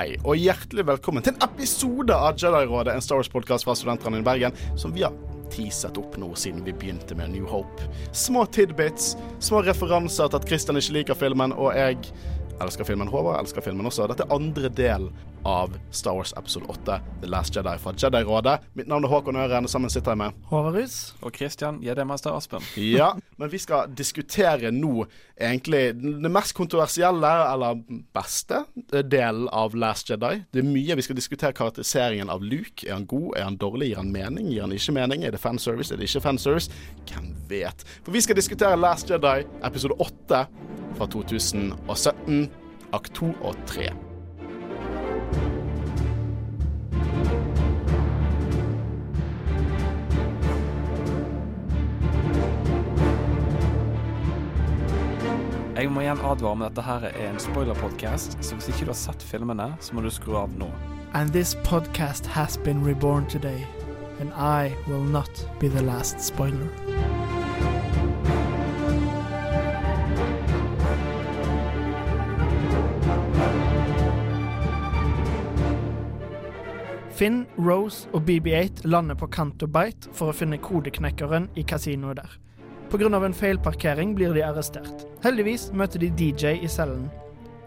hei, og hjertelig velkommen til en episode av Jedi-rådet, en Star Wars-podkast fra studentene i Bergen, som vi har teaset opp nå siden vi begynte med New Hope. Små tidbits, små referanser til at Christian ikke liker filmen, og jeg elsker filmen. Håvard elsker filmen også. Dette er andre del av Star Wars episode 8, The Last Jedi fra Jedi-rådet. Mitt navn er Håkon Øren, og sammen sitter jeg med Håvard Håvarus. Og Christian Gjeddemaster Aspen. Ja, men vi skal diskutere nå egentlig det mest kontroversielle, eller beste, delen av Last Jedi. Det er mye vi skal diskutere karakteriseringen av Luke. Er han god? Er han dårlig? Gir han mening? Gir han ikke mening? Er det fanservice? Er det ikke fanservice? Hvem vet? For vi skal diskutere Last Jedi episode 8 fra 2017, akt 2 og 3. Jeg må igjen advare om dette her er en spoiler-podkast, så hvis ikke du har sett filmene, så må du skru av nå. And this podcast has been reborn today. And I will not be the last spoiler. Finn, Rose og BB-8 lander på Canto Bite for å finne kodeknekkeren i kasinoet der. Pga. en feilparkering blir de arrestert. Heldigvis møter de DJ i cellen.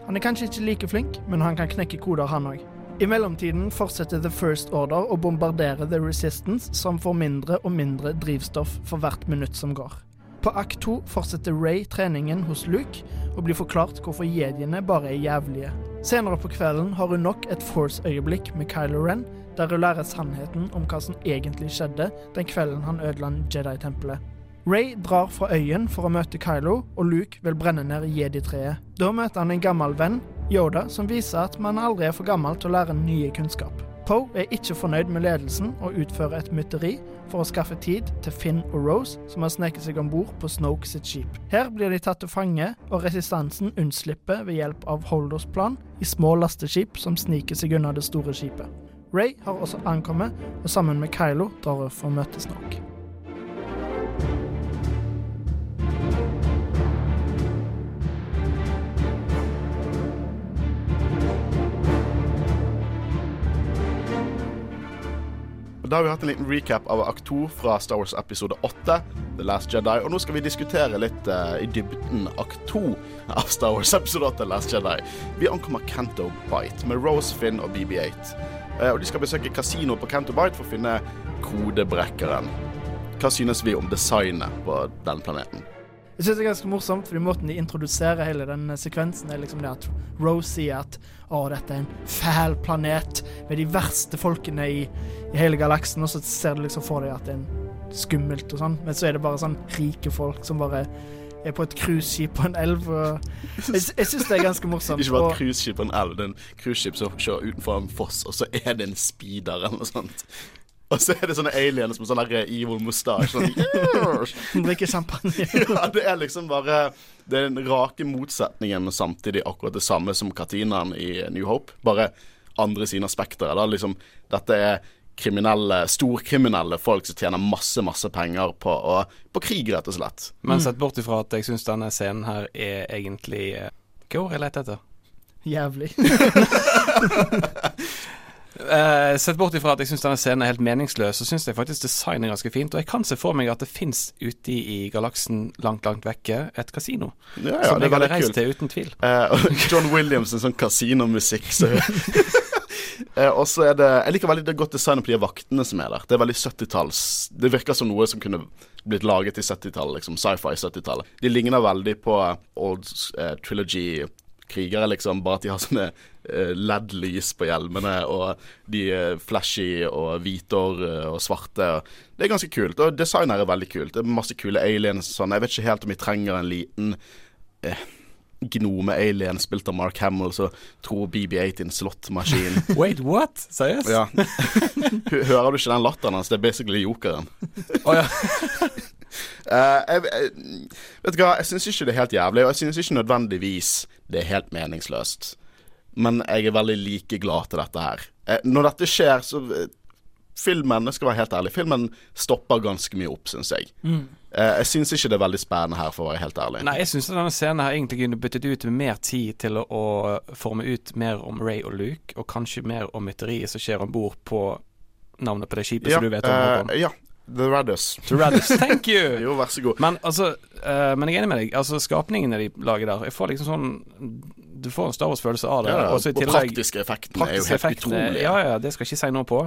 Han er kanskje ikke like flink, men han kan knekke koder, han òg. I mellomtiden fortsetter The First Order å bombardere The Resistance, som får mindre og mindre drivstoff for hvert minutt som går. På akt 2 fortsetter Ray treningen hos Luke, og blir forklart hvorfor jediene bare er jævlige. Senere på kvelden har hun nok et Force-øyeblikk med Kylo Ren, der hun lærer sannheten om hva som egentlig skjedde den kvelden han ødela Jedi-tempelet. Ray drar fra øyen for å møte Kylo, og Luke vil brenne ned jedi-treet. Da møter han en gammel venn, Yoda, som viser at man aldri er for gammel til å lære nye kunnskap. Poe er ikke fornøyd med ledelsen og utfører et mytteri for å skaffe tid til Finn og Rose, som har sneket seg om bord på Snoke sitt skip. Her blir de tatt til fange, og resistansen unnslipper ved hjelp av Holders plan i små lasteskip som sniker seg unna det store skipet. Ray har også ankommet, og sammen med Kylo drar hun for å møte Snoke. Da har vi hatt en liten recap av akt 2 fra Star Wars episode 8, The Last Jedi. Og nå skal vi diskutere litt uh, i dybden akt 2 av Star Wars episode 8, The Last Jedi. Vi ankommer Canto Bite med Rose, Finn og BB8. Uh, og de skal besøke kasino på Canto Bite for å finne kodebrekkeren. Hva synes vi om designet på den planeten? Jeg synes det er ganske morsomt, fordi måten de introduserer hele den sekvensen, er liksom det at Rose sier at å, dette er en fæl planet med de verste folkene i, i hele galaksen, og så ser du liksom for deg at det er skummelt og sånn, men så er det bare sånn rike folk som bare er på et cruiseskip på en elv. Og jeg jeg syns det er ganske morsomt. Ikke bare et cruiseskip på en elv, det er en cruiseskip som kjører utenfor en foss, og så er det en speeder eller noe sånt. Og så er det sånne aliens med sånn der evil mustache. Sånn, Hun drikker champagne. ja, det er liksom bare Det er den rake motsetningen, men samtidig akkurat det samme som Katinaen i New Hope. Bare andre sine aspekter. da. Liksom, dette er kriminelle, storkriminelle folk som tjener masse, masse penger på, og, på krig, rett og slett. Men sett bort ifra at jeg syns denne scenen her er egentlig eh, Hva ord jeg leter etter? Jævlig. uh, sett bort ifra at jeg syns denne scenen er helt meningsløs, så syns jeg faktisk designet er ganske fint. Og jeg kan se for meg at det fins ute i galaksen langt, langt vekke et kasino. Ja, ja, som jeg hadde reist til uten tvil. Uh, John Williams, en sånn kasinomusikk. Så. eh, og så er det Jeg liker veldig det godt designet på de vaktene som er der. Det er veldig 70-talls Det virker som noe som kunne blitt laget i 70-tallet, liksom sci-fi 70-tallet. De ligner veldig på old eh, trilogy-krigere, liksom, bare at de har sånne eh, LED-lys på hjelmene, og de er flashy og hvite og, svarte. og. Det er ganske kult. Og designet er veldig kult. Det er masse kule aliens og sånn. Jeg vet ikke helt om vi trenger en liten eh, gnome-alien spilt av Mark Hamill som tror BB-8 er en slåttmaskin. Wait, what? Seriøst? ja. Hører du ikke den latteren hans? Det er basically jokeren. oh, ja. Uh, jeg, jeg, vet du hva, jeg syns ikke det er helt jævlig, og jeg syns ikke nødvendigvis det er helt meningsløst. Men jeg er veldig like glad til dette her. Uh, når dette skjer, så uh, filmen, jeg skal være helt ærlig, filmen stopper ganske mye opp, syns jeg. Mm. Eh, jeg syns ikke det er veldig spennende her, for å være helt ærlig. Nei, jeg syns denne scenen her egentlig kunne byttet ut med mer tid til å, forme ut mer om Ray og Luke, og kanskje mer om mytteriet som skjer om bord på navnet på det skipet ja, som du vet om. Uh, ja, The Raddus. The Radis, thank you! Jo, vær så god. Men altså uh, Men jeg er enig med deg. Altså Skapningene de lager der Jeg får liksom sånn Du får en Star Wars-følelse av det. Ja, og så i og praktiske effektene er jo helt utrolige. Ja, ja, det skal jeg ikke si noe på.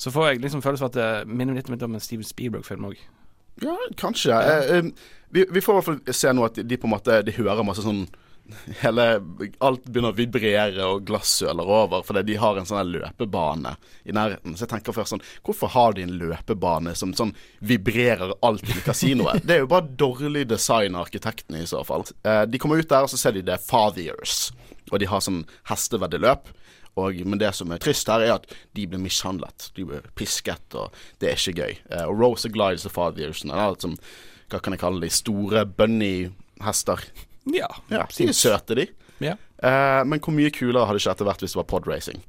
Så får jeg liksom følelse av at det minner litt om en Steven Spielberg-film òg. Ja, kanskje. Eh, eh, vi, vi får i hvert fall se nå at de på en måte De hører masse sånn Hele Alt begynner å vibrere, og glass søler over, fordi de har en sånn løpebane i nærheten. Så jeg tenker først sånn Hvorfor har de en løpebane som sånn vibrerer alt i kasinoet? Det er jo bare dårlig design av arkitektene, i så fall. Eh, de kommer ut der, og så ser de det er Fathiers, og de har sånn hesteveddeløp. Og, men det som er trist her, er at de blir mishandlet. De blir pisket, og det er ikke gøy. Eh, og Rose Glides og Fathiersene. Som, hva kan jeg kalle de? Store bunny-hester. Ja. Ja, de er søte, de. Ja. Eh, men hvor mye kulere hadde ikke dette vært hvis det var podracing?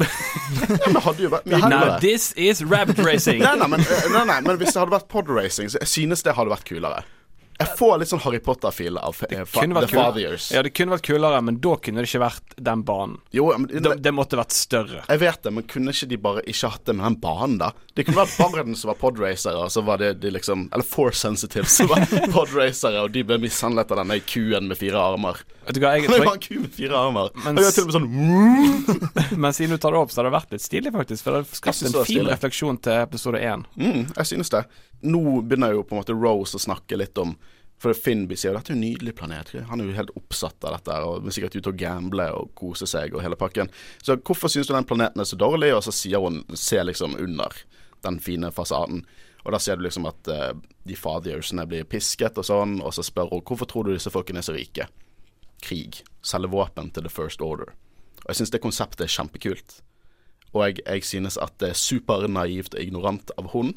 ja, men hadde jo vært mye Now this is rabbit racing. Nei, nei, men, eh, nei, nei, men hvis det hadde vært podracing, så jeg synes det hadde vært kulere. Jeg får litt sånn Harry Potter-feel av eh, fa The. Fathiers. Ja, det kunne vært kulere, men da kunne det ikke vært den banen. Jo, men, Det, det måtte vært større. Jeg vet det, men kunne ikke de bare ikke hatt det med den banen, da? Det kunne vært barn som var podracere, og så var det de liksom Eller force Sensitive som var podracere, og de ble mishandlet av denne kuen med fire armer. Vet du hva, jeg Det var en ku med fire armer. Mens, Og gjør til og med sånn Men siden du tar det opp, så har det vært litt stilig, faktisk. For det har skapt en fin refleksjon til episode én. mm, Jeg synes det. Nå begynner jo på en måte Rose å snakke litt om For Finnby sier dette er en nydelig planet. Han er jo helt oppsatt av dette og er sikkert ute og gamble og kose seg og hele pakken. Så hvorfor syns du den planeten er så dårlig? Og så sier hun ser liksom under den fine fasaden. Og da ser du liksom at uh, de Fathiersene blir pisket og sånn, og så spør hun hvorfor tror du disse folkene er så rike? Krig. Selge våpen til The First Order. Og jeg syns det konseptet er kjempekult. Og jeg, jeg synes at det er supernaivt og ignorant av hun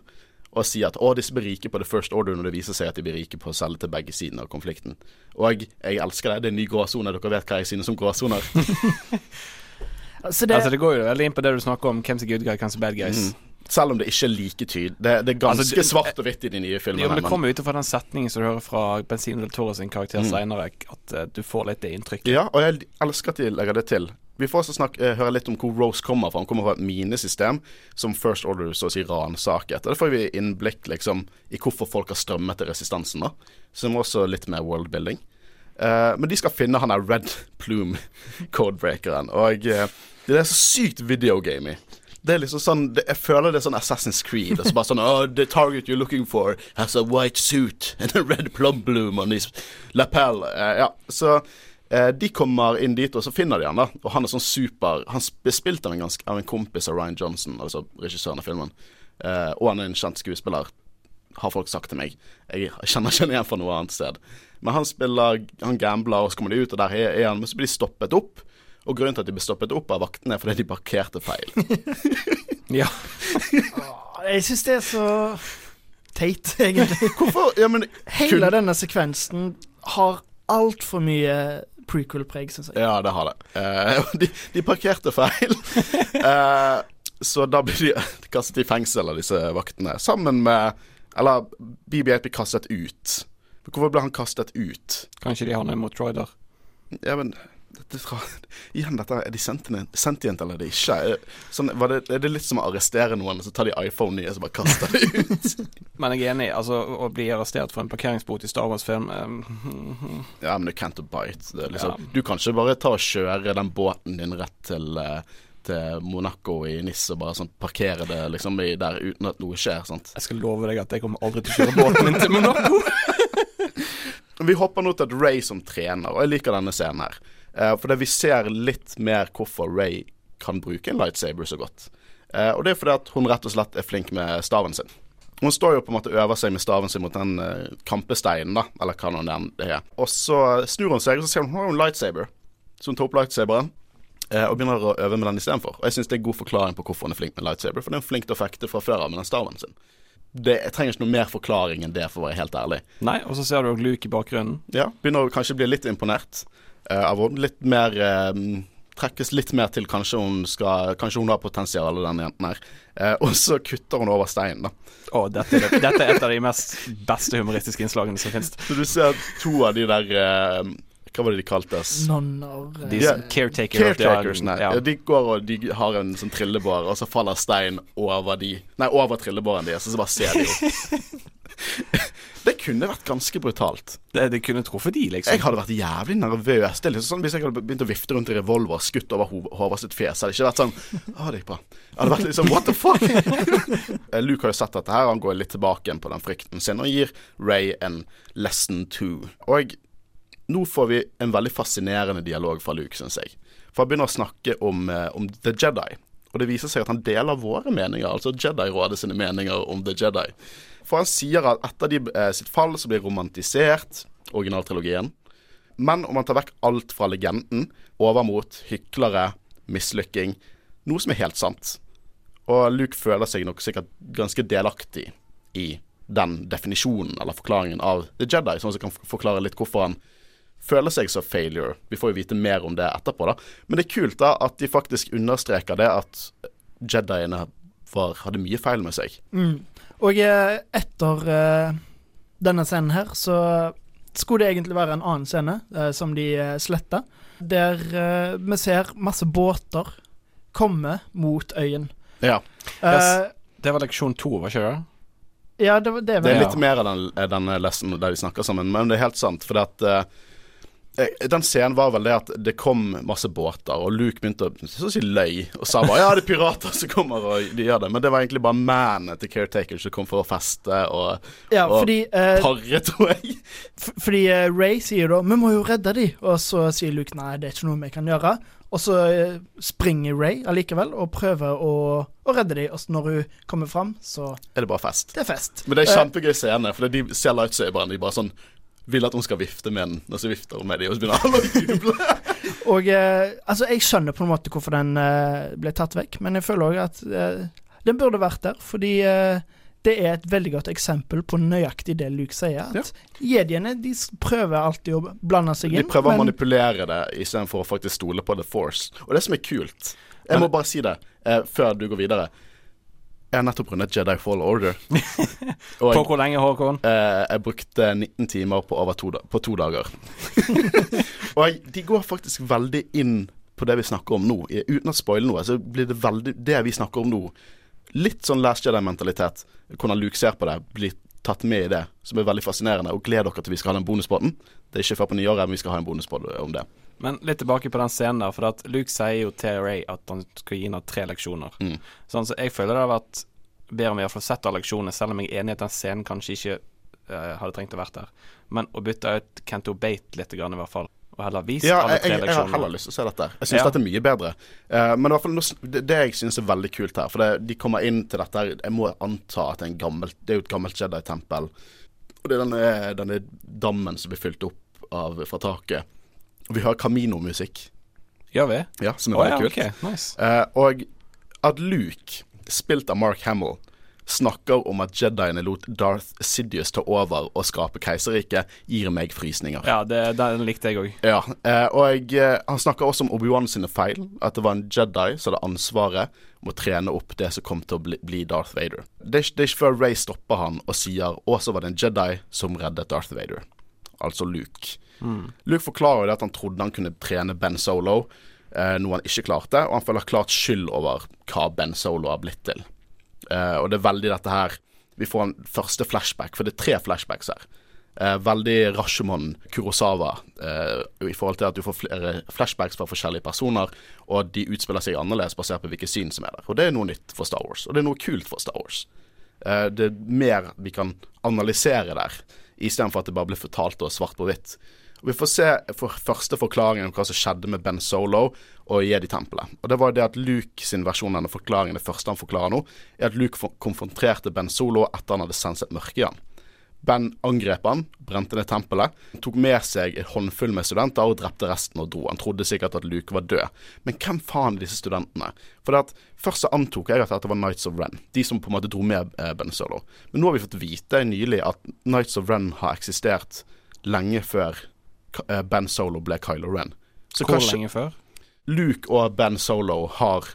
å si at å, disse blir rike på The First Order når det viser seg at de blir rike på å selge til begge sidene av konflikten. Og jeg, jeg elsker det. Det er en ny gråsone. Dere vet hva jeg synes om gråsoner. altså, det, Altså, det går jo veldig inn på det du snakker om, hvem som er good guy, hvem som er bad guys. Mm. Selv om det ikke er like tydelig. Det, det er ganske Altså, det- svart og hvitt i de nye Jo, men det kommer ut fra den setningen som du hører fra Bensin del Toro sin karakter Mm. senere, at uh, du får litt det inntrykket. Ja, og jeg elsker at de legger det til. Vi får også snakke, eh, høre litt om hvor Rose kommer fra. Han kommer fra et minesystem som First Order så å si ransaket. Da får vi innblikk liksom i hvorfor folk har strømmet til resistansen. da Som også litt mer worldbuilding. Eh, men de skal finne han der Red Plume codebreakeren. Og eh, det er så sykt videogamey. Det er liksom sånn det, Jeg føler det er sånn Assassin's Creed. Altså så bare sånn oh, The target you're looking for has a white suit and a red plum bloom on his lapel. Eh, ja, så eh, de kommer inn dit, og så finner de han da. Og han er sånn super Han blir spilt av en, ganske, av en kompis av Ryan Johnson, altså regissøren av filmen. Eh, og han er en kjent skuespiller, har folk sagt til meg. Jeg kjenner ikke igjen fra noe annet sted. Men han spiller Han gambler, og så kommer de ut, og der er er han. Men så blir de stoppet opp. Og grunnen til at de ble stoppet opp av vaktene, er fordi de parkerte feil. Ja. jeg syns det er så teit, egentlig. Hvorfor? Ja, men Hele kun- denne sekvensen har altfor mye prequel-preg, syns jeg. Ja, det har det. Uh, de, de parkerte feil. uh, så da blir de kastet i fengsel av disse vaktene. Sammen med Eller BB-8 blir kastet ut. Hvorfor ble han kastet ut? Kanskje de har noe mot Troider. Ja, men fra- igjen, dette, Er de sentient, eller er de ikke? Er, sånn, var det, er det litt som å arrestere noen, og så tar de iPhone nye og så bare kaster de ut? Men jeg er enig. Altså, å bli arrestert for en parkeringsbot i Star Wars-film um, ja, men du can't bite. Det liksom, Ja. Du kan ikke bare ta og kjøre den båten din rett til uh, til Monaco i NIS og bare sånn parkere det liksom der uten at noe skjer. sant? Jeg skal love deg at jeg kommer aldri til å kjøre båten min til Monaco. Vi hopper nå til et Ray som trener, og jeg liker denne scenen her. Eh, fordi vi ser litt mer hvorfor Ray kan bruke en lightsaber så godt. Uh, og det er fordi at hun rett og slett er flink med staven sin. Hun står jo på en måte og øver seg med staven sin mot den uh, kampesteinen, da, eller hva nå den det er. Og så snur hun seg, og så ser hun hun har en lightsaber. Så hun tar opp lightsaberen uh, og begynner å øve med den istedenfor. Og jeg syns det er god forklaring på hvorfor hun er flink med lightsaber, for det er flink til å fekte fra før av med den staven sin. Det, jeg trenger ikke noe mer forklaring enn det, for å være helt ærlig. Nei, og så ser du Luke i bakgrunnen. Ja, begynner å kanskje bli litt imponert av henne. Litt mer eh, trekkes litt mer til kanskje hun skal Kanskje hun har potensial, den jenten her. Eh, og så kutter hun over steinen, da. Oh, dette, er dette er et av de mest beste humoristiske innslagene som finnes. Så du ser to av de der eh, Hva var det de kaltes? Nonner eh, De yeah. caretaker of Caretakers, nei. Ja. Ja. De går og de har en sånn trillebår, og så faller stein over de Nei, over trillebåren deres, og så bare ser de jo. det kunne vært ganske brutalt. Det, det kunne truffet de, liksom. Jeg hadde vært jævlig nervøs. Det er liksom sånn Hvis jeg hadde begynt å vifte rundt i revolver og skutt over Håvard sitt fjes, hadde det ikke vært sånn Å, det gikk bra. Jeg hadde vært sånn What the fuck? Eh, Luke har jo sett dette her, han går litt tilbake igjen på den frykten sin og gir Ray en lesson two. Og nå får vi en veldig fascinerende dialog fra Luke, syns jeg. For han begynner å snakke om, eh, om The Jedi. Og det viser seg at han deler våre meninger, altså Jedi-rådet sine meninger om The Jedi. For han sier at etter de, eh, sitt fall så blir romantisert originaltrilogien. Men om man tar vekk alt fra legenden over mot hyklere, mislykking, noe som er helt sant. Og Luke føler seg nok sikkert ganske delaktig i den definisjonen eller forklaringen av The Jedi, sånn som kan forklare litt hvorfor han føler seg så failure. Vi får jo vite mer om det etterpå, da. Men det er kult da at de faktisk understreker det at Jediene var, hadde mye feil med seg. Mm. Og eh, etter eh, denne scenen her, så skulle det egentlig være en annen scene eh, som de sletta. Der vi ser masse båter komme mot øyen. Ja. Eh, Yes. Det var leksjon to, var ikke det? ja, det, var- det, Det er var Ja. litt mer av den, denne lessen der de snakker sammen, men det er helt sant. For at eh, eh, Den scenen var vel det at det kom masse båter, og Luke begynte å si løy og sa bare ja, det er pirater som kommer og de gjør det. Men det var egentlig bare mennene til Caretaker som kom for å feste og Ja, og fordi, eh, pare, tror jeg. fordi eh, Ray sier da 'Vi må jo redde de', og så sier Luke 'Nei, det er ikke noe vi kan gjøre'. Og så eh, springer Ray allikevel og prøver å, å redde de, og når hun kommer fram, så Er det bare fest? Det er fest. Men det er Eh, kjempegøy scene, for de ser lightsaberen, de bare sånn vil at hun skal vifte med den, og så vifter hun med dem, og så begynner alle å juble. Og eh, altså, jeg skjønner på en måte hvorfor den eh, ble tatt vekk, men jeg føler òg at eh, den burde vært der, fordi eh, det er et veldig godt eksempel på nøyaktig det Luke sier. At jediene de prøver alltid å blande seg inn. De prøver å manipulere det istedenfor å faktisk stole på The Force. Og det som er kult Jeg må bare si det eh, før du går videre. Jeg har nettopp rundet Jedi Fall Order. På Og hvor lenge, Håkon? eh, jeg brukte 19 timer på over to, på to dager. og de går faktisk veldig inn på det vi snakker om nå. Uten å spoile noe, så blir det veldig det vi snakker om nå. Litt sånn Last Jedi-mentalitet. Hvordan Luke ser på det, blir tatt med i det, som er veldig fascinerende. Og gled dere til vi skal ha den bonusbåten. Det er ikke før på nyåret, men vi skal ha en bonusbåt om det. Men litt tilbake på den scenen der, for at Luke sier jo til Ray at han skal gi henne tre leksjoner. Mm. Sånn, så jeg føler det har vært bedre om vi har fått sett alle leksjonene, selv om jeg er enig i at den scenen kanskje ikke uh, hadde trengt å vært der. Men å bytte ut Kento Bate litt, grann, i hvert fall, og heller vist Ja, alle tre jeg, jeg har heller lyst til å se dette. Jeg syns Ja. dette er mye bedre. Uh, men i hvert fall det, det jeg syns er veldig kult her, for det, de kommer inn til dette Jeg må anta at det er en gammel Det er jo et gammelt Jedi-tempel. Og det er denne, denne dammen som blir fylt opp av fra taket. Vi hører Camino-musikk, Gjør vi? ja, som er oh, veldig ja, kult. ok, nice. Eh, og at Luke, spilt av Mark Hamill, snakker om at Jediene lot Darth Sidious ta over og skape keiserriket, gir meg frysninger. Ja, det, den likte jeg òg. Ja, eh, og eh, han snakker også om Obi-Wan sine feil. At det var en Jedi som hadde ansvaret om å trene opp det som kom til å bli, bli Darth Vader. Er, det er ikke før Ray stopper han og sier Og så var det en Jedi som reddet Darth Vader. Altså Luke. Luke forklarer jo det at han trodde han kunne trene Ben Solo, eh, noe han ikke klarte, og han føler klart skyld over hva Ben Solo har blitt til. Eh, og det er veldig dette her Vi får en første flashback, for det er tre flashbacks her. Eh, veldig Rashomon Kurosawa eh, i forhold til at du får flere flashbacks fra forskjellige personer, og de utspiller seg annerledes basert på hvilket syn som er der. Og det er noe nytt for Star Wars, og det er noe kult for Star Wars. Eh, det er mer vi kan analysere der, istedenfor at det bare blir fortalt og svart på hvitt. Og Vi får se for første forklaringen om hva som skjedde med Ben Solo og Jedi-tempelet. Og Det var det at Luke sin versjon av denne forklaringen, det første han forklarer nå, er at Luke konfronterte Ben Solo etter han hadde senset mørket i han. Ben angrep han, brente ned tempelet, tok med seg en håndfull med studenter og drepte resten og dro. Han trodde sikkert at Luke var død. Men hvem faen er disse studentene? For at Først så antok jeg at dette var Nights of Ren, de som på en måte dro med eh, Ben Solo. Men nå har vi fått vite nylig at Nights of Ren har eksistert lenge før Ben Solo ble Kylo Ren. Så Hvor kanskje lenge før? Luke og Ben Solo har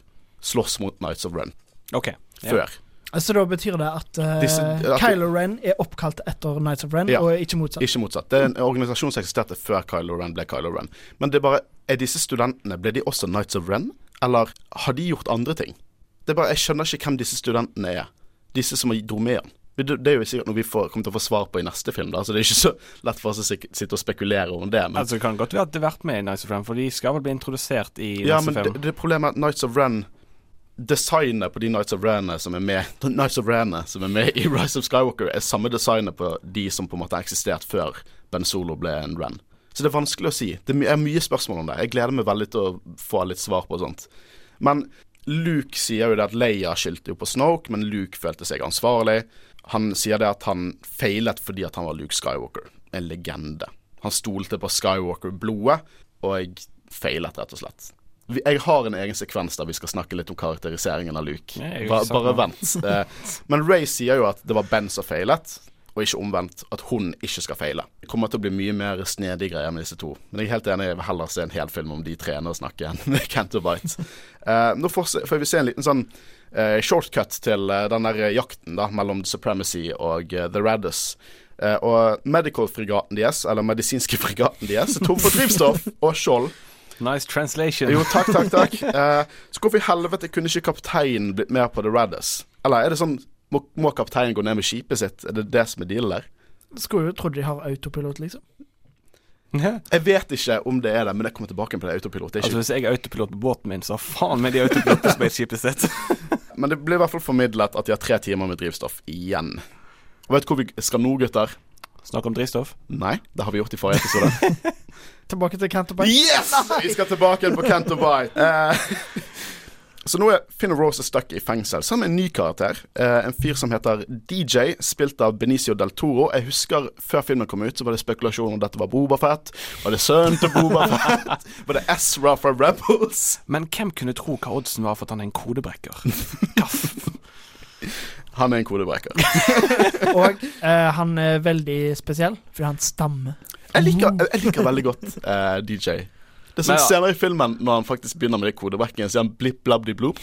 slåss mot Nights of Ren OK. Ja. før. Så da betyr det at, uh, Disse- at- Kylo Ren er oppkalt etter Nights of Ren, Ja. og ikke motsatt. Ikke motsatt. Det er en organisasjon som eksisterte før Kylo Ren ble Kylo Ren. Men det er bare Er disse studentene Ble de også Nights of Ren, eller har de gjort andre ting? Det er bare Jeg skjønner ikke hvem disse studentene er. Disse som er med han. Det er jo sikkert noe vi får, kommer til å få svar på i neste film, da, så det er ikke så lett for oss å sitte og spekulere om det. Men, Altså, det kan godt være at det har vært med i Nights of Ren, for de skal vel bli introdusert i ja, neste men film. det, det problemet er at Nights of Ren Designet på de Nights of Ren som er med Nights of Ren som er med i Rise of Skywalker, er samme designet på de som på en måte har eksistert før Ben Solo ble en Ren. Så det er vanskelig å si. Det er mye spørsmål om det. Jeg gleder meg veldig til å få litt svar på sånt. Men Luke sier jo det at Leia skyldte jo på Snoke, men Luke følte seg ansvarlig. Han sier det at han feilet fordi at han var Luke Skywalker. En legende. Han stolte på Skywalker-blodet, og jeg feilet, rett og slett. Jeg har en egen sekvens der vi skal snakke litt om karakteriseringen av Luke. Ja, jeg jo Ba, ikke sant bare vent. Eh, Men Ray sier jo at det var Ben som feilet, og ikke omvendt. At hun ikke skal feile. Det kommer til å bli mye mer snedige greier med disse to. Men jeg er helt enig, jeg vil heller se en hel film om de tre og snakke enn Canterbite. Uh, nå får, får vi se en liten sånn uh, shortcut til uh, den der jakten da mellom Supremacy og uh, The Raddus. Eh, og medical-fregaten deres, eller medisinske fregaten deres, er tom for drivstoff og skjold. Nice translation. Jo, takk, takk, takk. Eh, så hvorfor i helvete kunne ikke kapteinen blitt med på The Raddus? Eller er det sånn må, må kapteinen gå ned med skipet sitt? Er det det som er dealen der? Skulle jo trodd de har autopilot, liksom. Jeg vet ikke om det er det, men jeg kommer tilbake på det autopilot. Det er Altså Hvis jeg er autopilot på båten min, så faen meg de autopilot på spaceshipet sitt. men det blir i hvert fall formidlet at de har tre timer med drivstoff igjen. Og vet du hvor vi skal nå, gutter? Snakke om drivstoff. Nei, det har vi gjort i forrige episode. Tilbake til Canterbite. Yes! Vi skal tilbake igjen på Canto Bite. Så nå er Finn Rose stuck i fengsel sammen med en ny karakter. Eh, en fyr som heter DJ, spilt av Benicio del Toro. Jeg husker Før filmen kom ut, så var det spekulasjon om dette var Bobafett. Var det sønnen til Bobafett? var det Ezra fra Rebels? Men hvem kunne tro hva oddsen var for at han er en kodebrekker? Gaff. Han er en kodebrekker. Og eh, han er veldig spesiell, fordi han stammer. Jeg liker, jeg, jeg liker veldig godt eh, DJ. Det er sånn senere i filmen, når han faktisk begynner med det kodebrekkingen, sier han blipp blabdi bloop.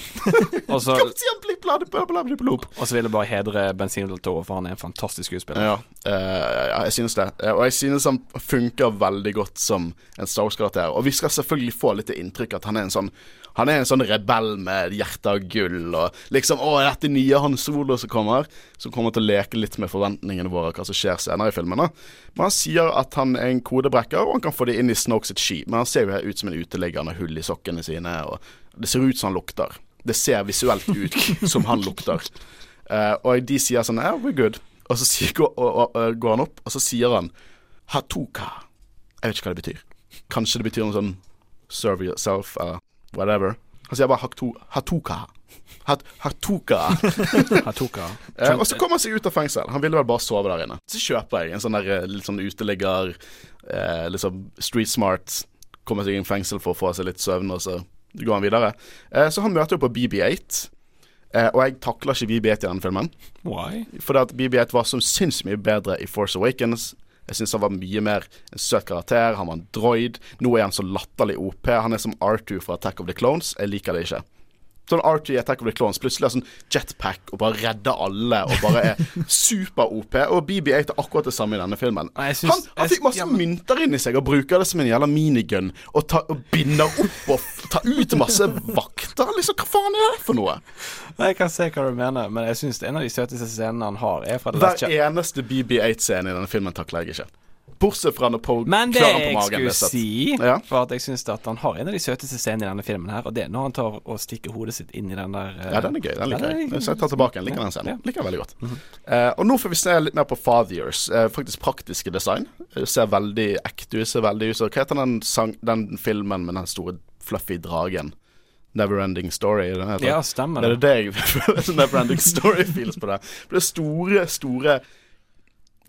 Og så vil jeg bare hedre Benzino del Toro, for han er en fantastisk skuespiller. Ja, uh, jeg synes det. Eh, og jeg synes han funker veldig godt som en Star Wars-karakter. Og vi skal selvfølgelig få litt inntrykk at han er en sånn Han er en sånn rebell med hjerte av gull, og liksom Å, dette nye Han Solo som kommer, som kommer til å leke litt med forventningene våre, hva som skjer senere i filmen. da. Men han sier at han er en kodebrekker, og han kan få det inn i Snoke sitt skip. Men han ser jo her ut som en uteligger med hull i sokkene sine, og det ser ut som han lukter. Det ser visuelt ut som han lukter. Uh, og de sier sånn Yeah, we're good. Og så sier, går, og, og, går han opp, og så sier han Hatuka. Jeg vet ikke hva det betyr. Kanskje det betyr noe sånn serve yourself, eller whatever. Han sier bare hatu, Hatuka. Hat, hatuka. Hatoka. Eh, og så kommer han seg ut av fengsel. Han ville vel bare sove der inne. Så kjøper jeg en sånn der eh, litt sånn uteligger, eh, liksom street smart, kommer seg inn i fengsel for å få seg litt søvn, og så går han videre. Eh, så han møter jo på BB8. Eh, og jeg takler ikke BB8 i denne filmen. Why? Fordi at BB8 var så sinnssykt mye bedre i Force Awakens. Jeg syns han var mye mer en søt karakter. Han var en droid. Nå er han så latterlig OP. Han er som R2 fra Attack of the Clones. Jeg liker det ikke. Sånn R2 i Attack of the Clones plutselig har sånn jetpack og bare redder alle og bare er super-OP. Og BB8 er akkurat det samme i denne filmen. Nei, synes, han, han fikk masse ja, men- mynter inni seg og bruker det som en jævla minigun. Og, ta, og binder opp og tar ut masse vakter. Liksom, hva faen er det for noe? Nei, Jeg kan se hva du mener, men jeg syns en av de søteste scenene han har, er fra Last Hver eneste BB8-scene i denne filmen takler jeg ikke. Bortsett fra når Poe Men klør han på jeg magen. skulle det er søtt. si, Ja. for at jeg syns at han har en av de søteste scenene i denne filmen her, og det er når han tar og stikker hodet sitt inn i den der uh, Ja, den er gøy. Den liker er- jeg. Så jeg tar tilbake den. Liker den scenen. Liker den veldig godt. Eh, og nå får vi se litt mer på Fathiers. Uh, faktisk praktiske design. Ser veldig ekte ut. Ser veldig ut Hva heter den, sang, den filmen med den store fluffy dragen? Neverending Story? Den heter. Ja, stemmer Det er det. det jeg føler Neverending Story-feels på det. For det er store, store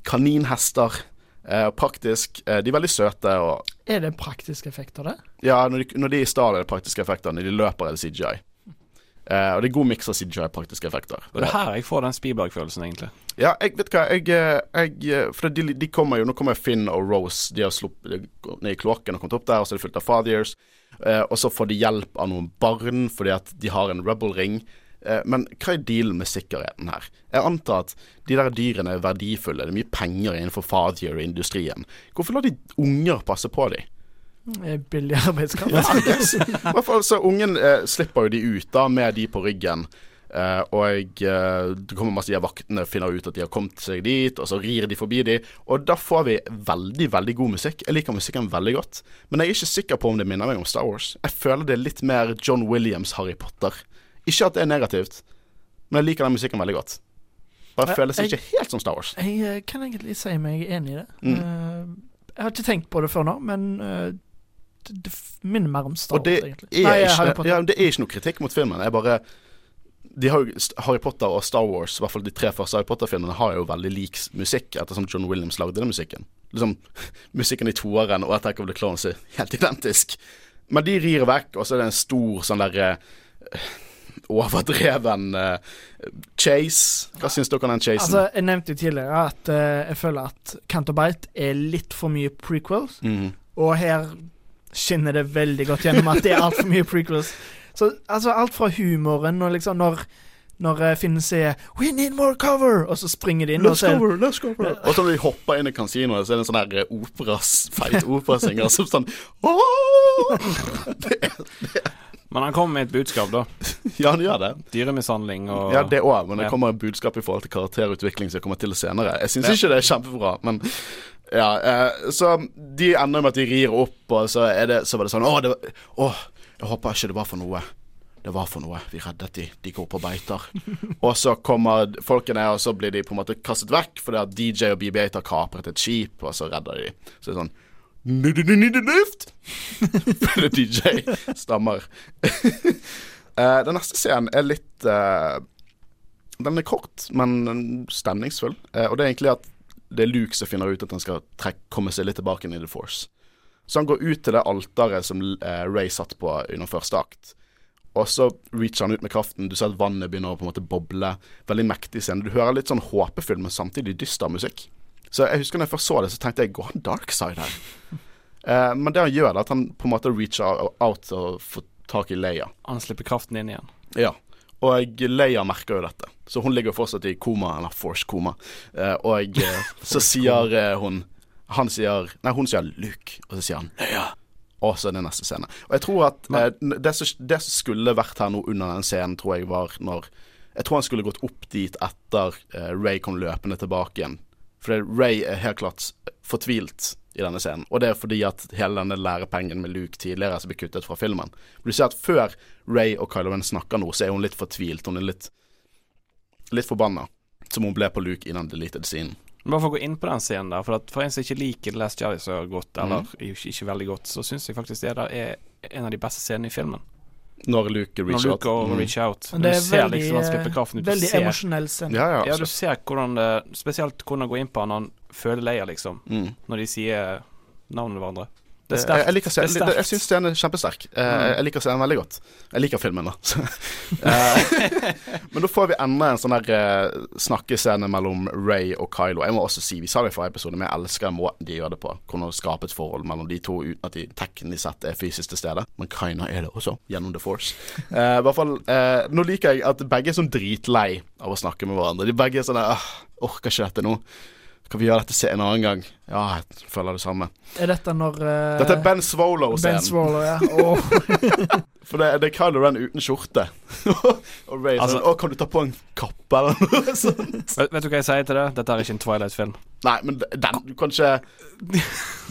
kaninhester. Eh, praktisk. Eh, de er veldig søte og Er det praktiske effekter, det? Ja, når de, når de er i stad, er det praktiske effekter. Når de løper, er det CGI. Eh, og det er god miks av CGI og praktiske effekter. Og det er her jeg får den Spielberg-følelsen, egentlig. Ja, jeg vet hva, jeg, eh, jeg eh, For de, de kommer jo Nå kommer Finn og Rose. De har sluppet ned i kloakken og kommet opp der, og så er det fullt av Fathiers. Eh, og så får de hjelp av noen barn fordi at de har en rebel-ring. Eh, men hva er dealen med sikkerheten her? Jeg antar at de der dyrene er verdifulle. Det er mye penger innenfor Fathier-industrien. Hvorfor lar de unger passe på dem? Billig arbeidskraft. I hvert fall så Ungen eh, slipper jo de ut da med de på ryggen. Eh, og eh, det kommer masse de vaktene finner ut at de har kommet seg dit, og så rir de forbi de. Og da får vi veldig veldig god musikk. Jeg liker musikken veldig godt. Men jeg er ikke sikker på om det minner meg om Star Wars. Jeg føler det er litt mer John Williams Harry Potter. Ikke at det er negativt, men jeg liker den musikken veldig godt. Bare jeg, føles ikke helt som Star Wars. Jeg jeg kan egentlig si meg enig i det. Mm. Uh, jeg har ikke tenkt på det før nå, men uh, det, det minner mer om Star Wars, egentlig. er, Nei, ikke, ja, det er ikke noe kritikk mot filmen. Jeg bare de har jo, Harry Potter og Star Wars, i hvert fall de tre første Harry Potter-filmene, har jo veldig lik musikk, ettersom John Williams lagde den musikken. Liksom, Musikken i toeren og Attack of the Clones er helt identisk. Men de rir vekk, og så er det en stor sånn derre eh, overdreven eh, chase. Hva syns dere om den chasen? Altså, jeg nevnte jo tidligere at eh, jeg føler at Canterbite er litt for mye prequels, mm. og her skinner det veldig godt gjennom at det er altfor mye prequels. Så altså, alt fra humoren og liksom når når eh, Finn sier 'We need more cover', og så springer de inn og Let's så cover, let's cover. Og så når de hopper inn i kasinoet, så er det en sånn eh, operas, feit operasanger som sånn Åh! Men han kommer med et budskap, da. Ja, han gjør det. Dyremishandling og Ja, det òg, men det kommer et budskap i forhold til karakterutvikling som jeg kommer til senere. Jeg syns ikke det er kjempebra, men ja. Eh, så de ender med at de rir opp, og så, er det, så var det sånn Å, det, var- å, jeg håper ikke det var for noe. Det var for noe. Vi reddet de. De går på beiter. og så kommer folkene, og så blir de på en måte kastet vekk fordi at DJ og BB-8 har kapret et skip, og så redder de. Så det er sånn Need Føler DJ stammer. uh, den neste scenen er litt uh, Den er kort, men stemningsfull. Uh, og det er egentlig at det er Luke som finner ut at han skal trekk, komme seg litt tilbake inn i The Force. Så han går ut til det alteret som Ray satt på under første akt. Og så reacher han ut med kraften. Du ser at vannet begynner å på en måte boble. Veldig mektig scene. Du hører litt sånn håpefull, men samtidig dyster musikk. Så jeg husker når jeg først så det, så tenkte jeg går han dark side her? Eh, men det han gjør, er at han på en måte reacher out og får tak i Leia. Han slipper kraften inn igjen. Ja. Og Leia merker jo dette, så hun ligger fortsatt i koma, eller force-koma. Eh, og eh, så sier eh, hun Han sier Nei, hun sier Luke, og så sier han Leia. Og så er det neste scene. Og jeg tror at eh, det, som, det som skulle vært her nå under den scenen, tror jeg var når Jeg tror han skulle gått opp dit etter eh, Ray kom løpende tilbake igjen. For Ray er helt klart fortvilt i denne scenen. Og det er fordi at hele denne lærepengen med Luke tidligere som blir kuttet fra filmen. Du ser at før Ray og Kylo Ren snakker nå, så er hun litt fortvilt. Hun er litt litt forbanna. Som hun ble på Luke i den deleted scenen. Bare for å gå inn på den scenen der, for, at for en som ikke liker The Last Jedi så godt, eller mm. ikke, ikke veldig godt, så syns jeg faktisk det der er en av de beste scenene i filmen. Når Luke Når reacher Luke Mm. reach out. Men Du det er ser veldig, liksom han slipper kraften ut. Veldig emosjonell scene. Ja, ja, ja, du ser hvordan det Spesielt hvordan det går inn på han når han føler Leia, liksom. Mm. Når de sier navnet hverandre. Det Jeg, jeg, liker scenen, jeg, jeg syns scenen er kjempesterk. Eh, Mm. Jeg liker scenen veldig godt. Jeg liker filmen, da. Eh, Men da får vi enda en sånn der eh, snakkescene mellom Ray og Kylo. Jeg må også si, vi sa det i forrige episode, men jeg elsker måten de gjør det på. Hvordan det skaper et forhold mellom de to uten at de teknisk sett er fysisk til stede. Men Kaina er det også, gjennom The Force. I hvert fall, Nå liker jeg at begge er sånn dritlei av å snakke med hverandre. De begge er sånn der, «Åh, Orker ikke dette nå. Kan vi gjøre dette se en annen gang? Ja, jeg føler det samme. Er dette når uh, Dette er Ben Ben Swallow-scenen. Swolo, ja. oh. For det, det er Kylo Ren uten skjorte. og Ray Altså- sånn Å, kan du ta på en kappe eller noe sånt? Vet, vet du hva jeg sier til det? Dette er ikke en Twilight-film. Nei, men den Du kan ikke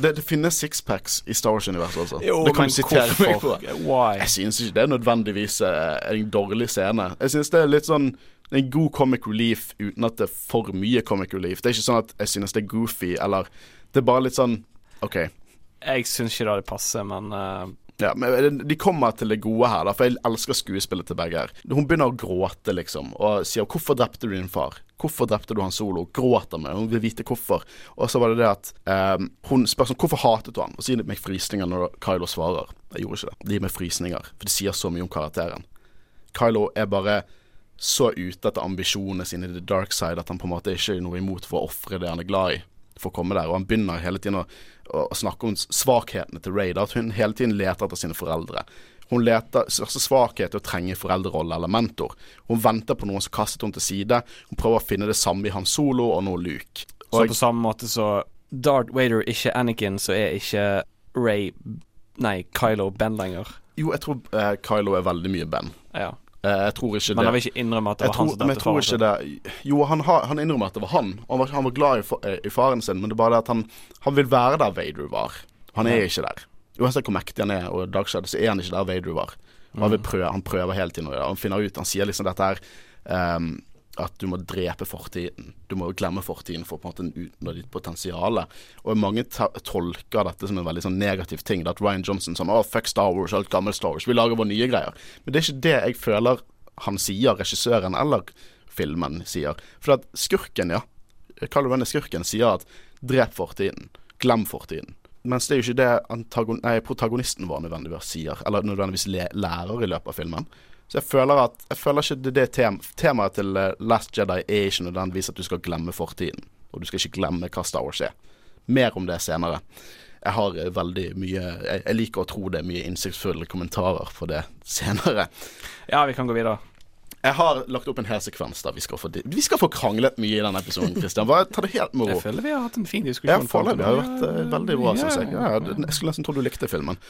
Det, det finnes sixpacks i Star Wars-universet også. det kan men du sitere meg på. Why? Jeg synes ikke det er nødvendigvis eh, en dårlig scene. Jeg synes det er litt sånn en god comic relief uten at det er for mye comic relief. Det er ikke sånn at jeg synes det er goofy, eller Det er bare litt sånn OK. Jeg syns ikke det passer, men uh... Ja, men De kommer til det gode her, da, for jeg elsker skuespillet til begge her. Hun begynner å gråte, liksom, og sier 'Hvorfor drepte du din far?' 'Hvorfor drepte du han solo?' Gråter med Hun vil vite hvorfor. Og så var det det at um, hun spør sånn 'Hvorfor hatet du han?' Og så gir det meg frysninger når Kylo svarer. Jeg gjorde ikke det. Det gir meg frysninger, for det sier så mye om karakteren. Kylo er bare så ute etter ambisjonene sine i the dark side at han på en måte ikke er noe imot for å ofre det han er glad i, for å komme der. Og han begynner hele tiden å, å, snakke om svakhetene til Ray. At hun hele tiden leter etter sine foreldre. Hun leter største svakhet til å trenge foreldrerolle eller mentor. Hun venter på noen som kastet henne til side. Hun prøver å finne det samme i Han Solo og nå Luke. Så på samme måte så Darth Vader ikke Anakin, så er ikke Ray Nei, Kylo Ben lenger. jo, jeg tror uh, Kylo er veldig mye Ben. Ja. Eh, jeg tror ikke det. Men det han vil ikke innrømme at det var han tror, som men jeg tror faren sin. det Jo, han, har, han innrømmer at det var han. Han var, han var glad i, i faren sin, men det er bare det at han, han vil være der Vader var. Han er Ja. ikke der. Uansett hvor mektig han er, og Darkseid, så er han ikke der Vader var. Han, vil prøve, han prøver hele tiden, og han finner ut Han sier liksom dette her ehm, At du må drepe fortiden. Du må glemme fortiden for en utnytte ditt potensial. Og mange tolker dette som en veldig sånn negativ ting. At Ryan Johnson sånn Å, fuck Star Wars, alt gammelt Star Wars. Vi lager våre nye greier. Men det er ikke det jeg føler han sier, regissøren eller filmen sier. For at skurken, ja, Kylo Ren er skurken, sier at drep fortiden. Glem fortiden. Mens det er jo ikke det nei, protagonisten vår nødvendigvis sier, eller nødvendigvis lærer i løpet av filmen. Så jeg føler at Jeg føler ikke det det tem temaet til eh, Last Jedi er ikke nødvendigvis at du skal glemme fortiden. Og du skal ikke glemme hva Star Wars er. Mer om det senere. Jeg har eh, veldig mye jeg, jeg liker å tro det er mye innsiktsfulle kommentarer på det senere. Ja, vi kan gå videre. Jeg har lagt opp en hel sekvens der vi skal få, vi skal få kranglet mye i denne episoden, Christian. Bare ta det helt med ro. Jeg føler vi har hatt en fin diskusjon. Ja, føler foreløpig har vært uh, veldig bra, syns jeg. Ja, jeg skulle nesten tro du likte filmen.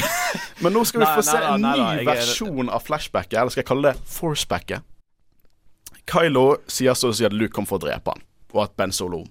Men nå skal vi få se en ny er- versjon av flashbacket, eller skal jeg kalle det forcebacket. Kylo sier så å si at Luke kom for å drepe han, og at Ben Solo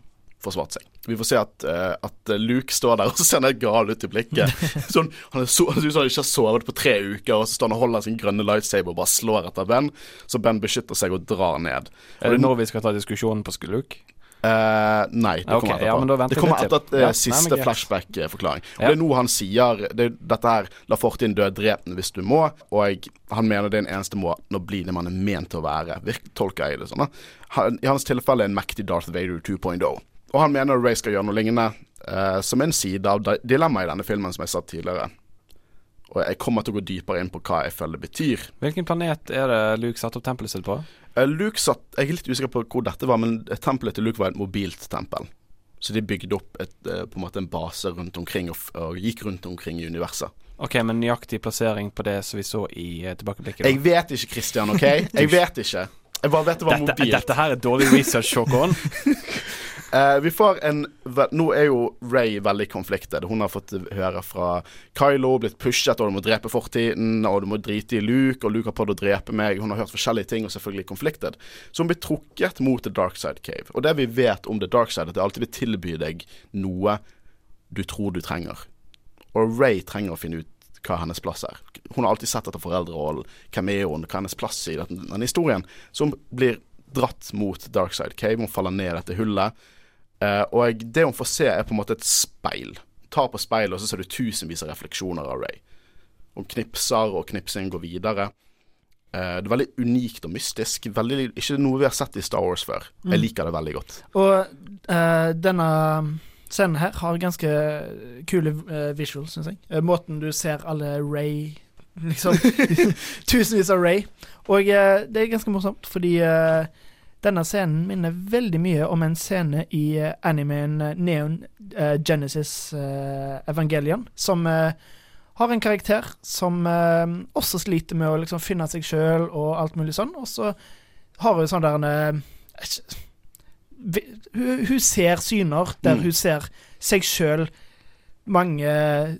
forsvarte seg. Vi får se at, uh, at Luke står der og ser helt gal ut i blikket. Sånn, han er ser ut som han ikke har sovet på tre uker, og så står han og holder sin grønne lightsaber og bare slår etter Ben, så Ben beskytter seg og drar ned. Er det nå vi skal ta diskusjonen på Luke? Eh, nei, det kommer etterpå. ja, det kommer etter at, Ja, eh, siste flashback-forklaring. Og Ja. det er noe han sier det, Dette her La fortiden dø, drep den hvis du må. Og han mener det er den eneste måten å bli det man er ment til å være. Virk, tolker jeg det sånn. Han, I hans tilfelle er en mektig Darth Vader 2.0. Og han mener Ray skal gjøre noe lignende, uh, som en side av di- dilemmaet i denne filmen, som jeg sa tidligere. Og jeg kommer til å gå dypere inn på hva jeg føler det betyr. Hvilken planet er det Luke satte opp tempelet sitt på? Eh, Luke satt Jeg er litt usikker på hvor dette var, men tempelet til Luke var et mobilt tempel. Så de bygde opp et, eh, på en måte en base rundt omkring og, og gikk rundt omkring i universet. Ok, men nøyaktig plassering på det som vi så i eh, tilbakeblikket? da? Jeg vet ikke, Christian, OK? Jeg vet ikke. Jeg bare vet det var dette, mobilt. dette her er dårlig research, Håkon. Eh, vi får en Nå er jo Ray veldig konfliktet. Hun har fått høre fra Kylo, blitt pushet, og du må drepe fortiden, og du må drite i Luke, og Luke har prøvd å drepe meg. Hun har hørt forskjellige ting, og selvfølgelig konfliktet. Så hun blir trukket mot The Dark Side Cave. Og det vi vet om The Dark Side, at det alltid vil tilby deg noe du tror du trenger. Og Ray trenger å finne ut hva hennes plass er. Hun har alltid sett etter foreldrerollen. Hvem er hun? Hva er hennes plass i denne historien? Så hun blir dratt mot Dark Side Cave. Hun faller ned i dette hullet. Eh, og det hun får se, er på en måte et speil. Ta på speilet, og så ser du tusenvis av refleksjoner av Ray. Hun knipser, og knipsingen går videre. Uh, det er veldig unikt og mystisk. Veldig, ikke noe vi har sett i Star Wars før. Jeg liker det veldig godt. Og uh, denne scenen her har ganske kule uh, visuals, syns jeg. Måten du ser alle Ray Liksom tusenvis av Ray. Og det er ganske morsomt, fordi denne scenen minner veldig mye om en scene i uh, animeen eh, Neon uh, Genesis uh, Evangelion, som eh, har en karakter som eh, også sliter med å liksom finne seg sjøl og alt mulig sånn, og så har hun sånn der en eh, hun, hun ser syner der Mm. hun ser seg sjøl mange,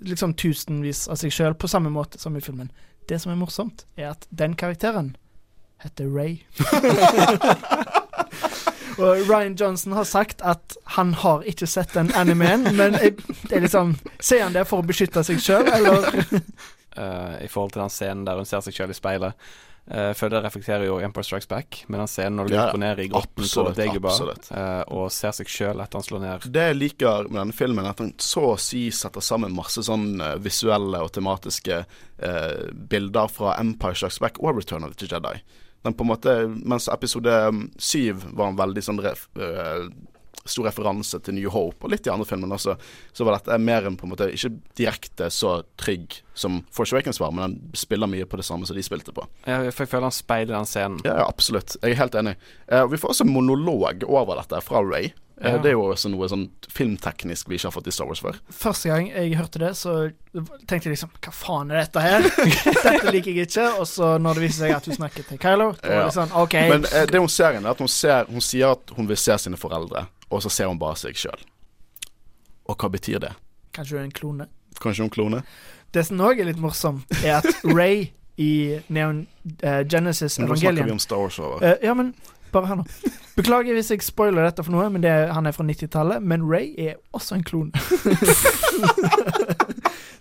liksom tusenvis av seg sjøl, på samme måte som i filmen. Det som er morsomt, er at den karakteren heter Ray. Og Ryan Johnson har sagt at han har ikke sett den animeen, men jeg, det er liksom Ser han det for å beskytte seg sjøl, eller? uh, I forhold til den scenen der hun ser seg selv i speilet. Uh, for det reflekterer jo Empire Strikes Back, med den scenen når du Ja, går ned i grotten absolutt, Dagobah absolutt. eh, og ser seg sjøl etter han slår ned. Det jeg liker med denne filmen, er at han så å si setter sammen masse sånn eh, visuelle og tematiske uh, bilder fra Empire Strikes Back og Return of the Jedi. Den på en måte, Mens episode syv var en veldig sånn ref, eh, stor referanse til New Hope, og litt i andre filmene også, så var dette mer enn på en måte ikke direkte så trygg som Force Awakens var, men den spiller mye på det samme som de spilte på. Jeg, for jeg føler han speiler den scenen. Ja, ja, absolutt. Jeg er helt enig. Uh, vi får også monolog over dette fra Ray. Eh, Ja. Det er jo også noe sånn filmteknisk vi ikke har fått i Star Wars før. Første gang jeg hørte det, så tenkte jeg liksom Hva faen er dette her? dette liker jeg ikke. Og så når det viser seg at hun snakker til Kylo, da var Ja. det sånn OK. Men eh, det hun ser er at hun, ser, hun sier at hun vil se sine foreldre, og så ser hun bare seg sjøl. Og hva betyr det? Kanskje hun er en klone? Kanskje hun klone? Det som òg er litt morsomt, er at Ray i Neon uh, Genesis Evangelion Nå snakker vi om Star Wars over. Uh, Ja, men bare her nå. Beklager hvis jeg spoiler dette for noe, men det, han er fra 90-tallet. Men Ray er også en klone.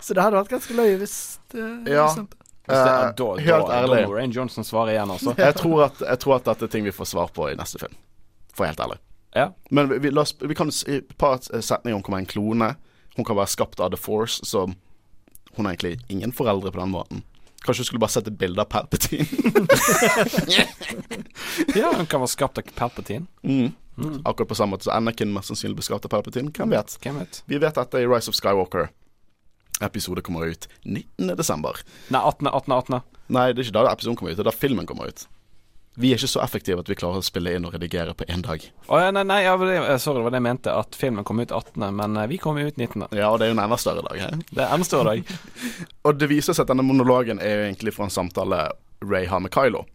så det hadde vært ganske løye hvis det Ja. hvis det- er, Eh, da, helt da, ærlig. Da må Rain Johnson svare igjen, altså. Jeg tror, at, jeg tror at dette er ting vi får svar på i neste film, for helt ærlig. Ja. Men vi, vi, la oss, vi kan si et par setninger om hvor en klone Hun kan være skapt av The Force, så hun har egentlig ingen foreldre på den måten. Kanskje du skulle bare sette et bilde av Palpatine? ja, han kan være skapt av Palpatine. Mm. Mm. Akkurat på samme måte som Anakin mest sannsynlig ble skapt av Palpatine. Hvem vet? Hvem vet? Vi vet dette i Rise of Skywalker. Episode kommer ut 19. desember. Nei, 18. 18. 18. Nei, det er ikke da episoden kommer ut, det er da filmen kommer ut. Vi er ikke så effektive at vi klarer å spille inn og redigere på én dag. Oh, ja, nei, nei ja, eh, sorry, det var det jeg mente. At filmen kom ut 18., men eh, vi kom ut 19. Ja, og det er jo en enda større dag. He? Det er enda større dag. Og det viser seg at denne monologen er jo egentlig fra en samtale Ray har med Kylo.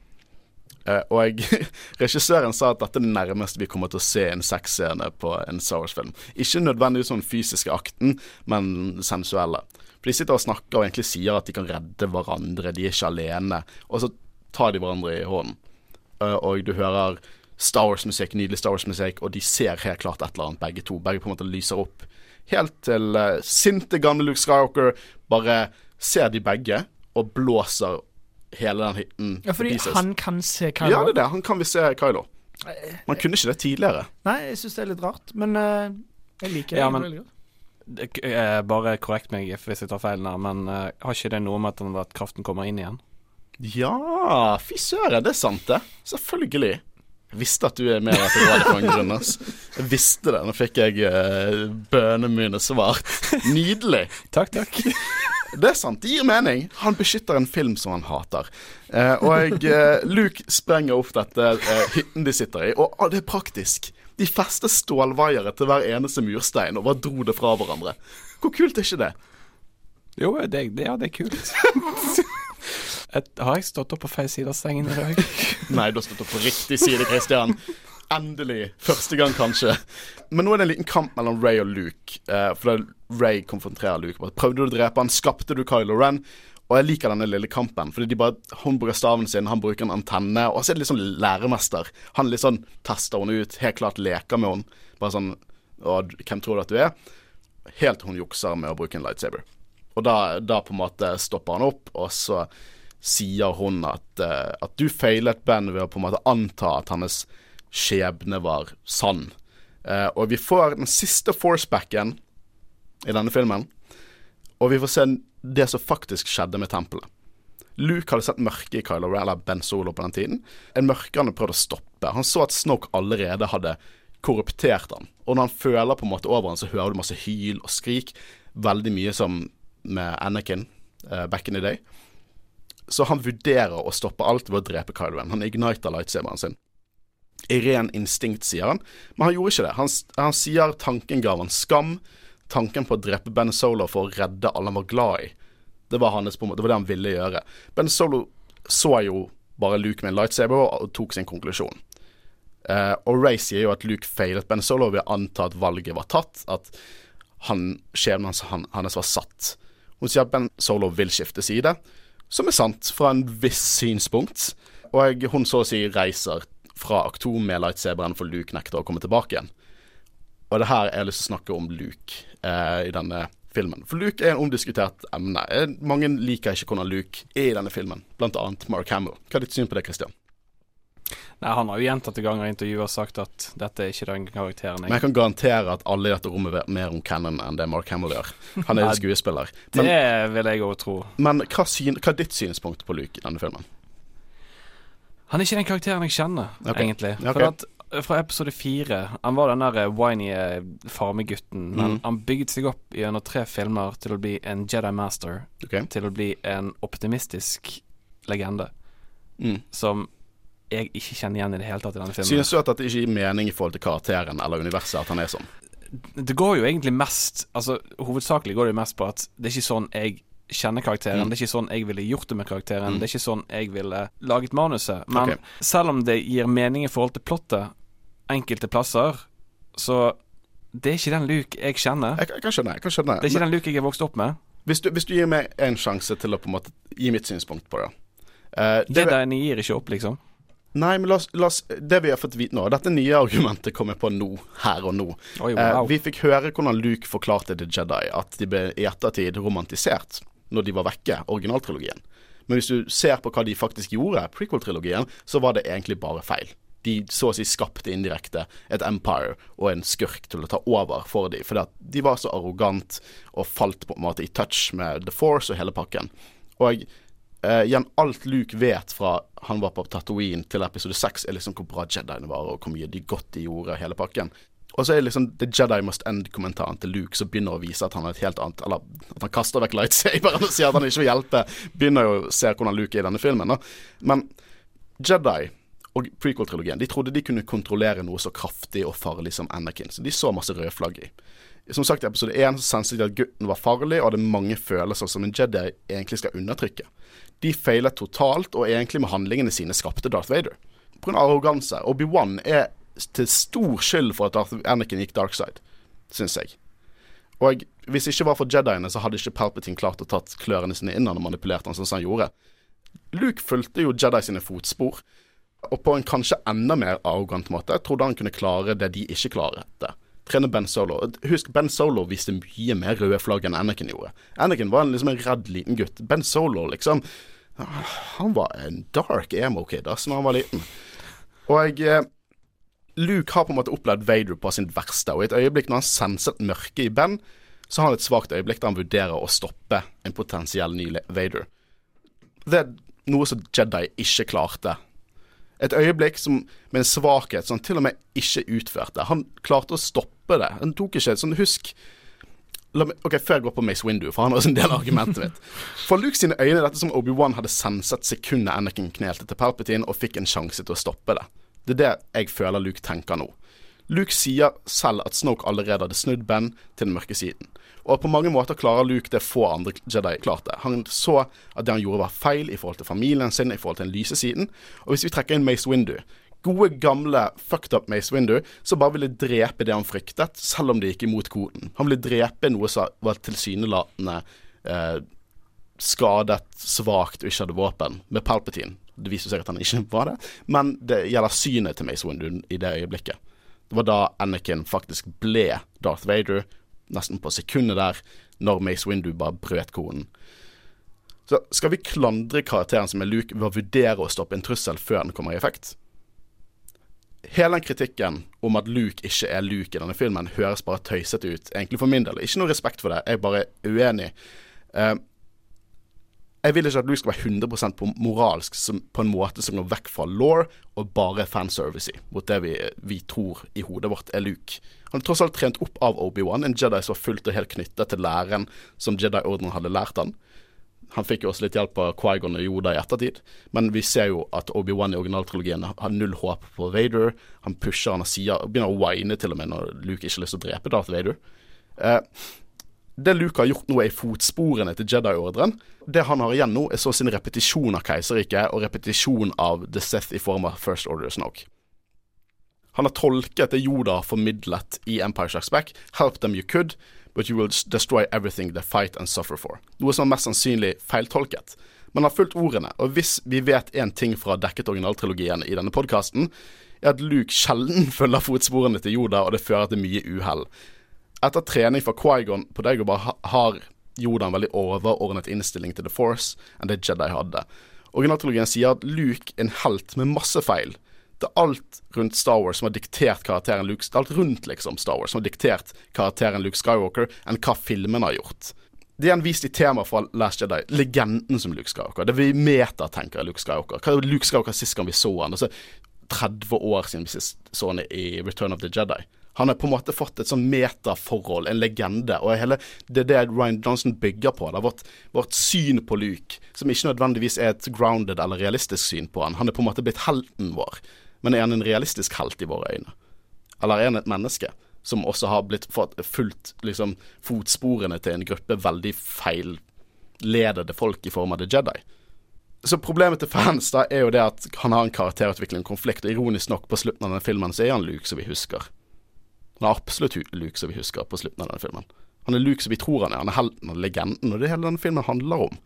Uh, og jeg, regissøren sa at dette er det nærmeste vi kommer til å se en sexscene på en Star Wars-film. Ikke nødvendigvis sånn fysiske akten, men sensuelle. For de sitter og snakker og egentlig sier at de kan redde hverandre, de er ikke alene. Og så tar de hverandre i hånden. Eh, og du hører Star Wars-musikk, nydelig Star Wars-musikk, og de ser helt klart et eller annet, begge to. Begge på en måte lyser opp. Helt til uh, sinte gamle Luke Skywalker bare ser de begge og blåser hele den hytten Ja, fordi han kan se Kylo. Ja, det er det. Han kan vi se Kylo. Man kunne ikke det tidligere. Nei, jeg syns det er litt rart, men uh, jeg liker det Ja, men- veldig godt. Det- bare korrekt meg hvis jeg tar feil men uh, har ikke det noe med at, den- at kraften kommer inn igjen? Ja, fy søren, det er sant, det. Selvfølgelig. Jeg visste at du er med rådet for en grunn. Jeg visste det. Nå fikk jeg uh, bønnene mine svart. Nydelig. Takk, takk. Det er sant, det gir mening. Han beskytter en film som han hater. Eh, og eh, Luke sprenger opp dette eh, hytten de sitter i, og ah, det er praktisk. De fester stålvaiere til hver eneste murstein og bare dro det fra hverandre. Hvor kult er ikke det? Jo, det, det, ja, det er kult. Et, har jeg stått opp på feil side av sengen i dag? Nei, du har stått opp på riktig side, Christian. Endelig. Første gang, kanskje. Men nå er det en liten kamp mellom Ray og Luke. Uh, for da Ray konfronterer Luke. Prøvde du å drepe han? Skapte du Kylo Ren? Og jeg liker denne lille kampen. Fordi de bare, Hun bruker staven sin, han bruker en antenne. Og så er det litt sånn læremester. Han litt sånn tester henne ut, helt klart leker med henne. Bare sånn Og hvem tror du at du er? Helt til hun jukser med å bruke en lightsaber. Og da, da på en måte stopper han opp, og så sier hun at, eh, at du feilet Ben ved å på en måte anta at hennes skjebne var sann. Uh, og vi får den siste forcebacken i denne filmen, og vi får se det som faktisk skjedde med tempelet. Luke hadde sett mørke i Kylo Ren, eller Ben Solo på den tiden. En mørke han hadde prøvd å stoppe. Han så at Snoke allerede hadde korruptert han. Og når han føler på en måte over han, så hører du masse hyl og skrik. Veldig mye som med Anakin uh, back in the day. Så han vurderer å stoppe alt ved å drepe Kylo Ren. Han igniter lightsaberen sin. I ren instinkt, sier han. Men han gjorde ikke det. Han, han sier tanken ga han skam. Tanken på å drepe Ben Solo for å redde alle han var glad i. Det var, hans, det var det han ville gjøre. Ben Solo så jo bare Luke med en lightsaber og tok sin konklusjon. Uh, og Ray sier jo at Luke feilet Ben Solo ved å anta at valget var tatt. At han, skjebnen hans han, hans var satt. Hun sier at Ben Solo vil skifte side, som er sant fra en viss synspunkt. Og hun så å si reiser fra Aktom med lightsaberen for Luke nekter å komme tilbake igjen. Og det her er jeg lyst til å snakke om Luke eh, i denne filmen. For Luke er en omdiskutert emne. Eh, Mange liker ikke hvordan Luke er i denne filmen, annet Mark Hamill. Hva er ditt syn på det, Christian? Nei, Han har jo gjentatte ganger i intervjuer sagt at dette er ikke den karakteren jeg Men jeg kan garantere at alle i dette rommet vet mer om Cannon enn det Mark Hamill gjør. Han er Nei, skuespiller. Men, Det vil jeg òg tro. men hva, syn, hva er ditt synspunkt på Luke i denne filmen? Han er ikke den karakteren jeg kjenner, okay. egentlig. Okay. For at fra episode fire Han var den der eh, whiny eh, farmegutten, men mm. han bygget seg opp gjennom tre filmer til å bli en Jedi Master, Okay. til å bli en optimistisk legende Mm. som jeg ikke kjenner igjen i det hele tatt i denne filmen. Synes du at det ikke gir mening i forhold til karakteren eller universet at han er sånn? Det går jo egentlig mest Altså Hovedsakelig går det jo mest på at det er ikke sånn jeg kjenner karakteren. Mm. Det er ikke sånn jeg ville gjort det med karakteren. Det er ikke sånn jeg ville laget manuset. Men okay. selv om det gir mening i forhold til plottet enkelte plasser, så det er ikke den Luke jeg kjenner. Jeg, jeg kan skjønne. jeg kan skjønne Det er ikke den Luke jeg er vokst opp med. hvis, du, hvis du gir meg en sjanse til å på en måte gi mitt synspunkt på det uh, det, Jediene gir ikke opp, liksom. Nei, men la oss, la oss Det vi har fått vite nå Dette nye argumentet kommer på nå, her og nå. Oi, Eh, vi fikk høre hvordan Luke forklarte til Jedi at de ble i ettertid romantisert når de var vekke, originaltrilogien. Men hvis du ser på hva de faktisk gjorde, prequel-trilogien, så var det egentlig bare feil. De så å si skapte indirekte et empire og en skurk til å ta over for dem. Fordi at de var så arrogant og falt på en måte i touch med The Force og hele pakken. Og eh, igjen, alt Luke vet fra han var på Tatooine til episode 6, er liksom hvor bra Jediene var, og hvor mye de godt de gjorde, hele pakken. Og så er det liksom The Jedi Must End-kommentaren til Luke som begynner å vise at han er et helt annet Eller at han kaster vekk lightsaberen og sier at han ikke vil hjelpe. Begynner jo å se hvordan Luke er i denne filmen. Da. Men Jedi og prequel-trilogien De trodde de kunne kontrollere noe så kraftig og farlig som Anakin, så de så masse røde flagg i. Som sagt, i episode 1 så senset de at gutten var farlig, og hadde mange følelser som en Jedi egentlig skal undertrykke. De feilet totalt, og egentlig med handlingene sine skapte Darth Vader. Av arroganse. Obi-Wan er til stor skyld for at Anakin gikk dark side, syns jeg. Og hvis det ikke var for Jediene, så hadde ikke Palpatine klart å tatt klørne sine inn og manipulert han sånn som han gjorde. Luke fulgte jo Jedi sine fotspor, og på en kanskje enda mer arrogant måte. Trodde han kunne klare det de ikke klarte. Trene Ben Solo. Husk, Ben Solo viste mye mer røde flagg enn Anakin gjorde. Anakin var liksom en redd liten gutt. Ben Solo, liksom Han var en dark emo-kid da når han var liten. Og jeg Luke har på en måte opplevd Vader på sin verste, og i et øyeblikk når han senset mørket i Ben, så har han et svakt øyeblikk der han vurderer å stoppe en potensiell ny Vader. Det er noe som Jedi ikke klarte. Et øyeblikk som, med en svakhet som han til og med ikke utførte. Han klarte å stoppe det. Han tok ikke sånn Husk meg, ok, Før jeg går på Mace Windu, for han har også en del av argumentet mitt. For Luke sine øyne er dette som Obi-Wan hadde senset sekundet Anakin knelte til Palpatine og fikk en sjanse til å stoppe det. Det er det jeg føler Luke tenker nå. Luke sier selv at Snoke allerede hadde snudd Ben til den mørke siden. Og på mange måter klarer Luke det få andre Jedi klarte. Han så at det han gjorde var feil i forhold til familien sin, i forhold til den lyse siden. Og hvis vi trekker inn Mace Windu Gode, gamle fucked up Mace Windu som bare ville drepe det han fryktet, selv om det gikk imot koden. Han ville drepe noe som var tilsynelatende eh, skadet, svakt og ikke hadde våpen, med Palpatine. Det viser seg at han ikke var det, men det gjelder synet til Mace Windu i det øyeblikket. Det var da Anakin faktisk ble Darth Vader, nesten på sekundet der, når Mace Windu bare brøt koden. Så skal vi klandre karakteren som er Luke ved å vurdere å stoppe en trussel før den kommer i effekt? Hele den kritikken om at Luke ikke er Luke i denne filmen, høres bare tøysete ut, egentlig for min del. Ikke noe respekt for det, jeg er bare uenig. Uh, jeg vil ikke at Luke skal være 100 på moralsk som, på en måte som går vekk fra law og bare fanservice mot det vi, vi tror i hodet vårt er Luke. Han er tross alt trent opp av Obi-Wan, en Jedi som var fullt og helt knyttet til læren som Jedi-ordenen hadde lært han. Han fikk jo også litt hjelp av Quaigon og Yoda i ettertid, men vi ser jo at Obi-Wan i originaltrilogien har null håp på Vader. Han pusher han og sier, begynner å whine til og med når Luke ikke har lyst til å drepe Darth Vader. Eh, det Luke har gjort nå, er i fotsporene til Jedi-ordren. Det han har igjen nå, er så sin repetisjon av Keiserriket og repetisjon av The Seth i form av First Order Snoke. Han har tolket det Yoda har formidlet i Empire Strikes Back. Help them you could, but you will destroy everything they fight and suffer for. Noe som er mest sannsynlig feiltolket. Men har fulgt ordene, og hvis vi vet én ting fra dekket originaltrilogien i denne podkasten, er at Luke sjelden følger fotsporene til Yoda, og det fører til mye uhell. Etter trening fra Quaigon på Dagobah ha- har Yoda en veldig overordnet innstilling til The Force enn det Jedi hadde. Originaltrilogien sier at Luke er en helt med masse feil. Det er alt rundt Star Wars som har diktert karakteren Luke Alt rundt liksom Star Wars som har diktert karakteren Luke Skywalker enn hva filmene har gjort. Det er vist i tema fra Last Jedi, legenden som Luke Skywalker. Det vi metatenker er Luke Skywalker. Hva er Luke Skywalker sist gang vi så han? Altså 30 år siden vi sist så han i Return of the Jedi. Han har på en måte fått et sånn metaforhold, en legende. Og hele, det er det Ryan Johnson bygger på. Det er vårt, vårt syn på Luke, som ikke nødvendigvis er et grounded eller realistisk syn på han. Han er på en måte blitt helten vår. Men er han en realistisk helt i våre øyne? Eller er han et menneske som også har blitt fulgt liksom, fotsporene til en gruppe veldig feilledede folk i form av The Jedi? Så problemet til fans da er jo det at han har en karakterutvikling, konflikt, og ironisk nok, på slutten av denne filmen så er han Luke som vi husker. Han er absolutt Luke som vi husker på slutten av denne filmen. Han er Luke som vi tror han er. Han er helten og legenden, og det hele denne filmen handler om.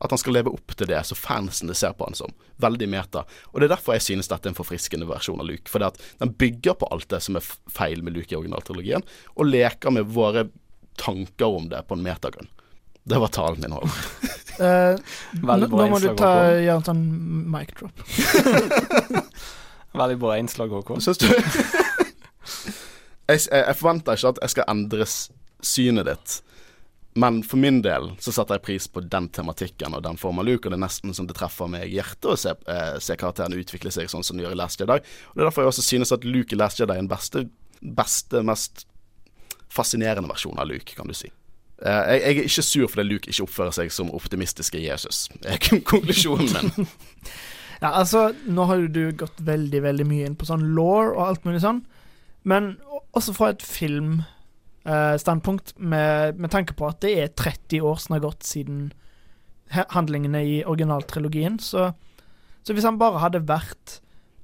At han skal leve opp til det så fansene ser på han som. Veldig meta. Og det er derfor jeg synes dette er en forfriskende versjon av Luke. Fordi at den bygger på alt det som er feil med Luke i originaltrilogien, og leker med våre tanker om det på en metagrunn. Det var talen min, Håvard. Eh, nå nå må du ta, gjøre en sånn mic drop. Veldig bra innslag, Håkon. Syns du jeg, jeg, jeg forventer ikke at jeg skal endre synet ditt. Men for min del så setter jeg pris på den tematikken og den formen Luke, og det er nesten som det treffer meg i hjertet å se, eh, se karakteren utvikle seg sånn som den gjør i Last Jedi. Og Det er derfor jeg også synes at Luke i Last Jedi er den beste, beste mest fascinerende versjonen av Luke, kan du si. Eh, jeg, jeg er ikke sur fordi Luke ikke oppfører seg som optimistiske Jesus. Det er konklusjonen min. Ja, altså, nå har jo du gått veldig, veldig mye inn på sånn law og alt mulig sånn, men også fra et filmstandpunkt, med, med tanke på at det er 30 år som har gått siden handlingene i originaltrilogien, så, så hvis han bare hadde vært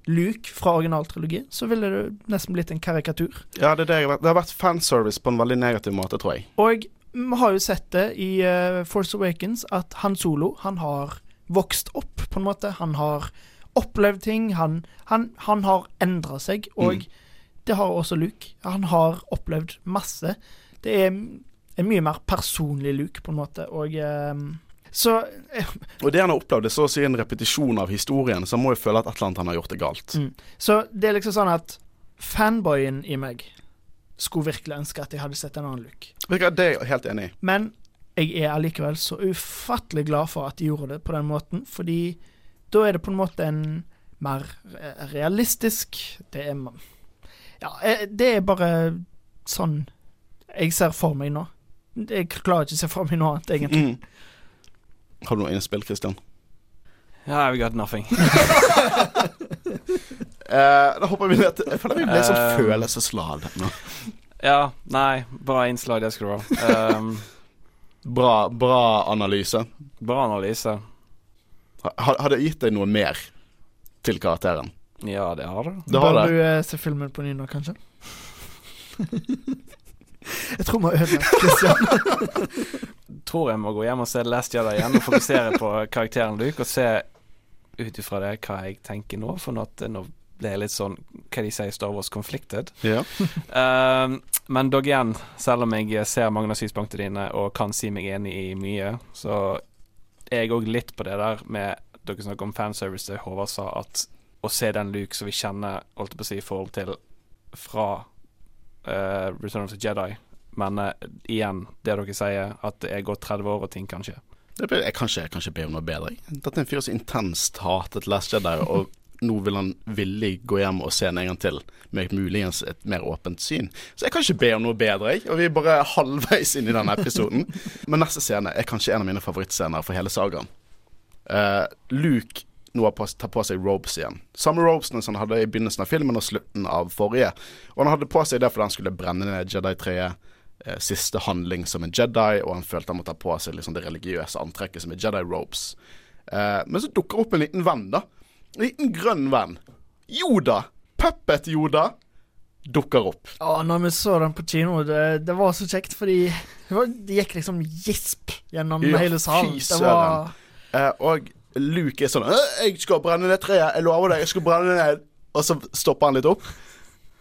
Luke fra originaltrilogien, så ville det nesten blitt en karikatur. Ja, det, det, det har vært fanservice på en veldig negativ måte, tror jeg. Og vi har jo sett det i uh, Force Awakens at Han Solo han har vokst opp, på en måte. Han har opplevd ting. Han, han, han har endra seg, og Mm. Det har også Luke. Han har opplevd masse. Det er en mye mer personlig Luke, på en måte, og um, Så eh, Og det han har opplevd, er så å si en repetisjon av historien, så han må jo føle at et eller annet han har gjort, er galt. Mm. Så det er liksom sånn at fanboyen i meg skulle virkelig ønske at jeg hadde sett en annen Luke. Det er jeg helt enig i. Men jeg er allikevel så ufattelig glad for at de gjorde det på den måten, fordi da er det på en måte en mer realistisk Det er Ja, eh, det er bare sånn jeg ser for meg nå. Jeg klarer ikke å se for meg noe annet, egentlig. Mm. Har du noe innspill, Christian? Ja, we got nothing. uh, da hopper vi ned til Jeg føler vi ble sånn uh, følelsesladd nå. Ja, nei, bra innslag, det skal du ha. Um, Bra, bra analyse. bra analyse. Har, har det gitt deg noe mer til karakteren? Ja, det har det. Det har Bør det. du eh, se filmen på ny nå, kanskje? jeg tror vi har ødelagt Christian. Tror jeg må gå hjem og se Last Jedi igjen og fokusere på karakteren Luke, og se ut ifra det hva jeg tenker nå, for nå, nå ble jeg litt sånn Hva de sier, Star Wars conflicted. Ja. Um, men dog igjen, selv om jeg ser mange av synspunktene dine og kan si meg enig i mye, så er jeg òg litt på det der med Dere snakker om fanservice, Håvard sa, at å se den Luke som vi kjenner, holdt jeg på å si, i forhold til fra uh, Return of the Jedi. Men uh, igjen, det dere sier, at det er gått 30 år og ting kan skje. Det, jeg kan ikke, jeg kan ikke be om noe bedre. Dette er en fyr som intenst hatet Last Jedi, og nå vil han villig gå hjem og se den en gang til, med muligens et mer åpent syn. Så jeg kan ikke be om noe bedre, jeg. Og vi er bare halvveis inn i denne episoden. Men neste scene er kanskje en av mine favorittscener for hele sagaen. Uh, Luke nå har på, tar på seg robes igjen. Samme robesene som han hadde i begynnelsen av filmen og slutten av forrige. Og han hadde på seg det fordi han skulle brenne ned Jedi-treet. Eh, siste handling som en Jedi, og han følte han måtte ta på seg liksom det religiøse antrekket som er Jedi robes. Eh, men så dukker opp en liten venn, da. En liten grønn venn. Yoda. Puppet Yoda dukker opp. Ja, når vi så den på kino, det, det var så kjekt, fordi det, var, det gikk liksom gisp gjennom Ja, hele salen. fy Det var Eh, og Luke er sånn «Øh, 'Jeg skal brenne ned treet. Jeg lover deg, jeg skal brenne ned.' Og så stopper han litt opp.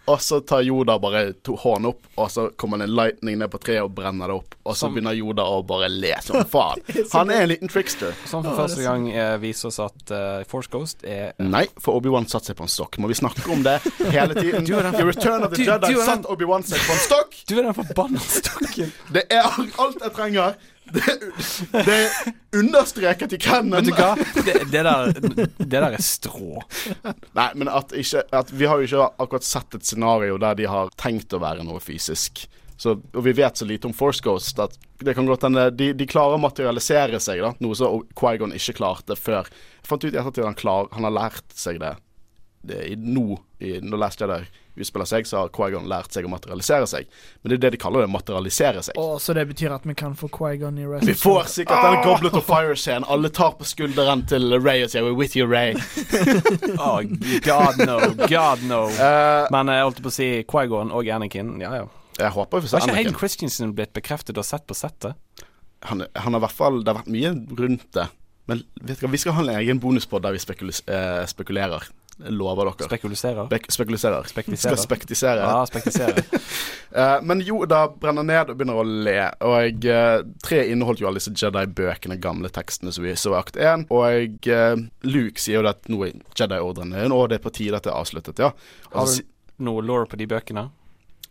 Og så tar Yoda bare to hånden opp, og så kommer det en lightning ned på treet og brenner det opp. Og så begynner Yoda å bare le som faen. Han er en liten trickster. Som for første gang eh, viser oss at uh, Force Ghost er Nei, for Obi-Wan satte seg på en stokk. Må vi snakke om det hele tiden? Du er den- I Return of the Du- Jedi du er den- satt Obi-Wan seg på en stokk. Du er den forbanna stokken! Det er alt jeg trenger. Det, det er understreket i canon. Vet du hva? Det, det, der, det der er strå. Nei, men at ikke at Vi har jo ikke akkurat sett et scenario der de har tenkt å være noe fysisk. Så, og vi vet så lite om Force Ghost at det kan godt hende de, de klarer å materialisere seg, da noe som Quaigon ikke klarte før. Jeg fant ut i ettertid at han, klar, han har lært seg det, det i, nå, i, når Last Jedi utspiller seg, så har Quaigon lært seg å materialisere seg. Men det er det de kaller det, materialisere seg. Oh, så det betyr at vi kan få Quaigon i Rest? Vi får sikkert denne Goblet of Fire-scenen. Alle tar på skulderen til Ray og sier 'We're with you, Ray'. Oh, God no, God no. Uh, Men jeg holdt på å si Quaigon og Anakin. Ja, ja. jeg håper vi Har ikke Hayden Anakin. Christensen blitt bekreftet og sett på settet? Han, han har i hvert fall Det har vært mye rundt det. Men vet du hva, vi skal ha en egen bonuspod der vi eh, spekulerer. Jeg lover dere. Spekuliserer? Bek spekuliserer. Spektiserer. Skal spektisere. Ja, spektisere Men men da brenner ned og begynner å le. Og uh, tre inneholdt jo alle disse Jedi-bøkene, gamle tekstene som vi så i akt 1. Og eh, Luke sier jo at nå er Jedi-ordrene og det er på tide at det er avsluttet, ja. Altså, Har du noe law på de bøkene?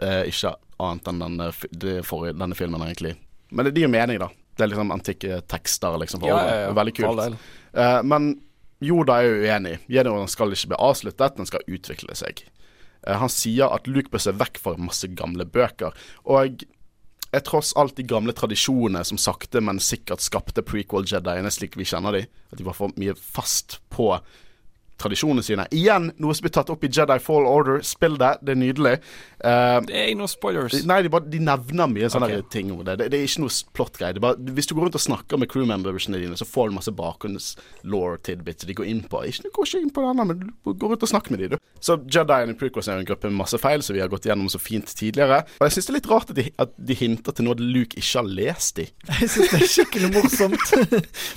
eh, ikke annet enn denne, forrige, denne filmen, egentlig. Men det, det gir jo mening, da. Det er liksom antikke tekster, liksom. For ja, ja, ja, Veldig kult. del. Eh, da er jeg uenig. Jedi-orden skal ikke bli avsluttet, den skal utvikle seg. Eh, han sier at Luke bør se vekk fra masse gamle bøker. Og er tross alt de gamle tradisjonene som sakte, men sikkert skapte prequel-jediene slik vi kjenner de. At de var for mye fast på tradisjonene sine. Igjen noe som blir tatt opp i Jedi Fall Order. Spill det, det er nydelig. Uh, Det er ikke noe spoilers. Nei, de, bare, de nevner mye sånne okay. ting om det. det. Det er ikke noe plot-greie. Hvis du går rundt og snakker med crewmembersene dine, så får du masse bakgrunns-law tidbits de går inn på. Ikke, går ikke inn på denne, men du går rundt og snakker med de, du. Så Jedi i prequels er en gruppe med masse feil, som vi har gått gjennom så fint tidligere. Og jeg syns det er litt rart at de, at de hinter til noe Luke ikke har lest i. Jeg syns det er skikkelig morsomt.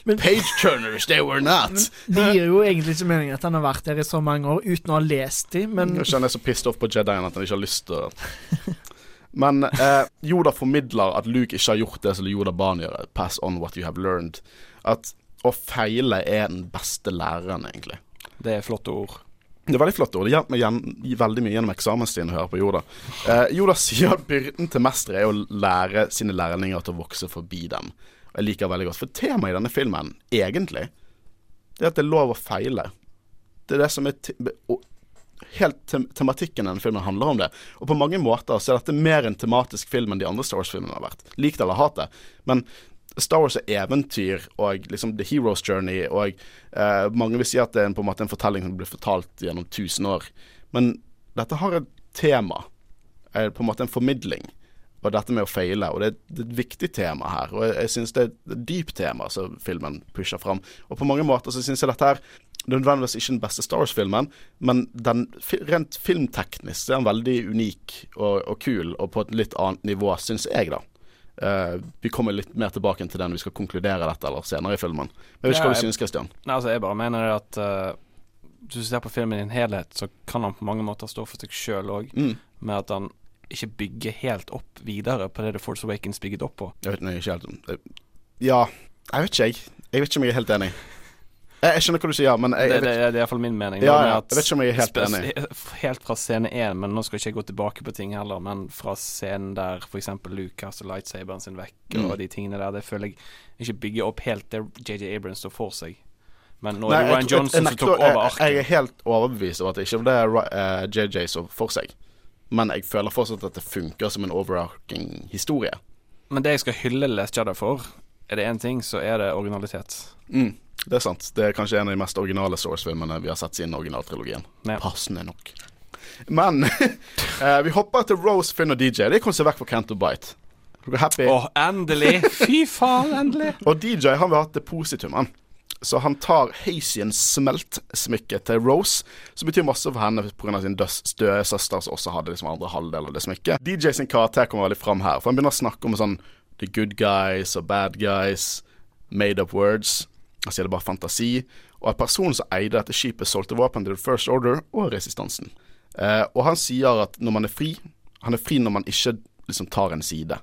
Men Page turners, they were not! det gir jo egentlig ikke mening at han har vært der i så mange år uten å ha lest dem, men kjenner jeg så pissed off på Jedien at han ikke har lyst til å Men eh, Yoda formidler at Luke ikke har gjort det som Yoda ba han gjøre. Pass on what you have learned. At å feile er den beste læreren, egentlig. Det er flotte ord. Det er veldig flotte ord. det hjelper meg gjen, veldig mye gjennom eksamenstiden å høre på Yoda. Eh, Yoda sier at byrden til mesteret er å lære sine lærlinger til å vokse forbi dem. Og jeg liker veldig godt. For temaet i denne filmen, egentlig, det er at det er lov å feile. Det er det som er Helt tem tematikken denne filmen handler om det. Og på mange måter så er dette mer en tematisk film enn de andre Star Wars-filmene har vært. Lik det eller hat det. Men Star Wars er eventyr og liksom The Hero's Journey, og eh, mange vil si at det er på en måte en fortelling som blir fortalt gjennom tusen år. Men dette har et tema, er på en måte en formidling, og dette med å feile. Og det er, et viktig tema her, og jeg, jeg syns det er et dypt tema som filmen pusher fram. Og på mange måter så syns jeg dette her er nødvendigvis ikke den beste Star Wars-filmen, men den, rent filmteknisk er den veldig unik og, og kul, og på et litt annet nivå, syns jeg, da. Uh, vi kommer litt mer tilbake til den vi skal konkludere dette eller senere i filmen. Men jeg vet ikke Ja, hva du synes, Christian. Nei, altså, jeg bare mener det at uh, Hvis du ser på filmen i en helhet, så kan han på mange måter stå for seg sjøl òg, Mm. med at han ikke bygger helt opp videre på det The Force Awakens bygget opp på. Jeg vet nei, ikke helt Ja, jeg vet ikke, jeg. Jeg vet ikke om jeg er helt enig. Jeg, jeg skjønner hva du sier, men jeg, jeg, det, det, det er iallfall min mening. ja, ja, jeg vet ikke om jeg er helt enig. Helt fra scene én, men nå skal ikke jeg gå tilbake på ting heller, men fra scenen der f.eks. Lucas og lightsaberen sin vekk, Mm. og de tingene der, det føler jeg ikke bygger opp helt det JJ Abrams står for seg. Men nå er det Ryan Johnson som tok over jeg, jeg er helt overbevist over at det ikke det er eh, JJ som for seg. Men jeg føler fortsatt at det funker som en overarching historie. Men det jeg skal hylle Les Jedi for, er det én ting, så er det originalitet. Mm, det er sant. Det er kanskje en av de mest originale Source-filmene vi har sett siden originaltrilogien. Ja. Passende nok. Men eh, vi hopper til Rose, Finn og DJ. De kom seg vekk fra Canto Bite. Dere er happy? Oh, endelig! Fy faen, endelig! Og DJ han vil ha depositum, han. Så han tar Hazian smelt-smykket til Rose, som betyr masse for henne pga. sin døde søster, som også hadde liksom andre halvdel av det smykket. DJ sin karakter kommer veldig fram her, for han begynner å snakke om sånn the good guys og bad guys, made up words. Han sier det er bare fantasi. Og at personen som eide dette skipet, solgte våpen til The First Order og resistansen. Eh, og han sier at når man er fri Han er fri når man ikke liksom tar en side.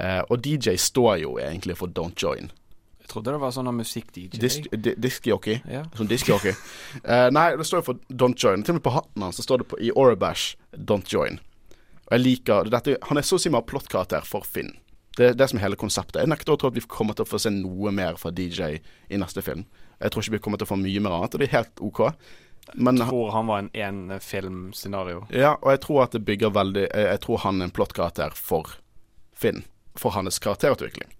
Eh, og DJ står jo egentlig for Don't Join. Jeg trodde det var sånn musikk-DJ. Disk, di, diskjockey. Ja. Sånn diskjockey. Eh, nei, det står jo for Don't Join. Til og med på hatten hans står det på, i Orabash Don't Join. Og jeg liker dette, Han er så å si mer plottkarakter for Finn. Det er det som er hele konseptet. Jeg nekter å tro at vi kommer til å få se noe mer fra DJ i neste film. Jeg tror ikke vi kommer til å få mye mer annet, og det er helt OK. Men Jeg tror han var en én-filmscenario. ja, og jeg tror at det bygger veldig Jeg, tror han er en plottkarakter for Finn. For hans karakterutvikling.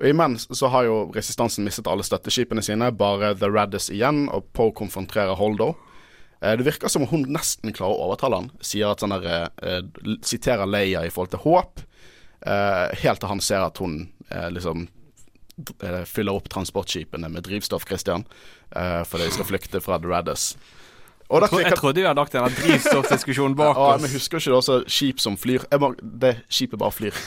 Og Imens så har jo resistansen mistet alle støtteskipene sine, bare The Raddis igjen, og Poe konfronterer Holdo. Eh, Det virker som om hun nesten klarer å overtale han. Sier at sånn der, eh, Siterer Leia i forhold til håp. Eh, helt til han ser at hun eh, liksom eh, fyller opp transportskipene med drivstoff, Christian. Eh, fordi de skal flykte fra The Raddus. Og Jeg, tro, jeg trodde vi hadde lagt denne drivstoffdiskusjonen bak oss. ja, men husker ikke det også skip som flyr? Jeg må, det skipet bare flyr.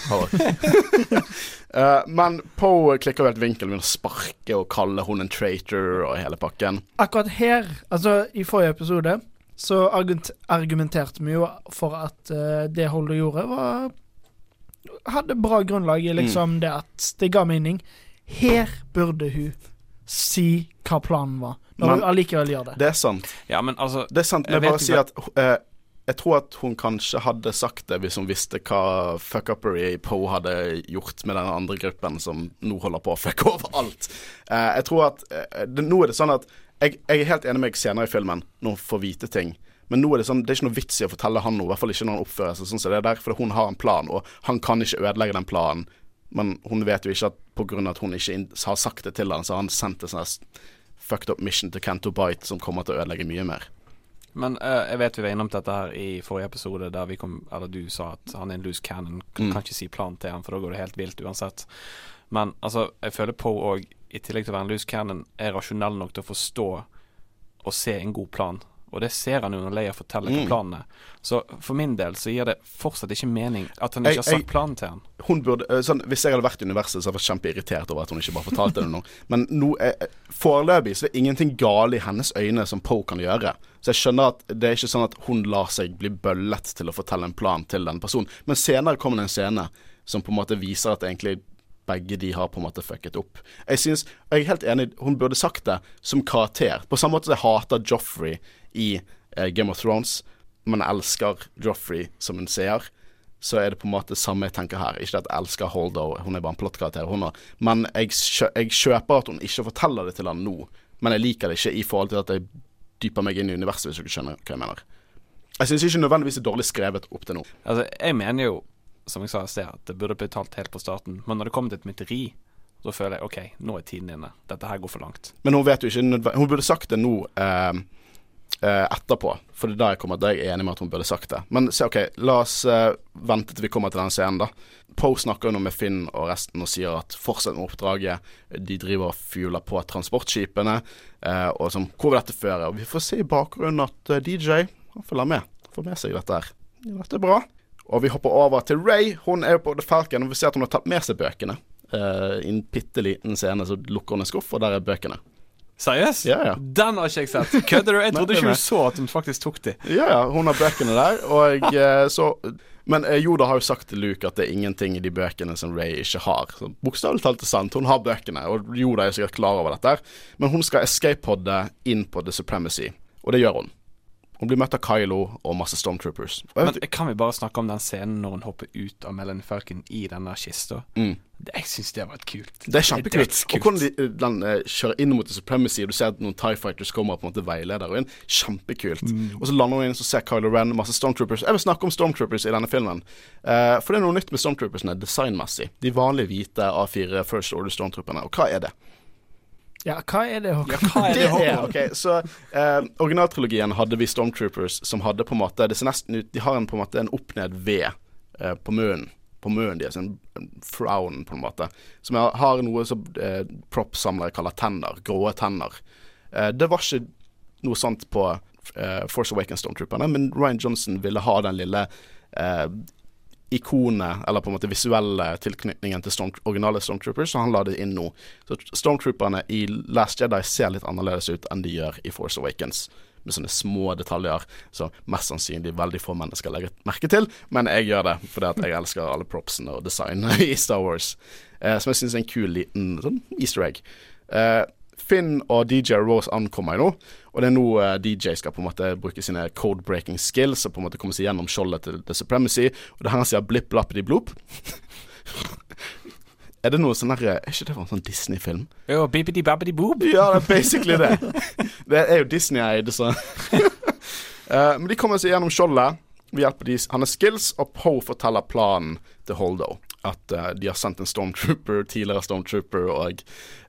Eh, men Poe klikker helt vinkel, begynner å sparke og kalle hun en traitor og hele pakken. Akkurat her, altså i forrige episode, så argumenterte vi jo for at uh, det Holder gjorde, var Hadde bra grunnlag i liksom det at det ga mening. Her burde hun si hva planen var, når Men- hun allikevel gjør det. Det er sant. Ja, men altså Det er sant, Jeg men jeg bare sier at uh, Jeg tror at hun kanskje hadde sagt det hvis hun visste hva fuck-uppery Poe hadde gjort med den andre gruppen som nå holder på å fucke over alt. Uh, jeg tror at uh, det, Nå er det sånn at jeg, jeg er helt enig med deg senere i filmen, når hun får vite ting. Men nå er det sånn, det er ikke noe vits i å fortelle han noe, i hvert fall ikke når han oppfører seg sånn som det er der, for hun har en plan, og han kan ikke ødelegge den planen. Men hun vet jo ikke at pga. at hun ikke har sagt det til han, så har han sendt en sånn fucked up mission til Kento Bite som kommer til å ødelegge mye mer. Men uh, jeg vet vi var innom dette her i forrige episode, der vi kom Eller du sa at han er en loose cannon. Kan, Mm. kan ikke si plan til han, for da går det helt vilt uansett. Men altså, jeg føler på òg, i tillegg til å være en loose cannon, er rasjonell nok til å forstå og se en god plan. Og det ser han jo når Leia forteller hva Mm. planen er. Så for min del så gir det fortsatt ikke mening at han Jeg- ikke har sagt jeg- planen til han. hun burde, eh, sånn, Hvis jeg hadde vært i universet, så hadde jeg vært kjempeirritert over at hun ikke bare fortalte det nå. Men nå, eh, foreløpig så er det ingenting gale i hennes øyne som Poe kan gjøre. Så jeg skjønner at det er ikke sånn at hun lar seg bli bøllet til å fortelle en plan til den personen. Men senere kommer det en scene som på en måte viser at egentlig begge de har på en måte fucket opp. Jeg synes, jeg er helt enig, hun burde sagt det som karakter. På samme måte som jeg hater Joffrey i eh, Game of Thrones, men jeg elsker Joffrey som en seer så er det på en måte samme jeg tenker her. Ikke at jeg elsker Holdo, hun er bare en plottkarakter, hun òg. Men jeg, jeg kjøper at hun ikke forteller det til han nå. Men jeg liker det ikke i forhold til at jeg dyper meg inn i universet, hvis dere skjønner hva jeg mener. Jeg syns ikke nødvendigvis det er dårlig skrevet opp til nå. Altså, jeg mener jo, som jeg sa i sted, at det burde blitt talt helt på starten. Men når det kommer til et mytteri, så føler jeg OK, nå er tiden inne. Dette her går for langt. Men hun vet jo ikke Hun burde sagt det nå eh, eh, etterpå. For det er da jeg kommer til jeg er enig med at hun burde sagt det. Men se, OK, la oss eh, vente til vi kommer til den scenen, da. Poe snakker nå med Finn og resten og sier at fortsett med oppdraget. De driver og fjuler på transportskipene. Eh, og sånn, hvor vil dette føre? Og vi får se i bakgrunnen at eh, DJ han følger med. Får med seg dette her. Dette er bra. Og vi hopper over til Ray. Hun er jo på The Falcon, og vi ser at hun har tatt med seg bøkene. Uh, I en bitte liten scene så lukker hun en skuff, og der er bøkene. Seriøst? Ja, ja. Den har ikke jeg sett. Kødder du? Jeg trodde ikke du så at hun faktisk tok de. Ja, ja, hun har bøkene der, og uh, så Men eh, Yoda har jo sagt til Luke at det er ingenting i de bøkene som Ray ikke har. Bokstavelig talt er sant, hun har bøkene, og Yoda er sikkert klar over dette. Men hun skal escape-podde inn på The Supremacy, og det gjør hun. Hun blir møtt av Kylo og masse Stormtroopers. Men kan vi bare snakke om den scenen når hun hopper ut av Melanie Falcon i denne kista? mm, Jeg syns det var kult. det er kjempekult. Og hvordan de, eh, den eh, kjører inn mot The Supremacy, og du ser at noen Tie Fighters kommer og på en måte veileder henne inn. Kjempekult. Og så lander hun inn, så ser Kylo Ren masse Stormtroopers. Jeg vil snakke om Stormtroopers i denne filmen. Uh, for det er noe nytt med Stormtroopersene designmessig. De vanlige hvite A4 First Order Stormtrooperne. Og hva er det? Ja, hva er det, Håkon? Ja, hva er det, Håkon? ok, så eh, Originaltrilogien hadde vi Stormtroopers som hadde på en måte Det ser nesten ut De har en på en måte en opp-ned-V eh, på munnen. På munnen deres, en, en frown, på en måte. Som har, har noe som eh, prop-samlere kaller tenner. Gråe tenner. Eh, det var ikke noe sånt på eh, Force Awakens Stormtrooperne, men Ryan Johnson ville ha den lille eh, ikonet, eller på en måte visuelle tilknytningen til Storm, originale Stormtroopers, så han la det inn nå. Så Stormtrooperne i Last Jedi ser litt annerledes ut enn de gjør i Force Awakens. Med sånne små detaljer som mest sannsynlig veldig få mennesker legger merke til. Men jeg gjør det fordi jeg elsker alle propsene og designet i Star Wars. Eh, som jeg syns er en kul liten sånn easter egg. Eh, Finn og DJ Rose ankommer nå, og det er nå eh, DJ skal på en måte bruke sine code-breaking skills og på en måte komme seg gjennom skjoldet til The Supremacy. Og det er her han sier blipp, blappidi, blop. Er det noe sånn der Er ikke det en sånn Disney-film? Jo, bibbidi babbidi boob. Ja, det er basically det. Det er jo Disney-eid, så uh, Men de kommer seg gjennom skjoldet ved hjelp av de, hans skills, og Poe forteller planen til Holdo. At uh, de har sendt en stormtrooper, tidligere stormtrooper og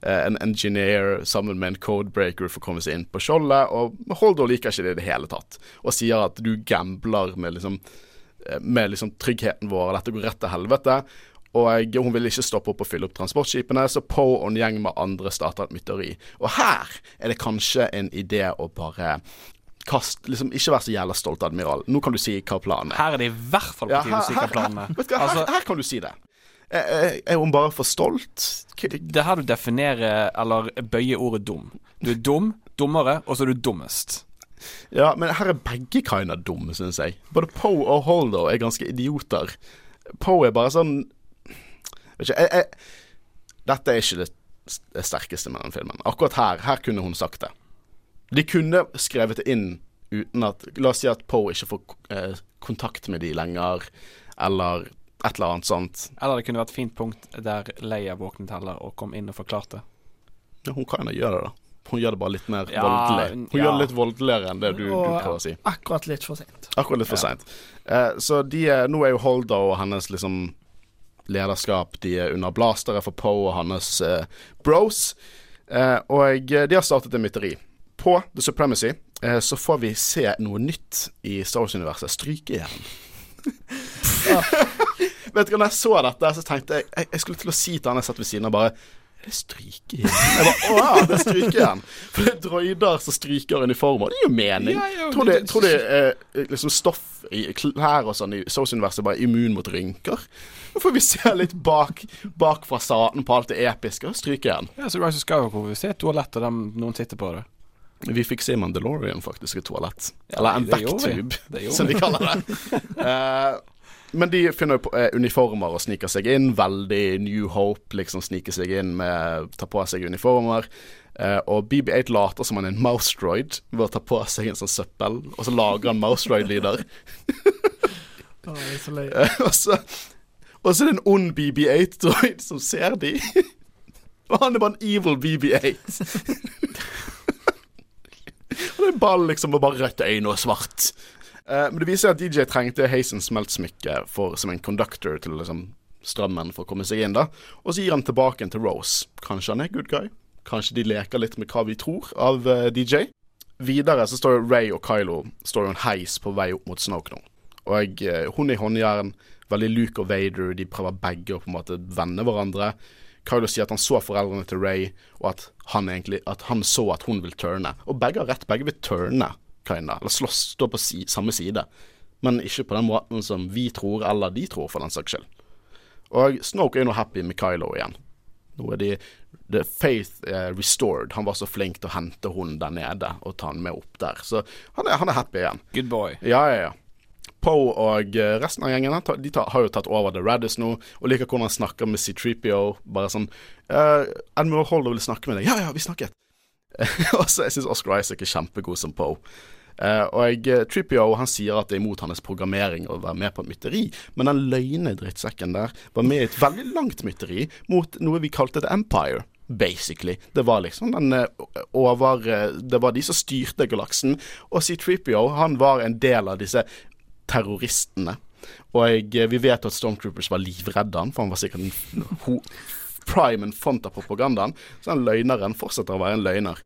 uh, en engineer sammen med en codebreaker for å komme seg inn på skjoldet. Og Holdo liker ikke det i det hele tatt, og sier at du gambler med liksom eh, med liksom tryggheten vår, dette går rett til helvete. Og hun vil ikke stoppe opp og fylle opp transportskipene, så Poe og en gjeng med andre starter et mytteri. Og her er det kanskje en idé å bare kast, liksom, Ikke vær så jævla stolt, admiral. Nå kan du si hva planen er. Her er det i hvert fall på tide å si hva planen er. Du her, Altså, her kan du si det. Er, er- hun bare for stolt? Det er her du definerer, eller bøyer ordet dum. Du er dum, dummere, og så er du dummest. Ja, men her er begge kinda dumme, syns jeg. Både Poe og Holdo er ganske idioter. Poe er bare sånn Vet ikke, jeg, jeg, Dette er ikke det det sterkeste med den filmen. Akkurat her, her kunne hun sagt det. De kunne skrevet det inn uten at La oss si at Poe ikke får eh, kontakt med de lenger, eller et eller annet sånt. Eller det kunne vært et fint punkt der Leia våknet heller og kom inn og forklarte. Ja, hun kan jo gjøre det, da. Hun gjør det bare litt mer Ja, voldelig. Hun ja. gjør det litt voldeligere enn det du, du prøver å si. Akkurat litt for sent. Akkurat litt for Ja. seint. Eh, så de er, nå er jo Holda og hennes liksom lederskap De er under blastere for Poe og hans eh, bros. Eh, og de har startet en mytteri. På The Supremacy eh, så får vi se noe nytt i Star Wars-universet. Strykejern. Vet du når jeg så dette, så tenkte jeg Jeg, jeg skulle til å si til han jeg satt ved siden av, bare Er det strykejern? Jeg bare, Å ja, det er strykejern. For det er droider som stryker uniformer. Det gir jo mening. Ja, ja, tror det, det- tror det er eh, liksom stoff i klær og sånn i Star Wars-universet bare er immun mot rynker. Nå får vi se litt bak, bak fasaden på alt det episke. og Strykejern. Ja, så Rise of Skywalker, vi ser toaletter der noen sitter på det. Vi fikk se Mandalorian faktisk i toalett. Eller en gjorde som de kaller det. uh, men de finner på eh, uniformer og sniker seg inn. Veldig New Hope, liksom sniker seg inn med Ta på seg uniformer. Eh, og BB8 later som han er en mouse-droid ved å ta på seg en sånn søppel, og så lager han mouse-droid-lyder. oh, så. Eh, og så Og så er det en ond BB8-droid som ser de. og han er bare en evil BB8. Og det er ball liksom og bare rødt øyne og svart. Uh, men det viser at DJ trengte Hazen smeltsmykke for, som en conductor til liksom, strømmen for å komme seg inn. da Og så gir han tilbake til Rose. Kanskje han er good guy? Kanskje de leker litt med hva vi tror av uh, DJ? Videre så står Ray og Kylo står jo en heis på vei opp mot Snoke nå. Og eh, hun i håndjern, veldig Luke og Vader, de prøver begge å på en måte vende hverandre. Kylo sier at han så foreldrene til Ray, og at han egentlig At han så at hun vil turne. Og begge har rett, begge vil turne, kinda. Eller slåss, stå på si, samme side. Men ikke på den måten som vi tror, eller de tror, for den saks skyld. Og Snoke er nå happy med Kylo igjen. Nå er de The Faith er restored. Han var så flink til å hente hun der nede og ta han med opp der. Så han er, han er happy igjen. Good boy. Ja, ja, ja. Poe og eh, resten av gjengen de tar, har jo tatt over The Raddis nå, og liker hvordan han snakker med C3PO. Bare sånn uh, 'Admiral Holder vil snakke med deg.' 'Ja, ja, vi snakket.' og så Jeg syns Oscar Isaac er kjempegod som Poe. Uh, og jeg, Trippio han sier at det er imot hans programmering å være med på et mytteri, men den løgne drittsekken der var med i et veldig langt mytteri mot noe vi kalte The Empire. Basically. Det var liksom den uh, over uh, Det var de som styrte galaksen, og C3PO han var en del av disse terroristene. Og eh, vi vet at Stormtroopers var livredde han, for han var sikkert en prime and font av propagandaen. Så den løgneren fortsetter å være en løgner.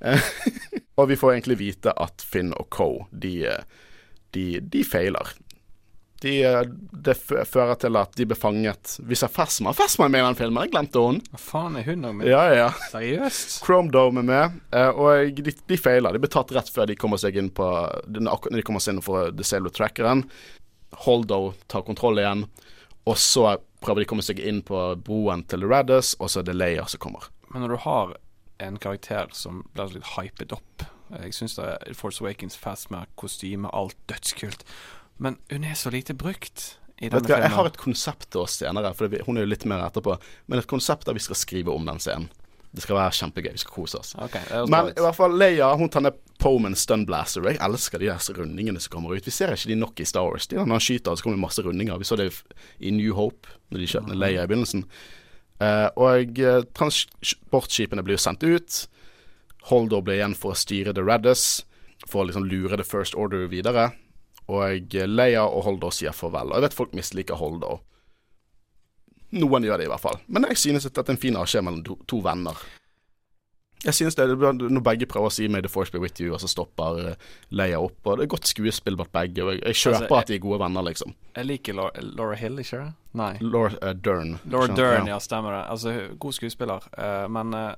Eh, og vi får egentlig vite at Finn og Co. de, eh, de, de feiler. De, eh, det fører til at de blir fanget. Vi ser Fesma. Fesma er med i den filmen, jeg glemte hun. Hva faen er hun òg med? Ja, ja. Seriøst? Chrome Dome er med, eh, og de, de feiler. De blir tatt rett før de kommer seg inn på når de kommer seg inn for The Sailor Trackeren. Holdo tar kontroll igjen, og så prøver de å komme seg inn på broen til Raddus og så er det Leia som kommer. Men når du har en karakter som blir litt hypet opp Jeg syns Force Awakens Phasma, kostyme, alt dødskult. Men hun er så lite brukt i denne Vet du Jeg har et konsept til oss senere, for hun er jo litt mer etterpå, men et konsept der vi skal skrive om den scenen. Det skal være kjempegøy. Vi skal kose oss. Okay, Men i hvert fall Leia hun tar ned Poman Stunblaster. Jeg elsker de der rundingene som kommer ut. Vi ser ikke de nok i Star Wars. De der når han skyter, så kommer det masse rundinger. Vi så det i New Hope, når de skjøt ned Leia i begynnelsen. Uh, og eh, transportskipene blir jo sendt ut. Holdo blir igjen for å styre The Reddus, for å liksom lure The First Order videre. Og Leia og Holdo sier farvel. Og jeg vet folk misliker Holdo. Noen gjør det i hvert fall. Men jeg synes at dette er en fin avskjed mellom to, to venner. Jeg synes det, Når begge prøver å si 'May the force be with you', og så stopper eh, Leia opp. Og det er godt skuespill blant begge, og jeg, jeg kjøper Altså, jeg- at de er gode venner, liksom. Jeg liker Laura, Laura Hill, ikke det? Nei. Laura uh, Dern. Laura Dern, ja, stemmer det. Altså, god skuespiller. uh, men uh,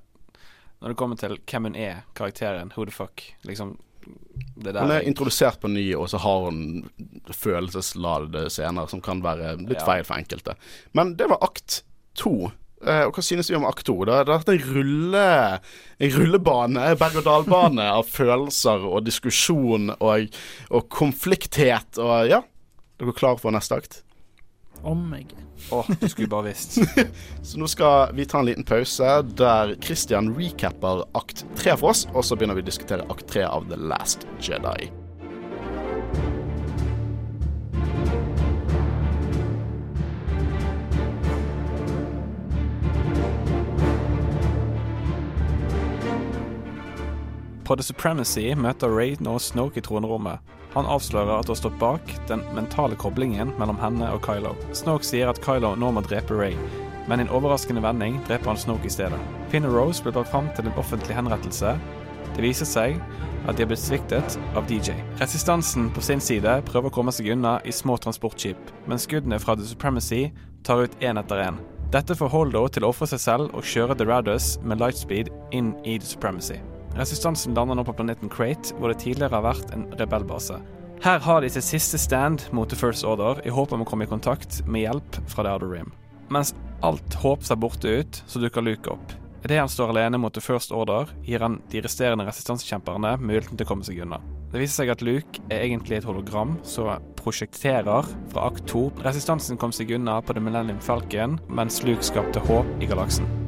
når det kommer til hvem hun er, karakteren, who the fuck, liksom Det Hun er introdusert på ny, og så har hun følelsesladede scener som kan være litt Ja. feil for enkelte. Men det var akt to. Eh, og hva synes vi om akt to? Det har vært en rulle, en rullebane, berg-og-dal-bane av følelser og diskusjon og, og konflikthet og ja. Dere klare for neste akt? Om jeg Åh, du skulle bare visst. Så nå skal vi ta en liten pause der Christian recapper akt tre for oss, og så begynner vi å diskutere akt tre av The Last Jedi. På The Supremacy møter Ray nå Snoke i tronrommet. Han avslører at hun stått bak den mentale koblingen mellom henne og Kylo. Snoke sier at Kylo nå må drepe Ray, men i en overraskende vending dreper han Snoke i stedet. Finn og Rose blir brakt fram til en offentlig henrettelse. Det viser seg at de har blitt sviktet av DJ. Resistansen på sin side prøver å komme seg unna i små transportskip, men skuddene fra The Supremacy tar ut én etter én. Dette får Holdo til å ofre seg selv og kjøre The Raddus med lightspeed inn i The Supremacy. Resistansen lander nå på planeten Crate, hvor det tidligere har vært en rebellbase. Her har de sitt siste stand mot The First Order, i håp om å komme i kontakt med hjelp fra The Outer Rim. Mens alt håp ser borte ut, så dukker Luke opp. Idet han står alene mot The First Order, gir han de resterende resistansekjemperne muligheten til å komme seg unna. Det viser seg at Luke er egentlig et hologram som prosjekterer fra akt 2. Resistansen kom seg unna på The Millennium Falcon, mens Luke skapte håp i galaksen.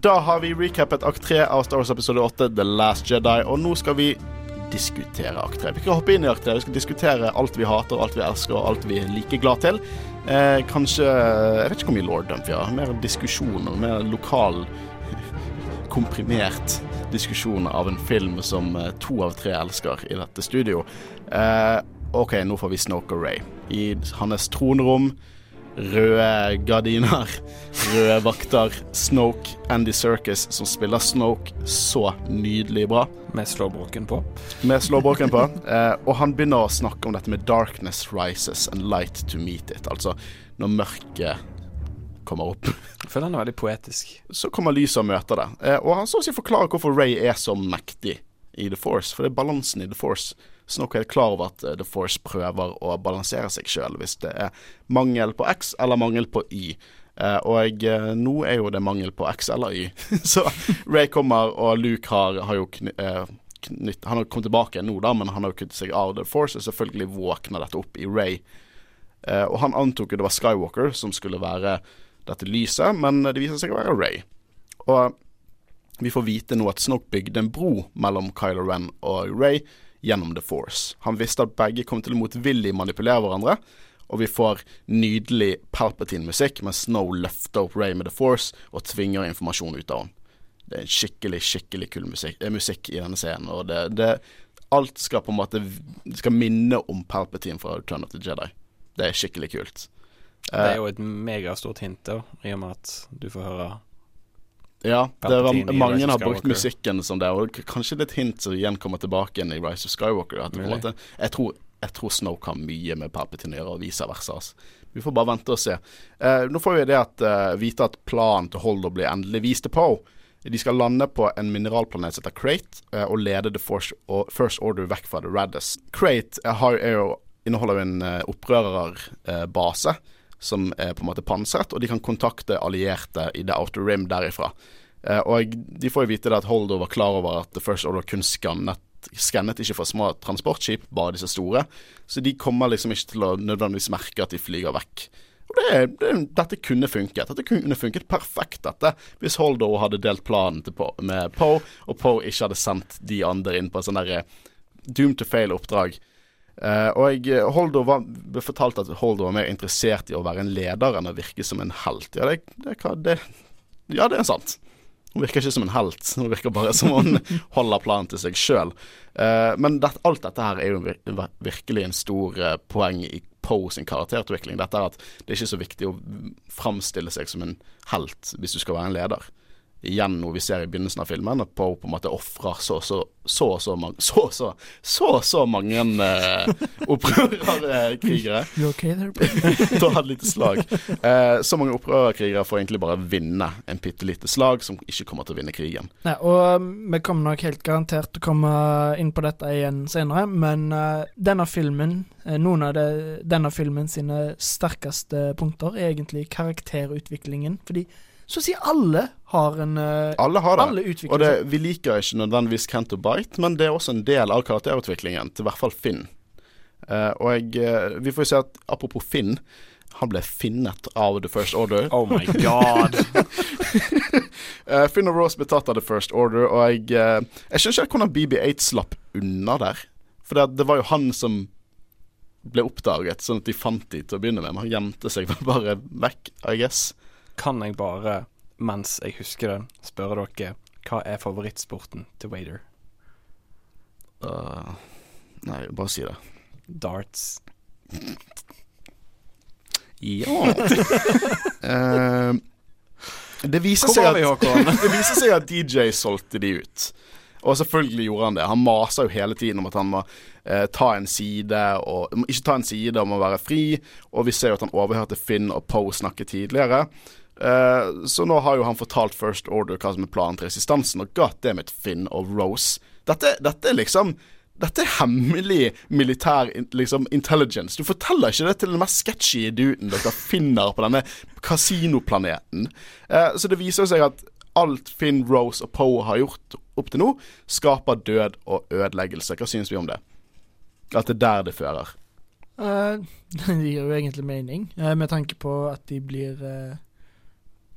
Da har vi recappet akt 3 av Star Wars episode 8, The Last Jedi, og nå skal vi diskutere akt 3. Vi skal hoppe inn i akt 3. Vi skal diskutere alt vi hater, alt vi elsker, og alt vi er like glad til. Eh, kanskje Jeg vet ikke hvor mye Lord vi har. Mer diskusjon, og mer lokal, komprimert diskusjon av en film som eh, to av tre elsker i dette studio. Eh, OK, nå får vi Snoke og Ray i hans tronrom. Røde gardiner, røde vakter, Snoke, Andy Circus, som spiller Snoke så nydelig bra, Med slåbroken på. med slåbroken på. Eh, og han begynner å snakke om dette med 'darkness rises and light to meet it'. Altså når mørket kommer opp, Jeg føler han er veldig poetisk. så kommer lyset og møter det. Eh, og han så å si forklarer hvorfor Ray er så mektig i The Force, for det er balansen i The Force. Snoke er klar over at eh, The Force prøver å balansere seg sjøl hvis det er mangel på X eller mangel på Y. Eh, og eh, nå er jo det mangel på X eller Y. så Ray kommer, og Luke har, har jo knytt, Han har kommet tilbake nå, da, men han har jo kuttet seg av The Force, og selvfølgelig våkner dette opp i Ray. Og han antok jo det var Skywalker som skulle være dette lyset, men det viser seg å være Ray. Og vi får vite nå at Snoke bygde en bro mellom Kylo Ren og Ray gjennom The Force. Han visste at begge kom til å motvillig manipulere hverandre, og vi får nydelig Palpatine-musikk mens Snow løfter opp Ray med The Force og tvinger informasjon ut av ham. Det er en skikkelig, skikkelig kul musikk, eh, musikk i denne scenen, og det, det Alt skal på en måte skal minne om Palpatine fra Return of the Jedi. Det er skikkelig kult. Det Eh, er jo et megastort hint, da, i og med at du får høre Ja, det var, mange har brukt musikken som det, og kanskje er hint som igjen kommer tilbake igjen i Rise of Skywalker. At måte, jeg, tror, jeg tror Snoke har mye med Palpatine å gjøre, og vice versa. Altså. Vi får bare vente og se. Eh, nå får vi det at, eh, vite at planen til Holder blir endelig vist til Poe. De skal lande på en mineralplanet som heter Crate, eh, og lede The Force, og First Order vekk fra The Raddest. Crate eh, har, er jo, inneholder jo en eh, opprørerbase som er på en måte pansret, og de kan kontakte allierte i The Outer Rim derifra. Eh, og de får jo vite at Holdo var klar over at The First Order kun skannet skannet ikke for små transportskip, bare disse store. Så de kommer liksom ikke til å nødvendigvis merke at de flyger vekk. Og det, det, Dette kunne funket. Dette kunne funket perfekt, dette, hvis Holdo hadde delt planen Poe, med Poe, og Poe ikke hadde sendt de andre inn på en sånn derre doom to fail-oppdrag. Uh, og jeg, Holdo var, ble fortalt at Holdo var mer interessert i å være en leder enn å virke som en helt. Ja, det, det, det, ja, det er sant. Hun virker ikke som en helt, hun virker bare som hun holder planen til seg sjøl. Uh, men det, alt dette her er jo virkelig en stor uh, poeng i Poe sin karakterutvikling. Dette er at det er ikke så viktig å framstille seg som en helt hvis du skal være en leder igjen noe vi ser i begynnelsen av filmen, at Poe på en måte ofrer så så så så mange så så så så mange eh, opprørerkrigere. You okay there, Ta et lite slag. Eh, så mange opprørerkrigere får egentlig bare vinne en bitte lite slag som ikke kommer til å vinne krigen. Nei, og um, vi kommer nok helt garantert til å komme inn på dette igjen senere, men uh, denne filmen, noen av det, denne filmen sine sterkeste punkter er egentlig karakterutviklingen. fordi så å si alle har en uh, Alle har det. Alle og det, vi liker ikke nødvendigvis Canto Bite, men det er også en del av karakterutviklingen til i hvert fall Finn. Uh, og jeg, uh, vi får jo se at apropos Finn, han ble finnet av The First Order. Oh my god. Finn og Rose ble tatt av The First Order, og jeg, jeg skjønner ikke hvordan BB8 slapp unna der. For det, det var jo han som ble oppdaget, sånn at de fant de til å begynne med. Men han gjemte seg bare vekk, I guess kan jeg bare, mens jeg husker det, spørre dere hva er favorittsporten til Wader? Uh, nei, bare si det. Darts. Ja uh, det, viser seg at, det viser seg at DJ solgte de ut. Og selvfølgelig gjorde han det. Han masa jo hele tiden om at han må eh, ta en side, og ikke ta en side om å være fri. Og vi ser jo at han overhørte Finn og Poe snakke tidligere. Uh, så nå har jo han fortalt First Order hva som er planen til resistansen, og godt, det er it, Finn og Rose. Dette, dette, er liksom Dette er hemmelig militær liksom, intelligence. Du forteller ikke det til den mest sketchy duden dere finner på denne kasinoplaneten. Uh, så det viser seg at alt Finn, Rose og Poe har gjort opp til nå, skaper død og ødeleggelse. Hva syns vi om det? At det er der det fører? Uh, det gir jo egentlig mening, med tanke på at de blir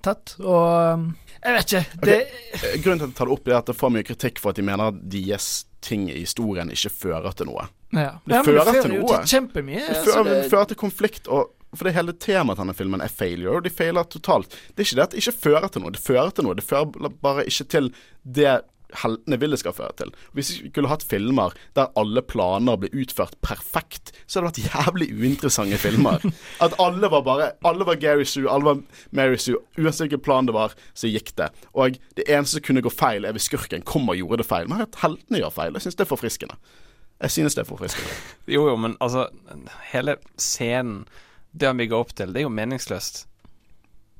tatt. Og um, jeg vet ikke. Det okay. Grunnen til at jeg tar det opp, er at det får mye kritikk for at de mener at deres ting i historien ikke fører til noe. Ja. Det, ja, fører, det fører til noe. Til kjempemye. Det fører, det... fører til konflikt. og for det hele temaet til denne filmen er failure, og de feiler totalt. Det er ikke det at det ikke fører til noe, det fører til noe. Det fører bare ikke til det heltene vil det skal føre til. Hvis vi skulle hatt filmer der alle planer ble utført perfekt, så hadde det vært jævlig uinteressante filmer. At alle var bare Alle var Gary Sue, alle var Mary Sue. Uansett hvilken plan det var, så gikk det. Og det eneste som kunne gå feil, er hvis skurken kom og gjorde det feil. Men at heltene gjør feil, jeg syns det er forfriskende. Jeg synes det er forfriskende. Jo, jo, men altså Hele scenen, det han bygger opp til, det er jo meningsløst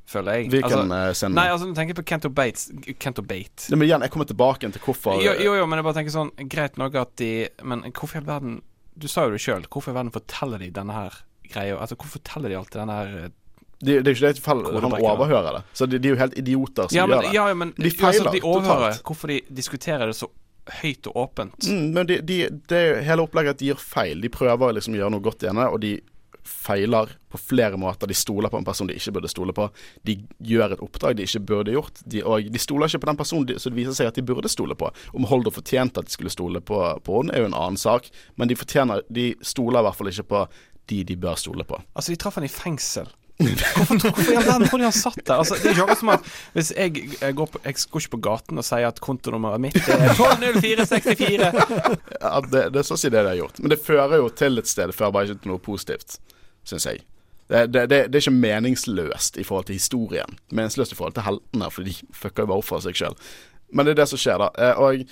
føler jeg. Hvilken altså, sende Nei, altså, tenker på Kento Bates. Kento Bate. Ja, men igjen, jeg kommer tilbake til hvorfor Jo, jo, jo, men jeg bare tenker sånn Greit nok at de Men hvorfor i all verden Du sa jo det sjøl. Hvorfor i all verden forteller de denne her greia? Altså, hvorfor forteller de alltid denne her eh, det, det, er jo ikke det fall, han overhører det. Så de, de, er jo helt idioter som ja, men, gjør det. Ja, men, de feiler altså, de overhører totalt. Hvorfor de diskuterer det så høyt og åpent. Mm, men de, de, det hele opplegget gjør feil. De prøver liksom å gjøre noe godt igjen, og de feiler på flere måter. De stoler på en person de ikke burde stole på. De gjør et oppdrag de ikke burde gjort. De, og de stoler ikke på den personen de, så det viser seg at de burde stole på. Om Holder fortjente at de skulle stole på, på henne, er jo en annen sak. Men de, fortjener, de stoler i hvert fall ikke på de de bør stole på. Altså, de traff han i fengsel. Hvorfor, hvorfor i all verden tror de han satt der? Altså, det er ikke som at Hvis jeg, jeg, går på, jeg går ikke på gaten og sier at kontonummeret mitt er 120464 ja, det, det er si det de har gjort. Men det fører jo til et sted. Det fører bare ikke til noe positivt syns jeg. Det, det, det, det, er ikke meningsløst i forhold til historien. Meningsløst i forhold til heltene, for de fucker jo bare for seg sjøl. Men det er det som skjer, da. Eh, og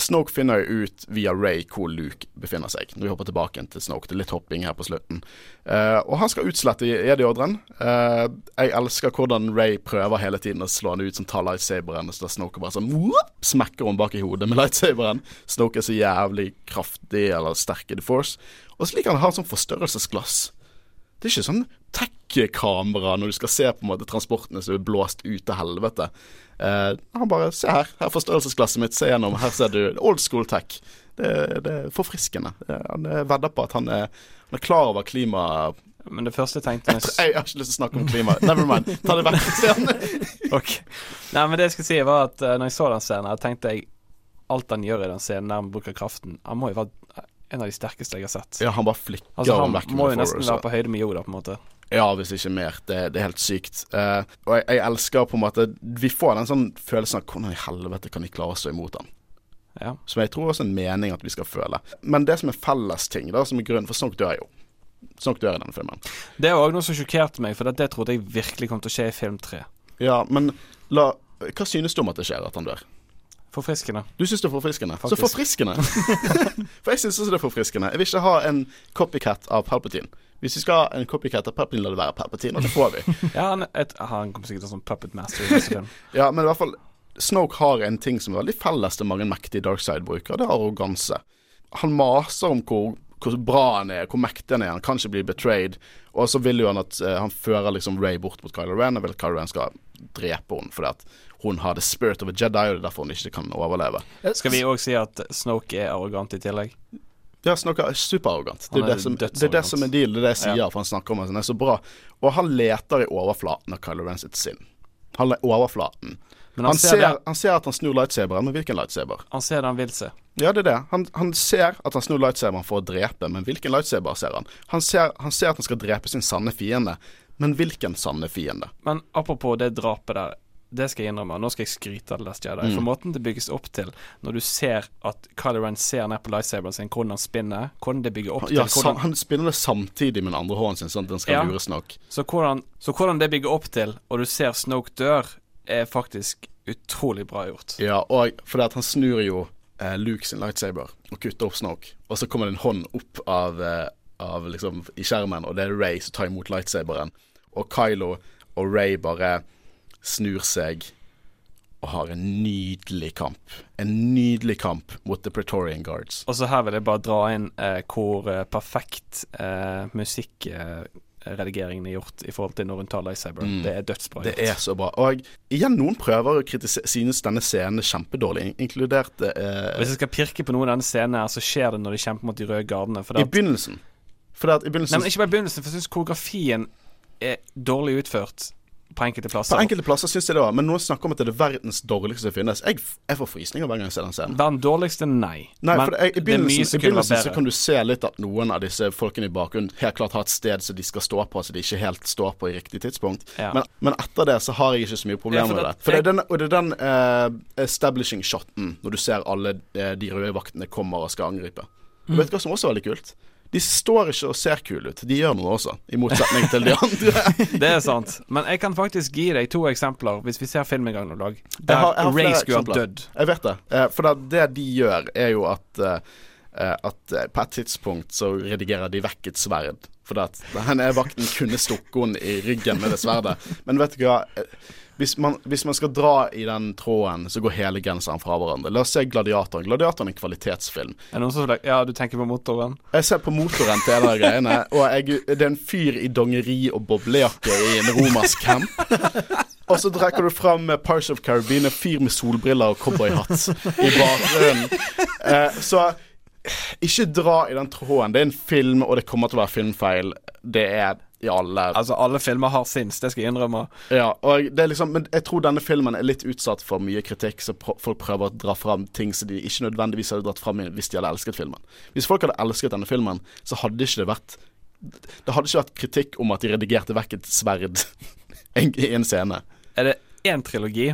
Snoke finner jo ut via Ray hvor Luke befinner seg. Når vi hopper tilbake til Snoke. Det er litt hopping her på slutten. Uh, og han skal utslette Jedi-ordren. Uh, jeg elsker hvordan Ray prøver hele tiden å slå han ut som tar lightsaberen, så Snoke bare sånn whoop, smekker hun bak i hodet med lightsaberen. Snoke er så jævlig kraftig eller sterk i The Force. Og så liker han å ha sånn forstørrelsesglass Det er ikke sånn tech-kamera når du skal se på en måte transportene som er blåst ut til helvete. Uh, han bare Se her, her er forstørrelsesglasset mitt, se gjennom. Her ser du old school tech. Det, det er forfriskende. Eh, Han er vedder på at han er, han er klar over klima... Men det første jeg tenkte Jeg, jeg har ikke lyst til å snakke om klima. Never mind. Ta det vekk. okay. Nei, men det jeg skulle si, var at når jeg så den scenen, jeg tenkte jeg alt han gjør i den scenen der han bruker kraften Han må jo være en av de sterkeste jeg har sett. Ja, han bare flikker Altså, han vekk. må jo nesten være på høyde med Yoda, på en måte. Ja, hvis ikke mer. Det, det er helt sykt. Uh, og jeg, jeg elsker på en måte Vi får den sånn følelsen av hvordan i helvete kan vi klare å stå imot han? Ja. Som jeg tror også er en mening at vi skal føle. Men det som er fellesting, da, som er grunnen For Snoke dør jo. Snoke dør i denne filmen. Det er òg noe som sjokkerte meg, for det, det trodde jeg virkelig kom til å skje i film tre. Ja, men la Hva synes du om at det skjer, at han dør? Forfriskende. Du syns det er forfriskende? Så forfriskende! For jeg syns også det er forfriskende. Jeg vil ikke ha en copycat av Palpatine. Hvis vi skal ha en copycat av Palpatine, la det være Palpatine, og det får vi. Ja, han, et, han kommer sikkert til sånn puppet master i neste film. Ja, men i hvert fall Snoke har en ting som er veldig felles til mange mektige darkside-brukere. Det er arroganse. Han maser om hvor, hvor bra han er, hvor mektig han er. Han kan ikke bli betrayed. Og så vil jo han at uh, han fører liksom Ray bort mot Kylo Ren, og vil at Kylo Ren skal drepe henne fordi at hun har the spirit of a Jedi, og det er derfor hun ikke kan overleve. Skal vi òg si at Snoke er arrogant i tillegg? Ja, Snoke er superarrogant. Det, er er det, som, det er det som er deal, det er det jeg sier, Ja. for han snakker om at han er så bra. Og han leter i overflaten av Kylo Ren sitt sinn. Han er overflaten. Men Han han, ser, ser, det, han ser at han snur lightsaberen, men hvilken lightsaber? han ser det han vil se. Ja, det er det. Han, han ser at han snur lightsaberen for å drepe, men hvilken lightsaber ser han? Han ser, han ser at han skal drepe sin sanne fiende, men hvilken sanne fiende? Men apropos det drapet der. Det skal jeg innrømme. Nå skal jeg skryte av The Last Jedi. Mm. For måten det bygges opp til, når du ser at Kylo Ren ser ned på lightsaberen sin, hvordan han spinner, hvordan det bygger opp til Ja, hvordan, han spinner det samtidig med den andre hånden sin, sånn at den skal Ja. lure Snoke. så, hvordan, så hvordan det bygger opp til, og du ser Snoke dør, er faktisk utrolig bra gjort. Ja, og fordi at han snur jo eh, Luke sin lightsaber og kutter opp Snoke, og så kommer det en hånd opp av, eh, av liksom i skjermen, og det er Ray som tar imot lightsaberen, og Kylo og Ray bare snur seg og har en nydelig kamp. En nydelig kamp mot The Praetorian Guards. Og så her vil jeg bare dra inn eh, hvor eh, perfekt eh, musikkredigeringen er gjort i forhold til når hun tar lightsaber. Mm. Det er dødsbra Det er så bra. Og igjen, noen prøver å kritisere synes denne scenen er kjempedårlig, inkludert eh, Hvis jeg skal pirke på noen av denne scenen her, så skjer det når de kjemper mot de røde gardene. I begynnelsen. For det at i nei, men ikke bare i begynnelsen, for jeg syns koreografien er dårlig utført på enkelte På plasser. enkelte plasser syns jeg det var, men noen snakker om at det er verdens dårligste som finnes. Jeg, jeg får frysninger hver gang jeg ser den scenen. Den dårligste, nei. Nei, men det, i begynnelsen, i begynnelsen så kan du se litt at noen av disse folkene i bakgrunnen helt klart har et sted som de skal stå på, så de ikke helt står på i riktig tidspunkt. Ja. Men, men etter det så har jeg ikke så mye problemer med det-. For det er den, det er den uh, establishing shoten når du ser alle eh, de røde vaktene kommer og skal angripe. Og vet du hva som også er veldig kult? De står ikke og ser kule ut. De gjør noe også, i motsetning til de andre. Det er sant. Men jeg kan faktisk gi deg to eksempler, hvis vi ser film en gang noen dag, Jeg der har- jeg har Ray skulle ha dødd. Jeg vet det. Eh, for det, de gjør, er jo at eh, eh, At på et tidspunkt så redigerer de vekk et sverd. For at denne vakten kunne stukket henne i ryggen med det sverdet. Men vet du hva? Hvis man, hvis man skal dra i den tråden, så går hele genseren fra hverandre. La oss se Gladiatoren. Gladiatoren er en kvalitetsfilm. Er som Ja, du tenker på motoren? Jeg ser på motoren til en av greiene, og jeg, det er en fyr i dongeri og boblejakke i en romersk camp. Og så trekker du fram Pirates of Caribbean, en fyr med solbriller og cowboyhatt i bakgrunnen. Eh, så ikke dra i den tråden. Det er en film, og det kommer til å være filmfeil. Det er i alle Altså, alle filmer har sinns, det skal jeg innrømme. Ja, og det er liksom Men jeg tror denne filmen er litt utsatt for mye kritikk, så pr folk prøver å dra fram ting som de ikke nødvendigvis hadde dratt fram hvis de hadde elsket filmen. Hvis folk hadde elsket denne filmen, så hadde ikke det vært Det hadde ikke vært kritikk om at de redigerte vekk et sverd i en scene. Er det én trilogi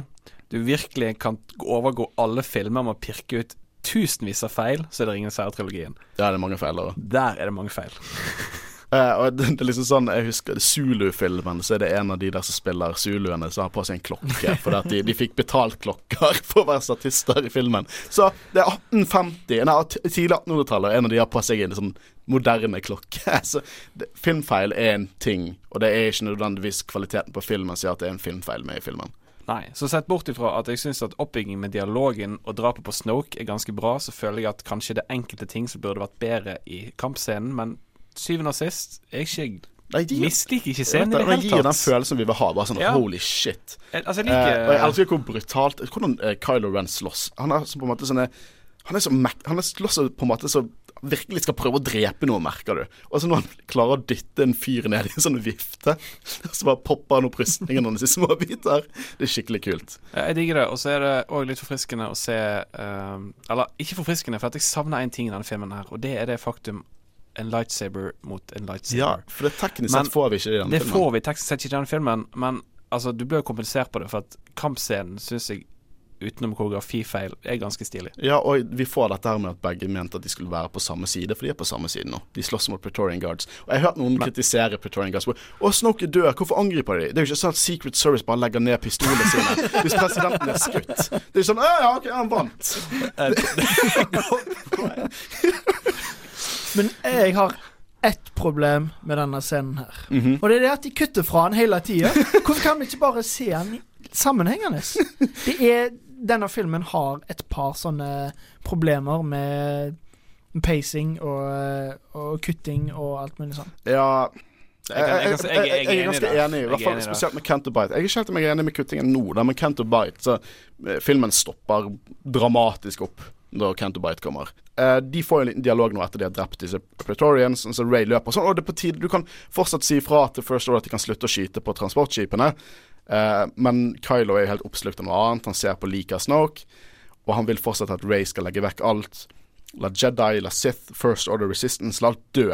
du virkelig kan overgå alle filmer med å pirke ut tusenvis av feil, så er det Ringenes herre-trilogien. er det mange feil da. Der er det mange feil. Eh, og det, det er liksom sånn Jeg husker Zulu-filmen, så er det en av de der som spiller zuluene, som har på seg en klokke. Fordi at de, de fikk betalt klokker for å være statister i filmen. Så det er 1850, nei, tidlig 1800-tallet, og en av de har på seg en sånn moderne klokke. Så det, filmfeil er en ting, og det er ikke nødvendigvis kvaliteten på filmen gjør at det er en filmfeil med i filmen. Nei. Så sett bort ifra at jeg syns at oppbyggingen med dialogen og drapet på Snoke er ganske bra, så føler jeg at kanskje det enkelte ting som burde vært bedre i kampscenen, men syvende og sist er jeg ikke Nei, de, Misliker ikke jeg scenen i det, hele tatt. gir den følelsen vi vil ha. Bare sånn Ja. holy shit. Jeg- Altså, jeg Eh, og jeg liker elsker hvor brutalt Hvordan eh, Kylo Ren slåss. Han er på en måte sånne Han er så Han slåss på en måte så virkelig skal prøve å drepe noe, merker du. Og så når han klarer å dytte en fyr ned i en sånn vifte, så bare popper han opp rustningen hans i små biter. Det er skikkelig kult. Ja, Jeg digger det, og så er det òg litt forfriskende å se um, Eller ikke forfriskende, for at jeg savner én ting i denne filmen her, og det er det faktum en lightsaber mot en lightsaber. Ja, for det teknisk sett får vi ikke i i filmen det får vi teknisk sett ikke i den filmen, men altså, du blir jo kompensert på det, for at kampscenen syns jeg, utenom koreografifeil, er ganske stilig. Ja, og vi får dette her med at begge mente at de skulle være på samme side, for de er på samme side nå. De slåss mot Pretorian Guards. Og jeg har hørt noen kritisere Pretorian Guards. Å, Snoke død, hvorfor angriper de? Det er jo ikke sånn at Secret Service bare legger ned pistolene sine hvis presidenten er skutt. Det er jo sånn ja, OK, han vant. Men jeg har ett problem med denne scenen her. Mhm. Og det er det at de kutter fra den hele tida. Hvorfor kan vi ikke bare se den sammenhengende? Det er Denne filmen har et par sånne problemer med pacing og, og kutting og alt mulig sånn. Ja Jeg jeg jeg- jeg er jeg er ganske enig, i hvert er fall spesielt med Canterbite. Jeg er ikke helt om jeg er enig med kuttingen nå, da, men Canterbite så eh, Filmen stopper dramatisk opp da Canterbite kommer. Eh, de får jo en liten dialog nå etter de har drept disse Pretorians, så Ray løper sånn. Og det er på tide Du kan fortsatt si ifra til First Order at de kan slutte å skyte på transportskipene, Uh, men Kylo er jo helt oppslukt av noe annet. Han ser på liket av Snoke, og han vil fortsatt at Ray skal legge vekk alt. La Jedi, la Sith, First Order Resistance, la alt dø.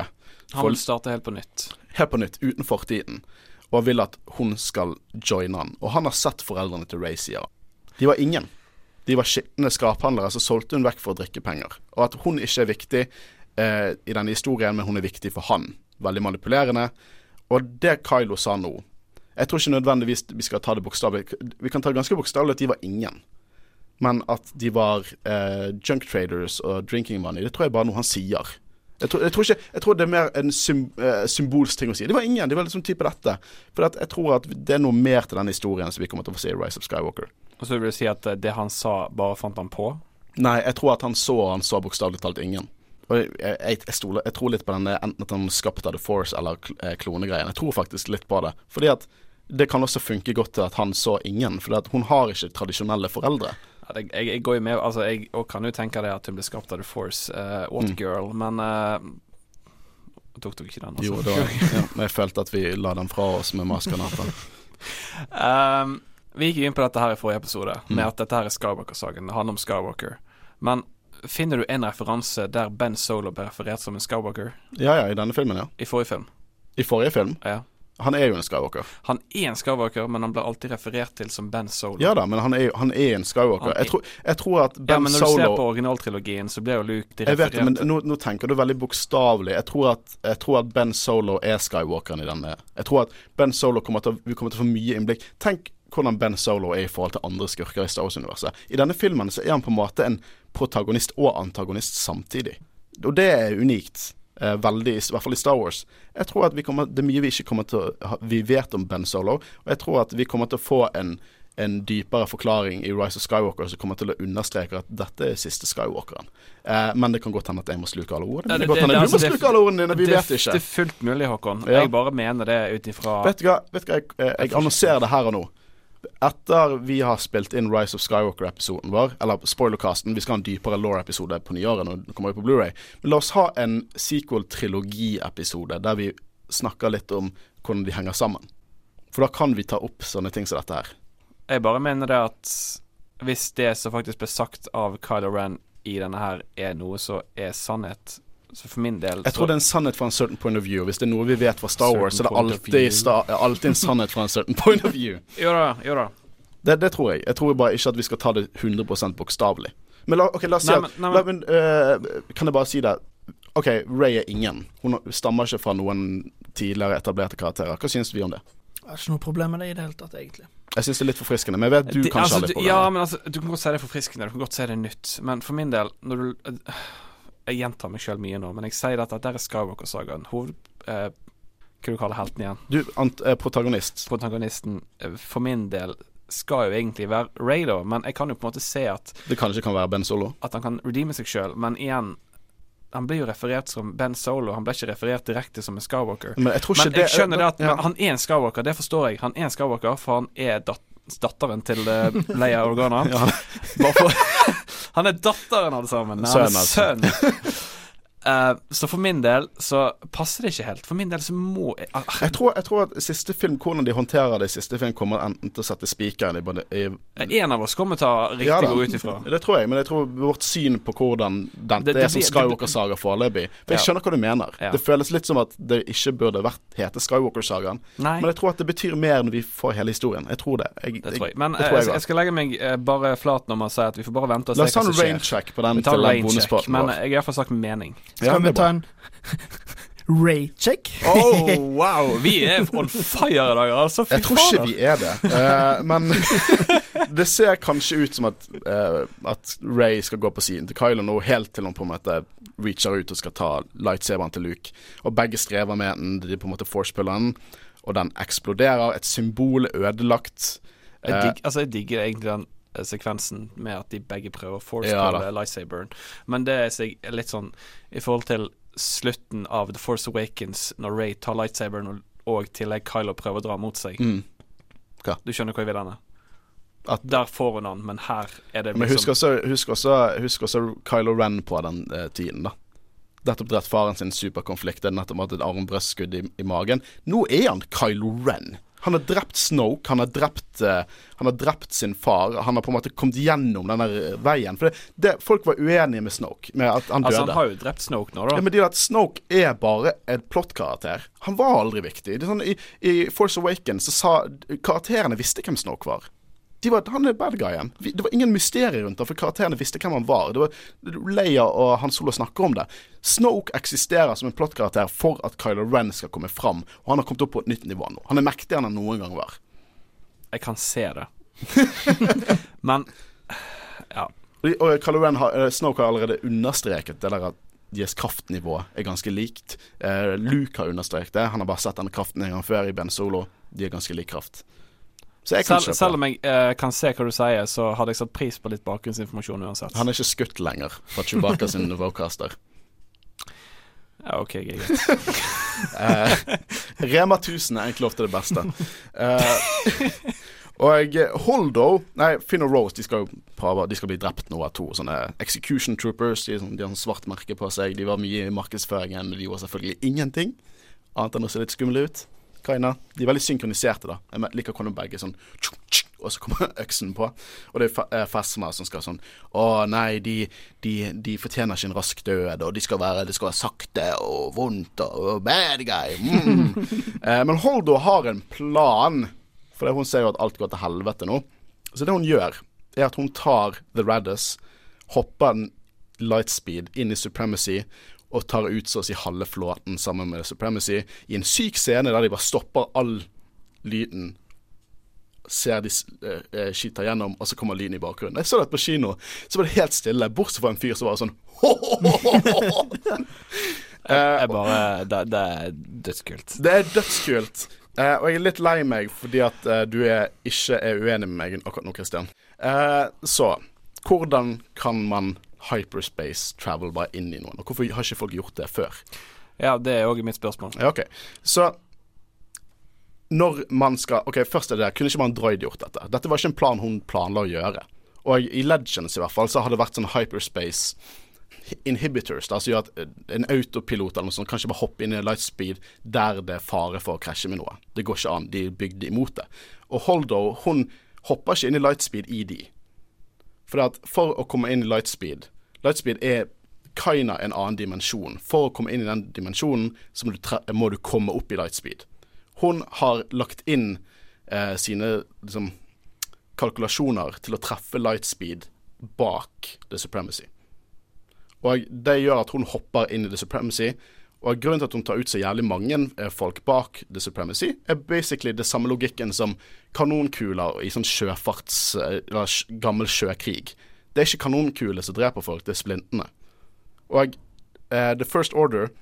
Han vil starte helt på nytt. helt på nytt, uten fortiden, og han vil at hun skal joine han. Og han har sett foreldrene til Ray, sier han. De var ingen. De var skitne skraphandlere, så solgte hun vekk for å drikke penger. Og at hun ikke er viktig eh, i denne historien, men hun er viktig for han. Veldig manipulerende. Og det Kylo sa nå Jeg tror ikke nødvendigvis vi skal ta det bokstavelig. Vi kan ta det ganske bokstavelig at de var ingen. Men at de var eh, junk traders og drinking money, det tror jeg bare er noe han sier. Jeg tror, jeg tror, ikke, jeg tror det er mer en sym, eh, symbolsk ting å si. Det var ingen. De var liksom type dette. For jeg tror at det er noe mer til denne historien som vi kommer til å få se i Rise of Skywalker. Og så vil du si at eh, det han sa, bare fant han på? Nei, jeg tror at han så Han så bokstavelig talt ingen. Og jeg, jeg, jeg, stoler, jeg tror litt på den enten at han skapte The Force eller eh, klonegreien. Jeg tror faktisk litt på det. Fordi at det kan også funke godt til at han så ingen. for hun har ikke tradisjonelle foreldre. Ja, det, jeg, går jo med Altså, jeg kan jo tenke det at hun ble skapt av The Force, uh, What Mm. Girl, men uh, Tok dere ikke den, altså? Jo, da, ja, men jeg følte at vi la den fra oss med maskanata. Ehm, vi gikk inn på dette her i forrige episode, Mm. med at dette her er Skywalker-saken. Det handler om Skywalker. Men finner du en referanse der Ben Solo ble referert som en Skywalker Ja ja, i denne filmen, ja. i forrige film? I forrige film. Ja. Han er jo en Skywalker. Han er en Skywalker, men han blir alltid referert til som Ben Solo. Ja da, men han er, han er en Skywalker. Er- Jeg tror, jeg tror at Ja, men når du ser på originaltrilogien, så blir jo Luke de Jeg vet det, men nå, nå tenker du veldig bokstavelig. Jeg, jeg tror at Ben Solo er Skywalkeren i denne. Jeg tror at Ben Solo kommer til, vi kommer til å få mye innblikk. Tenk hvordan Ben Solo er i forhold til andre skurker i Star Wars-universet. I denne filmen så er han på en måte en protagonist og antagonist samtidig. Og det er unikt. Eh, veldig, i hvert fall i Star Wars. Jeg tror at vi kommer, Det er mye vi ikke kommer til å Vi vet om Ben Solo, og jeg tror at vi kommer til å få en en dypere forklaring i Rise of Skywalker som kommer til å understreke at dette er siste Skywalkeren. Eh, men det kan godt hende at jeg må sluke alle ordene. Det det- det- det- du må sluke alle ordene dine. Vi vet Det er fullt mulig, Håkon. Ja. Jeg bare mener det ut ifra Vet du hva, vet du hva jeg, jeg, jeg annonserer det her og nå. Etter vi har spilt inn Rise of Skywalker-episoden vår, eller spoilercasten, vi skal ha en dypere law-episode på nyåret når det kommer ut på Blu-ray Men la oss ha en sequel-trilogi-episode der vi snakker litt om hvordan de henger sammen. For da kan vi ta opp sånne ting som dette her. Jeg bare mener det at hvis det som faktisk ble sagt av Kylo Ren i denne her, er noe som er sannhet, så for min del Jeg tror det er en sannhet fra en certain point of view. Hvis det er noe vi vet fra Star Wars, så er det point alltid, star, alltid en sannhet fra en certain point of view. Jo da, jo da. Det, det tror jeg. Jeg tror bare ikke at vi skal ta det 100 bokstavelig. Men la, ok, la oss si at men- nei, la, men, uh, Kan jeg bare si det? OK, Ray er ingen. Hun stammer ikke fra noen tidligere etablerte karakterer. Hva syns vi om det? Jeg har ikke noe problem med det i det hele tatt, egentlig. Jeg syns det er litt forfriskende, men jeg vet du Det- kanskje altså, har litt problemer. Ja, men altså, du kan godt si det er forfriskende, du kan godt si det er nytt, men for min del, når du øh, Jeg gjentar meg sjøl mye nå, men jeg sier dette at der er Skywalker-sagaen. Hoved... Eh, hva du kaller helten igjen? Du, ant, eh, protagonist. Protagonisten, øh, for min del, skal jo egentlig være Ray, da, men jeg kan jo på en måte se at Det kan ikke kan være Ben Solo. at han kan redeeme seg sjøl, men igjen han blir jo referert som Ben Solo. Han ble ikke referert direkte som en Skywalker. Men jeg tror ikke Men jeg skjønner det at ja. han er en Skywalker, det forstår jeg. Han er en Skywalker, for han er dat datteren til uh, Leia Organa. Ja. Han er datteren, alle sammen. Nei, Han er Sønnen, Eh, så for min del så passer det ikke helt. For min del så må jeg, ah, Jeg tror, jeg tror at siste film, hvordan de håndterer det i siste film, kommer enten til å sette spikeren i, både- i En av oss kommer til å riktig Ja da. gå ut ifra. Det tror jeg, men jeg tror vårt syn på hvordan dette Det- det er som Skywalker-saga foreløpig For jeg Ja. skjønner hva du mener. Ja. Det føles litt som at det ikke burde vært hete Skywalker-sagaen. Men jeg tror at det betyr mer når vi får hele historien. Jeg tror det. Jeg, det tror jeg. Men eh, jeg, jeg jeg skal legge meg eh, bare flat når man sier at vi får bare vente og La se oss ta hva en som skjer. check på den Vi tar til den bonuspotten men jeg har iallfall sagt mening. Ja, Skal er vi ta en Ray-check? Oh, wow! Vi er on fire i dag, altså. Jeg tror ikke vi er det. Uh, men det ser kanskje ut som at, uh, at Ray skal gå på siden til Kylo nå, helt til hun på en måte reacher ut og skal ta lightsaberen til Luke. Og begge strever med den. De på en måte forspiller den, og den eksploderer. Et symbol er ødelagt. Jeg, Eh, digg, altså, jeg digger egentlig den sekvensen med at de begge prøver å force Ja lightsaberen. Men det er litt sånn i forhold til slutten av The Force Awakens, når Ray tar lightsaberen og, og tillegg Kylo prøver å dra mot seg. mm. Du skjønner hvor jeg vil henne? At- Der får hun han, men her er det Men husk liksom også, husk, også, husk også Kylo Ren på den eh, tiden, da. Nettopp drept faren sin superkonflikt. Det er nettopp hatt et armbrøstskudd i, i magen. Nå er han Kylo Ren. Han har drept Snoke, han har drept, eh, han har drept sin far. Han har på en måte kommet gjennom denne veien. For det, det, folk var uenige med Snoke, med at han døde. Altså, han har jo drept Snoke nå, da. Ja, men de at Snoke er bare en plottkarakter. Han var aldri viktig. Det sånn, i, I Force Awakens så sa karakterene visste hvem Snoke var. De var, han er bad guyen. Det var ingen mysterier rundt det, for karakterene visste hvem han var. Det var Leia og Han Solo snakker om det. Snoke eksisterer som en plottkarakter for at Kylo Ren skal komme fram, og han har kommet opp på et nytt nivå nå. Han er mektigere enn han noen gang var. Jeg kan se det. men ja. Og- Kylo Ren har, eh, Snoke har allerede understreket det der at deres kraftnivå er ganske likt. Eh, Luke har understreket det. Han har bare sett denne kraften en gang før i Ben Solo. De er ganske lik kraft. Kan Selv, om jeg eh, kan se hva du sier, så hadde jeg satt pris på litt bakgrunnsinformasjon uansett. Han er ikke skutt lenger fra Chewbacca sin vocaster. Ja, OK, greit. Eh, Rema 1000 er egentlig ofte det beste. Eh, og Holdo Nei, Finn og Rose de skal prøve De skal bli drept nå av to sånne execution troopers. De, sånn- de har sånn svart merke på seg. De var mye i markedsføringen. De gjorde selvfølgelig ingenting annet enn å se litt skumle ut. Kinda. De er veldig synkroniserte, da. Jeg liker hvordan begge sånn tsk, tsk, Og så kommer øksen på. Og det er fe- eh, som skal sånn Å nei, de, de, de fortjener ikke en rask død, og de skal være, det skal være sakte og vondt og, og bad guy. Mm. eh, men Holdo har en plan, for hun ser jo at alt går til helvete nå. Så det hun gjør, er at hun tar The Raddus, hopper en lightspeed inn i Supremacy og tar ut så å si halve flåten sammen med Supremacy i en syk scene der de bare stopper all lyden. Ser de eh, skiter gjennom, og så kommer lyden i bakgrunnen. Jeg så det på kino, så var det helt stille, bortsett fra en fyr som var sånn Eh, Jeg bare Det, det er dødskult. Det er dødskult. Eh, og jeg er litt lei meg fordi at eh, du er, ikke er uenig med meg akkurat nå, Christian. Eh, så hvordan kan man hyperspace travel bare inn i noen? Og hvorfor har ikke folk gjort det før? Ja, det er òg mitt spørsmål. Ja, ok. Så når man skal Ok, først er det der. Kunne ikke man droid gjort dette? Dette var ikke en plan hun planla å gjøre. Og i Legends i hvert fall så har det vært sånn hyperspace inhibitors, da, som gjør at en autopilot eller noe sånt kanskje bare hoppe inn i lightspeed der det er fare for å krasje med noe. Det går ikke an. De er bygd imot det. Og Holdo, hun hopper ikke inn i lightspeed i de. For for å komme inn i lightspeed Lightspeed er kinda en annen dimensjon. For å komme inn i den dimensjonen, så må du, må du komme opp i lightspeed. Hun har lagt inn eh, sine liksom, kalkulasjoner til å treffe lightspeed bak The Supremacy. Og det gjør at hun hopper inn i The Supremacy. Og grunnen til at hun tar ut så jævlig mange eh, folk bak The Supremacy, er basically det samme logikken som kanonkuler i sånn sjøfarts... eh, Eller gammel sjøkrig. Det er ikke kanonkuler som dreper folk, det er splintene. Og uh, The First Order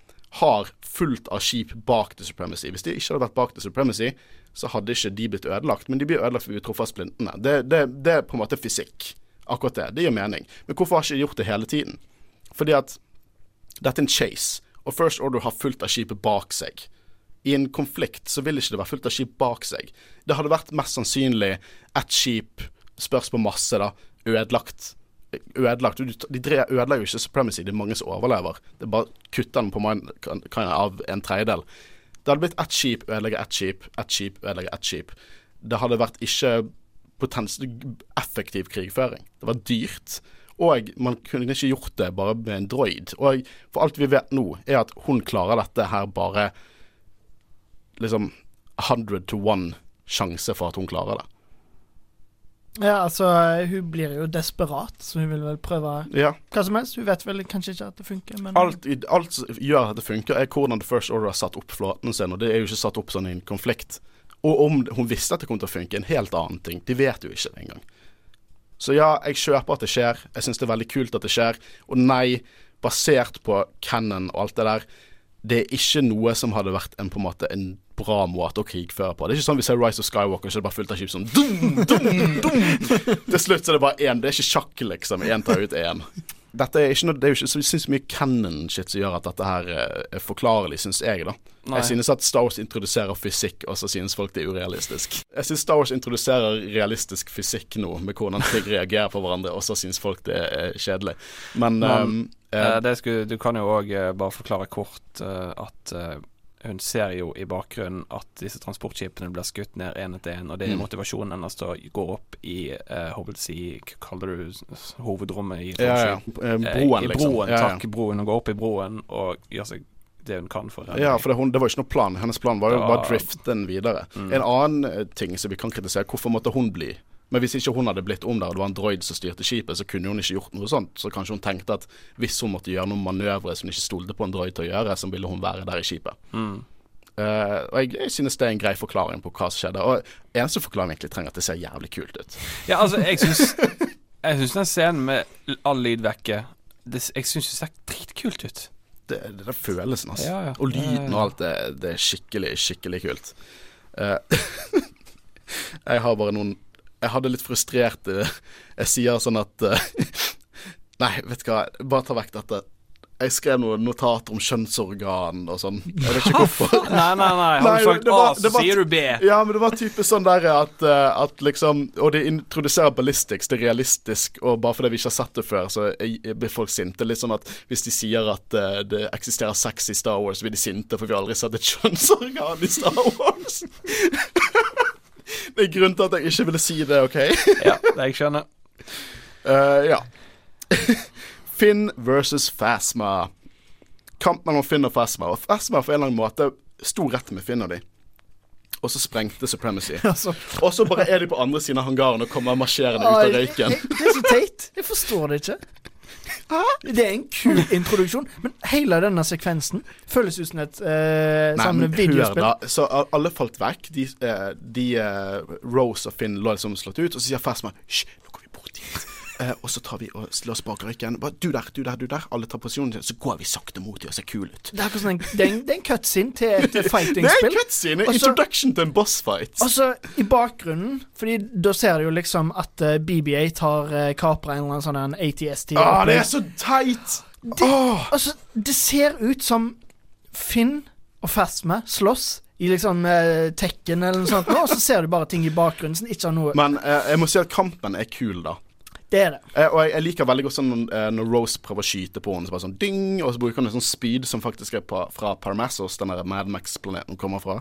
har fullt av skip bak The Supremacy. Hvis de ikke hadde vært bak The Supremacy, så hadde ikke de blitt ødelagt. Men de blir ødelagt fordi vi truffet av splintene. Det, det, det er på en måte fysikk. Akkurat det. Det gir mening. Men hvorfor har ikke de gjort det hele tiden? Fordi at Dette er en chase, og First Order har fullt av skipet bak seg. I en konflikt så vil ikke det være fullt av skip bak seg. Det hadde vært mest sannsynlig ett skip, spørs på masse, da, ødelagt. Ødelagt. De ødelegger jo ikke Supremacy, det er mange som overlever. Det er bare kutter den på min, kan, kan jeg, av en tredjedel. Det hadde blitt ett skip, ødelegge ett skip, ett skip, ødelegge ett skip. Det hadde vært ikke potens effektiv krigføring. Det var dyrt. Og man kunne ikke gjort det bare med en droid. Og for alt vi vet nå, er at hun klarer dette her bare liksom 100 to 1 sjanse for at hun klarer det. Ja, altså, hun blir jo desperat, så hun vil vel prøve Ja. hva som helst. Hun vet vel kanskje ikke at det funker, men Alt, alt som gjør at det funker, er hvordan The First Order har satt opp flåten sin, og det er jo ikke satt opp sånn i en konflikt. Og om hun visste at det kom til å funke, en helt annen ting. De vet jo ikke det engang. Så ja, jeg kjøper at det skjer. Jeg syns det er veldig kult at det skjer. Og nei, basert på Cannon og alt det der, det er ikke noe som hadde vært en på en måte en bra måte å krigføre på. Det er ikke sånn vi ser Rise of Skywalker, så det er bare fullt av skip sånn dum, dum, dum. Til slutt så er det bare én. Det er ikke sjakk, liksom. Én tar ut én. Dette er ikke noe, det er jo ikke så mye canon-shit som gjør at dette her eh, er forklarlig, syns jeg, da. Nei. Jeg synes at Star Wars introduserer fysikk, og så synes folk det er urealistisk. Jeg synes Star Wars introduserer realistisk fysikk nå, med hvordan ting reagerer på hverandre, og så synes folk det er kjedelig. Men, Men, um, eh, Eh, det skulle, du kan jo òg bare forklare kort eh, at eh, hun ser jo i bakgrunnen at disse transportskipene blir skutt ned én etter én, og det er Mm. motivasjonen hennes til å gå opp i uh, si, kaller du hovedrommet i ja, ja, Broen, eh, Eh, broen, I liksom. broen, Ja, ja. takk. Broen. Hun går opp i broen og gjør seg det hun kan for henne. Ja, for det, hun, det var ikke noe plan. Hennes plan var jo bare å drifte den videre. Mm. En annen eh, ting som vi kan kritisere, hvorfor måtte hun bli? Men hvis ikke hun hadde blitt om der, og det var en droid som styrte skipet, så kunne hun ikke gjort noe sånt. Så kanskje hun tenkte at hvis hun måtte gjøre noen manøvre som hun ikke stolte på en droid til å gjøre, så ville hun være der i skipet. Mm. Uh, og jeg, jeg synes det er en grei forklaring på hva som skjedde. Og eneste forklaring egentlig trenger at det ser jævlig kult ut. Ja, altså, jeg syns Jeg syns den scenen med all lyd vekke det, Jeg syns det ser dritkult ut. Det, det er følelsen, altså. Ja, ja. Og lyden og alt, det, det er skikkelig, skikkelig kult. Uh, jeg har bare noen Jeg hadde litt frustrert Jeg sier sånn at eh, Nei, vet du hva, bare ta vekk dette. Jeg skrev noen notater om kjønnsorgan og sånn. Jeg vet ikke hvorfor. Nei, nei, nei. Har Nei, du sagt var- A, så sier du B. Ja, men det var typisk sånn der at, eh, at liksom Og de introduserer ballistics, det er realistisk, og bare fordi vi ikke har sett det før, så blir folk sinte. Litt sånn at hvis de sier at eh, det eksisterer sex i Star Wars, så blir de sinte, for vi har aldri sett et kjønnsorgan i Star Wars. det er grunnen til at jeg ikke ville si det, OK? Ja, det jeg skjønner. Uh, ja. Finn versus Phasma. Kamp mellom Finn og Phasma. Og Phasma på en eller annen måte sto rett med Finn og de. Og så sprengte Supremacy. altså Og så bare er de på andre siden av hangaren og kommer marsjerende ut av røyken. Det er så teit. Jeg forstår det ikke. Det er en kul introduksjon, men hele denne sekvensen føles ut som et eh, Nei, men videospill. hør da. Så alle falt vekk. De, eh, de eh, Rose og Finn lå liksom slått ut, og så sier Phasma Hysj, nå går vi bort dit. Eh, og så tar vi og slår bak du der, du der, du der. Alle tar posisjonen sin. Så går vi sakte mot dem og ser kule ut. Det er sånn det er en, det er en cutscene til et Det er en cutscene. Også, Introduction til en boss fight. Og så i bakgrunnen, Fordi da ser du jo liksom at uh, BB8 har uh, kapra en eller annen sånn en ATST. Åh, det er så teit! Åh. Altså, det ser ut som Finn og Fasme slåss i liksom eh, Tekken eller noe sånt, og så ser du bare ting i bakgrunnen som ikke har noe Men eh, jeg må si at kampen er kul, da. Det er det. Eh, og jeg, jeg liker veldig godt sånn eh, når Rose prøver å skyte på henne, så bare sånn ding, og så bruker hun en sånn spyd som faktisk er på, fra Parmassos, den der Mad Max-planeten hun kommer fra.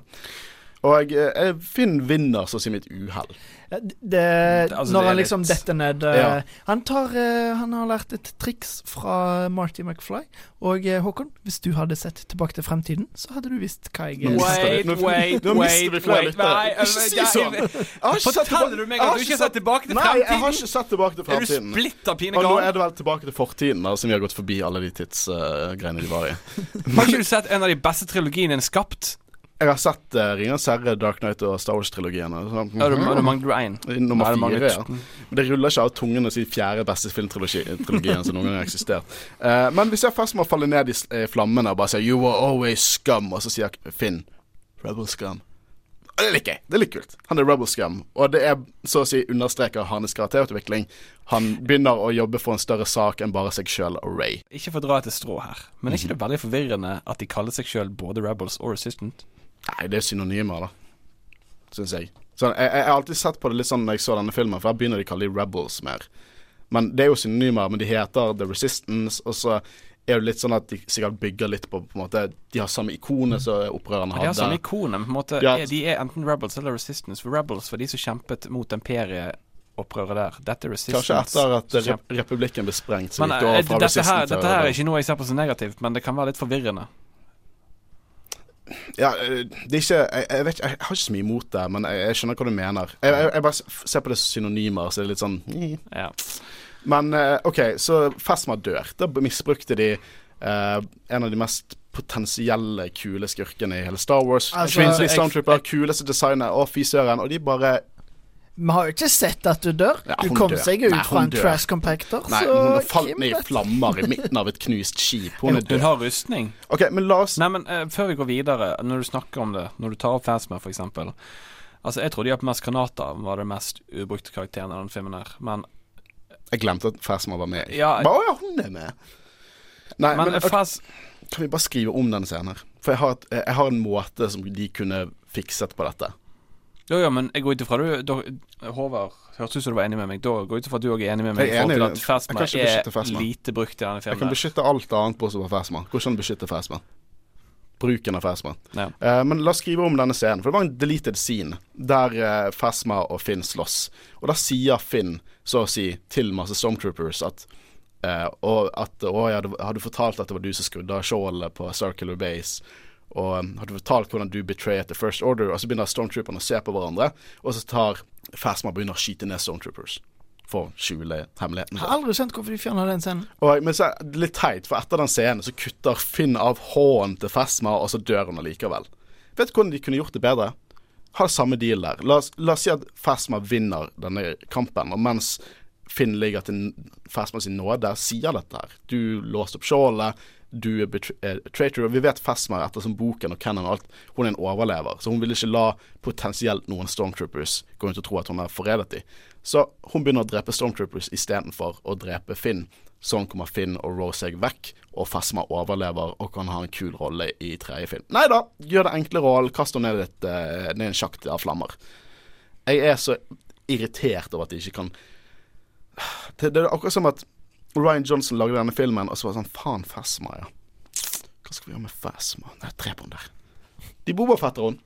Og jeg, jeg Finn vinner så å si mitt uhell. Altså, når det han liksom litt- detter ned eh, Ja. han, tar, eh, han har lært et triks fra Marty McFly. Og eh, Håkon, hvis du hadde sett Tilbake til fremtiden, så hadde du visst hva jeg eh, Wait, nå- wait, nå mister wait, flere wait. Nei, Ikke si sånn. Har ikke sett Forteller du meg at har du ikke har sett Tilbake til Nei, jeg har fremtiden? ikke sett Tilbake til Er du splitter splitta pine Og nå er det vel tilbake til fortiden, da, som vi har gått forbi alle de tidsgreiene de var i. Har ikke du sett en av de beste trilogiene en skapt? Jeg har sett uh, Ringenes herre, Dark Knight og Star Wars-trilogiene. Ja, du, du mangler én. Nummer Nei, mangler fire, ja. Men Det ruller ikke av tungen å si fjerde beste filmtrilogien som noen gang har eksistert. Uh, men vi ser må falle ned i flammene og bare sier 'You were always scum', og så sier Finn 'Rebel scum'. Og det liker jeg. Det er litt kult. Han er rebel scum, og det er så å si understreker hans karakterutvikling. Han begynner å jobbe for en større sak enn bare seg sjøl og Ray. Ikke for å dra etter strå her, men er ikke det veldig forvirrende at de kaller seg sjøl både Rebels og Resistant? Nei, det er synonymer, da. Syns jeg. Så jeg. Jeg har alltid sett på det litt sånn når jeg så denne filmen, for da begynner de å kalle de Rebels mer. Men det er jo synonymer, men de heter The Resistance, og så er det litt sånn at de sikkert bygger litt på på en måte De har samme ikonet som opprørerne De har samme ikone, ikonet, på en måte Ja. de er enten Rebels eller Resistance. For Rebels var de som kjempet mot imperieopprøret der. Dette er Resistance. Kanskje etter at rep republikken ble sprengt, Men eh, dette, her, dette her er ikke noe jeg ser på som negativt, men det kan være litt forvirrende. Ja, eh, det er ikke jeg, jeg, vet jeg har ikke så mye imot det, men jeg, jeg skjønner hva du mener. Jeg, jeg, jeg bare ser på det som synonymer, så det er litt sånn. Ja. Men eh, OK, så Fesma dør. Da misbrukte de eh, en av de mest potensielle kule skurkene i hele Star Wars. Altså, Kvinnelig jeg- kuleste designet, å fy søren. Og de bare Vi har jo ikke sett at du dør. Ja, du kom dør. seg ut Nei, fra en dør. trash compactor, Nei, så hun falt ned i flammer i midten av et knust skip. Hun er Hun har rustning. OK, men la oss Nei, men uh, før vi går videre, når du snakker om det, når du tar opp Fasma, eksempel Altså, jeg trodde Japanese Kanata var det mest ubrukte karakteren i den filmen her, men Jeg glemte at Fasma var med. Ja, Bare, Å ja, hun er med. Nei, Men, men, Fas... Kan vi bare skrive om denne scenen her? For jeg har, et, jeg har en måte som de kunne fikset på dette. Jo, ja, men jeg går ut ifra du da- Håvard, hørtes ut som du var enig med meg. Da går jeg ut ifra at du òg er enig med meg Jeg er forhold til enig. at Phasma. er lite brukt i denne Jeg kan beskytte alt annet bortsett fra. Går ikke beskytte Phasma. Bruken av Phasma. Ja. Uh, men la oss skrive om denne scenen, for det var en deleted scene der uh, Phasma og Finn slåss. Og da sier Finn, så å si, til masse Stormtroopers at uh, og at Å, ja, hadde, hadde fortalt at det var du som skrudde av skjoldet på Circular Base. Og um, hadde fortalt hvordan du betrayet The First Order. Og så begynner Stormtrooperne å se på hverandre, og så tar Fasma begynner å skyte ned Stormtroopers. For å skjule hemmeligheten. Jeg har aldri skjønt hvorfor de fjerna den scenen. Og, men så er det litt teit, for etter den scenen så kutter Finn av hånden til Fasma, og så dør hun allikevel. Vet du hvordan de kunne gjort det bedre? Ha samme deal der. La oss, la oss si at Fasma vinner denne kampen, og mens Finn ligger til Fasma sin nåde, sier dette her. Du låste opp skjoldet, du er eh, traitor. Og vi vet Fasma, ettersom boken og canon og alt, hun er en overlever. Så hun vil ikke la potensielt noen Stormtroopers gå rundt og tro at hun har forrædet dem. Så hun begynner å drepe Stormtroopers istedenfor å drepe Finn. Sånn kommer Finn og Rose seg vekk, og Fasma overlever og kan ha en kul rolle i tredje film. Nei da, gjør det enkle råd, kast henne ned, et, eh, ned en sjakt av flammer. Jeg er så irritert over at de ikke kan det, det er akkurat som at Ryan Johnson lagde denne filmen, og så var det sånn Faen, Fasma, ja. Hva skal vi gjøre med Phasma? Nei, på den der. De bobafetter hun.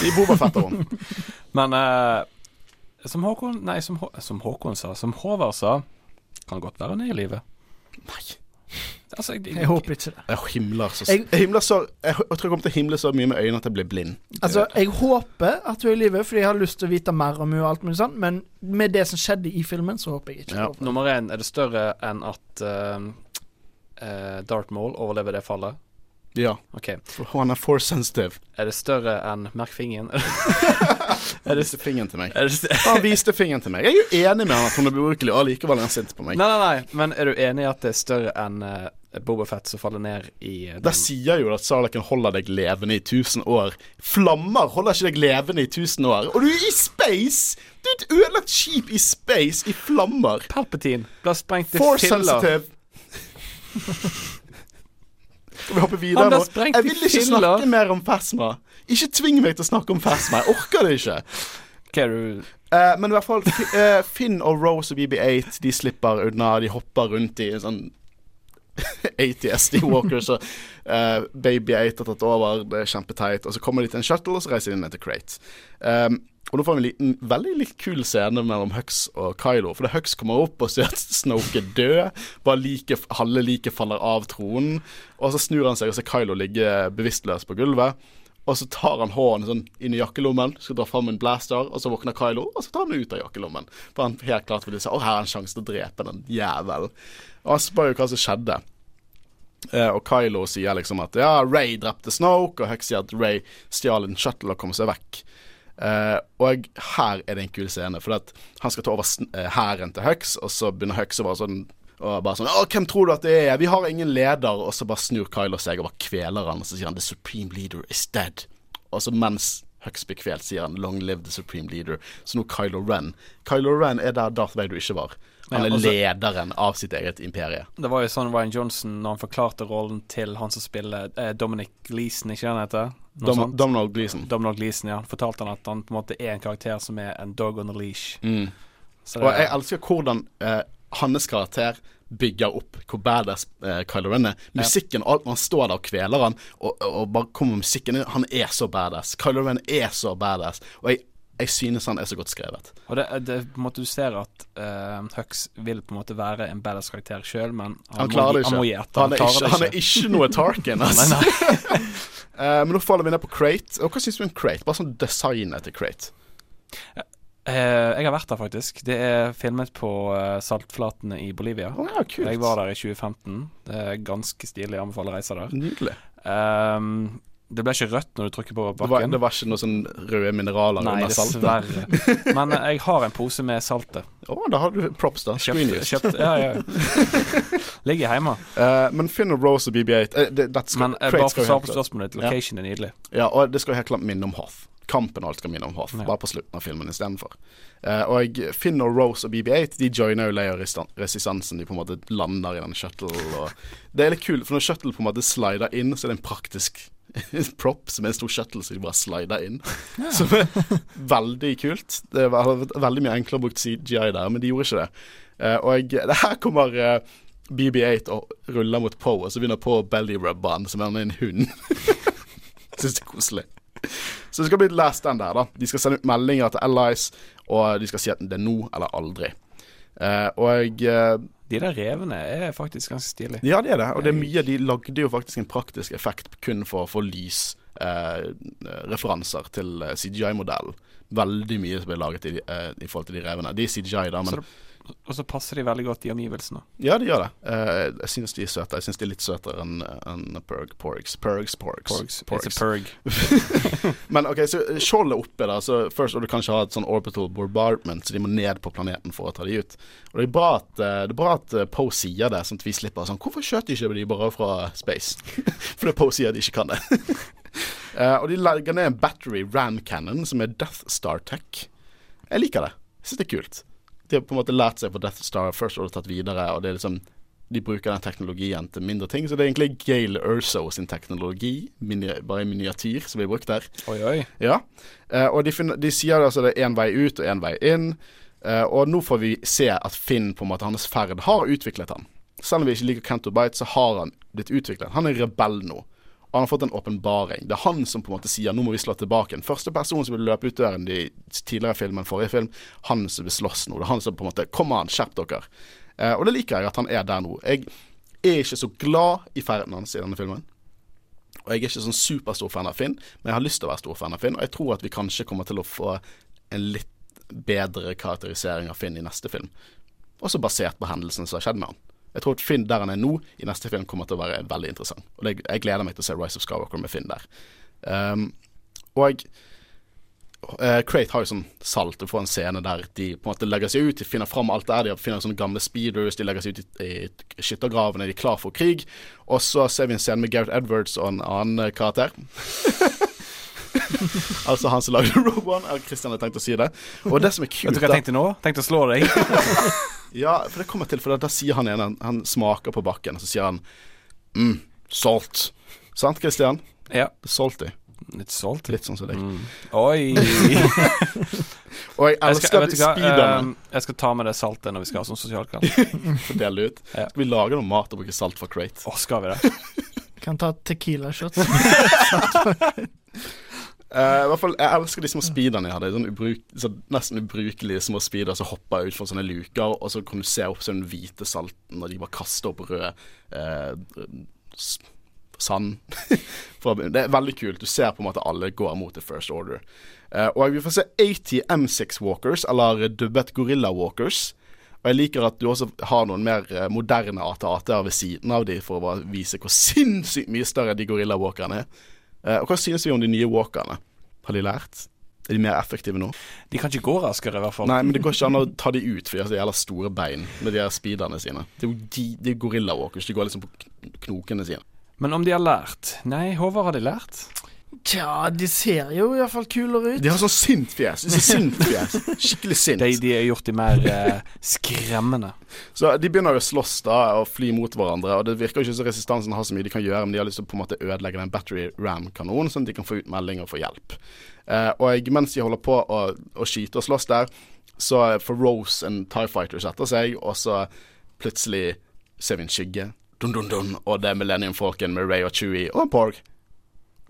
De bobafetter hun. Men eh, som Håkon Nei, som, Hå- som Håkon sa, som Håvard sa, kan godt være hun er i live. Nei. Altså, jeg, Jeg håper ikke det. Jeg himler så Jeg- himler så, jeg, jeg tror jeg kommer til å himle så mye med øynene at jeg blir blind. Altså, jeg håper at hun er i live, fordi jeg har lyst til å vite mer om henne og alt mulig sånt, men med det som skjedde i filmen, så håper jeg ikke. Ja. det. Nummer én, er det større enn at uh, Darth Maul overlever det fallet? Ja, Okay. for han er for sensitive. Er det større enn Merk fingeren? Han viste fingeren til meg. Han viste fingeren til meg. Jeg er jo enig med han at hun er ubrukelig, og likevel er han sint på meg. Nei, nei, nei, men er du enig i at det er større enn uh, Bobafett som faller ned i uh, Der sier jo at Sarlaken holder deg levende i 1000 år. Flammer holder ikke deg levende i 1000 år. Og du er i space! Du er et ødelagt skip i space, i flammer. Palpatine ble sprengt i For filler. sensitive. Skal vi hoppe videre nå? Jeg vil ikke filler. snakke mer om Fasma. Ikke tving meg til å snakke om Fasma. Jeg orker det ikke. Hva er du Eh, men i hvert fall eh, Finn og Rose og BB8 De slipper unna. De hopper rundt i en sånn ATSD Walkers, så uh, Baby8 har tatt over. Det er kjempeteit. Og så kommer de til en shuttle, og så reiser de ned til Crate. Um, og nå får vi en liten, veldig litt kul scene mellom Hux og Kylo. For det Hux kommer opp og ser at Snoke er død. Bare like, halve liket faller av tronen. Og så snur han seg og ser Kylo ligge bevisstløs på gulvet. Og så tar han hånden sånn inn i jakkelommen, skal dra fram en blaster, og så våkner Kylo, og så tar han ut av jakkelommen. For han helt klart ville si å, her er en sjanse til å drepe den jævelen. Og han spør jo hva som skjedde. Eh, og Kylo sier liksom at ja, Ray drepte Snoke, og Hux sier at Ray stjal en shuttle og kom seg vekk. Eh, og her er det en kul scene, for at han skal ta over eh, hæren til Hux, og så begynner Hux å bare sånn og bare sånn Å, hvem tror du at det er? Vi har ingen leder. Og så bare snur Kylo seg og bare kveler han, og så sier han The supreme leader is dead. Og så mens Hux blir kvelt, sier han 'Long live the supreme leader'. Så nå Kylo Ren. Kylo Ren er der Darth Vader ikke var. Han Ja, er altså- lederen av sitt eget imperie. Det var jo sånn Ryan Johnson når han forklarte rollen til han som spiller eh, Dominic Gleeson, ikke han heter? Dom sånt. Gleeson. Dominic Gleeson, ja. Fortalte han at han på en måte er en karakter som er en dog on a leash. Mm. Så Og jeg elsker hvordan eh, hans karakter bygger opp hvor badass eh, Kylo Ren er. Musikken, alt når han står der og kveler han, og, og, og bare kommer med musikken Han er så badass. Kylo Ren er så badass. Og jeg, jeg synes han er så godt skrevet. og det, det på en måte du ser at uh, Hux vil på en måte være en badass karakter sjøl, men han, Han må klarer ikke. Han må gi etter. Han er, klarer ikke, han er ikke noe Tarkin, altså. Nei, nei. uh, men nå faller vi ned på Crate. Og hva syns du om Crate? Bare sånn designet til Crate. Uh, jeg har vært der, faktisk. Det er filmet på eh, saltflatene i Bolivia. Oh, ja, kult. Jeg var der i 2015. Det er ganske stilig. Jeg anbefaler å reise der. Nydelig. Ehm, det ble ikke rødt når du trykker på Det var, bakken. det var ikke noen sånn røde mineraler Nei, under saltet? dessverre. Men eh, jeg har en pose med saltet. Å, da har du props, da. Kjøpt, kjøpt Ja, ja. Ligger hjemme. Uh, men Finn og Rose og BB8 uh, det, Men uh, bare for å svare på spørsmålet ditt, Ja. er nydelig. Ja, og det skal helt klart minne om Hoth. Kampen og alt skal minne om Hoth, Ja. bare på slutten av filmen istedenfor. Uh, og Finn og Rose og BB8 De joiner jo Leia Resistansen. De på en måte lander i den shuttle. Og det er litt kult, for når shuttle på en måte slider inn, så er det en praktisk prop som er en stor shuttle som de bare slider inn. Som er veldig kult. Det var veldig mye enklere å bruke CGI der, men de gjorde ikke det. Eh, og det her kommer eh, BB8 og ruller mot Poe, og så begynner Poe å belly-rubbe han som er en hund. Syns det er koselig. Så det skal bli last stand der, da. De skal sende ut meldinger til allies, og de skal si at det er nå eller aldri. Eh, og eh, De der revene er faktisk ganske stilige. ja, det er det. Og det er mye De lagde jo faktisk en praktisk effekt kun for å få lys. Eh, til eh, CGI-modellen. Veldig mye som ble laget i, eh, i forhold til de revene. De er CGI, da, men og så passer de veldig godt i omgivelsene. ja, de gjør det. Eh, jeg syns de er søte. Jeg syns de er litt søtere enn en Perg Porgs. Purgs, Porgs. It's a purg. Men ok, så skjoldet er oppe, da. Så først og du kan ikke ha et sånn orbital bombardment, så de må ned på planeten for å ta de ut. Og det er bra at, eh, det er bra at eh, Poe sier det, sånn at vi slipper sånn Hvorfor skjøt de ikke de bare fra space? Fordi Poe sier de ikke kan det. Eh, og de legger ned en battery ram cannon, som er Death Star Tech. Jeg liker det. Jeg syns det er kult. De har på en måte lært seg på Death Star First Order tatt videre, og det er liksom de bruker den teknologien til mindre ting. Så det er egentlig Gail Urso sin teknologi, bare i miniatyr, som blir brukt der. Oi, oi. Ja, eh, og de, finner, de sier altså det er én vei ut og én vei inn. Eh, og nå får vi se at Finn, på en måte hans ferd, har utviklet han. Selv om vi ikke liker Canto Bite, så har han blitt utviklet. Han er rebell nå. Han har fått en åpenbaring. Det er han som på en måte sier nå må vi slå tilbake. Den første personen som vil løpe ut døren i tidligere film enn forrige film, han som vil slåss nå. Det er han som på en måte Kom an, skjerp dere. Eh, og det liker jeg at han er der nå. Jeg er ikke så glad i ferden hans i denne filmen. Og jeg er ikke sånn superstor fan av Finn, men jeg har lyst til å være stor fan av Finn. Og jeg tror at vi kanskje kommer til å få en litt bedre karakterisering av Finn i neste film. Også basert på hendelsene som har skjedd med han. Jeg tror at Finn der han er nå, i neste film kommer til å være veldig interessant. Og det, jeg gleder meg til å se Rise of Skywalker med Finn der. Um, og uh, Crate har jo sånn salt. Du får en scene der de på en måte legger seg ut, de finner fram alt der. De finner sånne gamle speeders, de legger seg ut i, i skyttergravene, de er klar for krig. Og så ser vi en scene med Gareth Edwards og en annen eh, karakter. altså han som lagde Eller Christian hadde tenkt å si det. Og det som er Vet du hva jeg tenkte nå? Tenkte å slå deg. Ja, for det kommer til, for da, da sier han en han, han smaker på bakken, og så sier han mm, salt. Sant, Christian? ja. Salty. Litt salty. Litt sånn som deg. Mm. Oi. Og jeg Jeg elsker skal, vet du speederne. eh, jeg skal ta med det saltet når vi skal ha sånn sosialkveld. Fordele det ut. Ja. Skal vi lage noe mat og bruke salt for crate? Å, skal vi det? Kan ta tequila shots. Eh, I hvert fall, Jeg elsker de små speederne jeg hadde. Sånn ubruk, så nesten ubrukelige små speeder som hoppa ut fra sånne luker, og så kan du se opp sånn hvite salten, og de bare kaster opp rød uh, sand. Det er veldig kult. Du ser på en måte alle går mot The First Order. Uh, og vi får se 80 M6 Walkers, eller dubbet Gorilla Walkers. Og jeg liker at du også har noen mer eh, moderne AT-AT-er ved siden av de for å vise hvor sinnssykt mye større de Gorilla Walkerne er. Eh, og hva synes vi om de nye walkerne? Har de lært? Er de mer effektive nå? De kan ikke gå raskere, i hvert fall. Nei, men det går ikke an å ta de ut, for de har jævla store bein med de her speederne sine. Det er jo de, de er gorilla walkers. De går liksom på knokene sine. Men om de har lært? Nei, Håvard, har de lært? Tja, de ser jo iallfall kulere ut. De har sånn sint fjes. De sint fjes. Skikkelig sint. De, de har gjort de mer eh, skremmende. Så de begynner jo å slåss da og fly mot hverandre. Og det virker ikke som resistansen har så mye de kan gjøre, men de har lyst til å på en måte ødelegge den battery ram-kanonen, sånn at de kan få ut melding og få hjelp. Eh, og mens de holder på å, å skyte og slåss der, så får Rose en Tie Fighter etter seg, og så plutselig ser vi en skygge. Dun, dun, dun, og det er Millennium Falcon med Ray og Chewie og en Porg.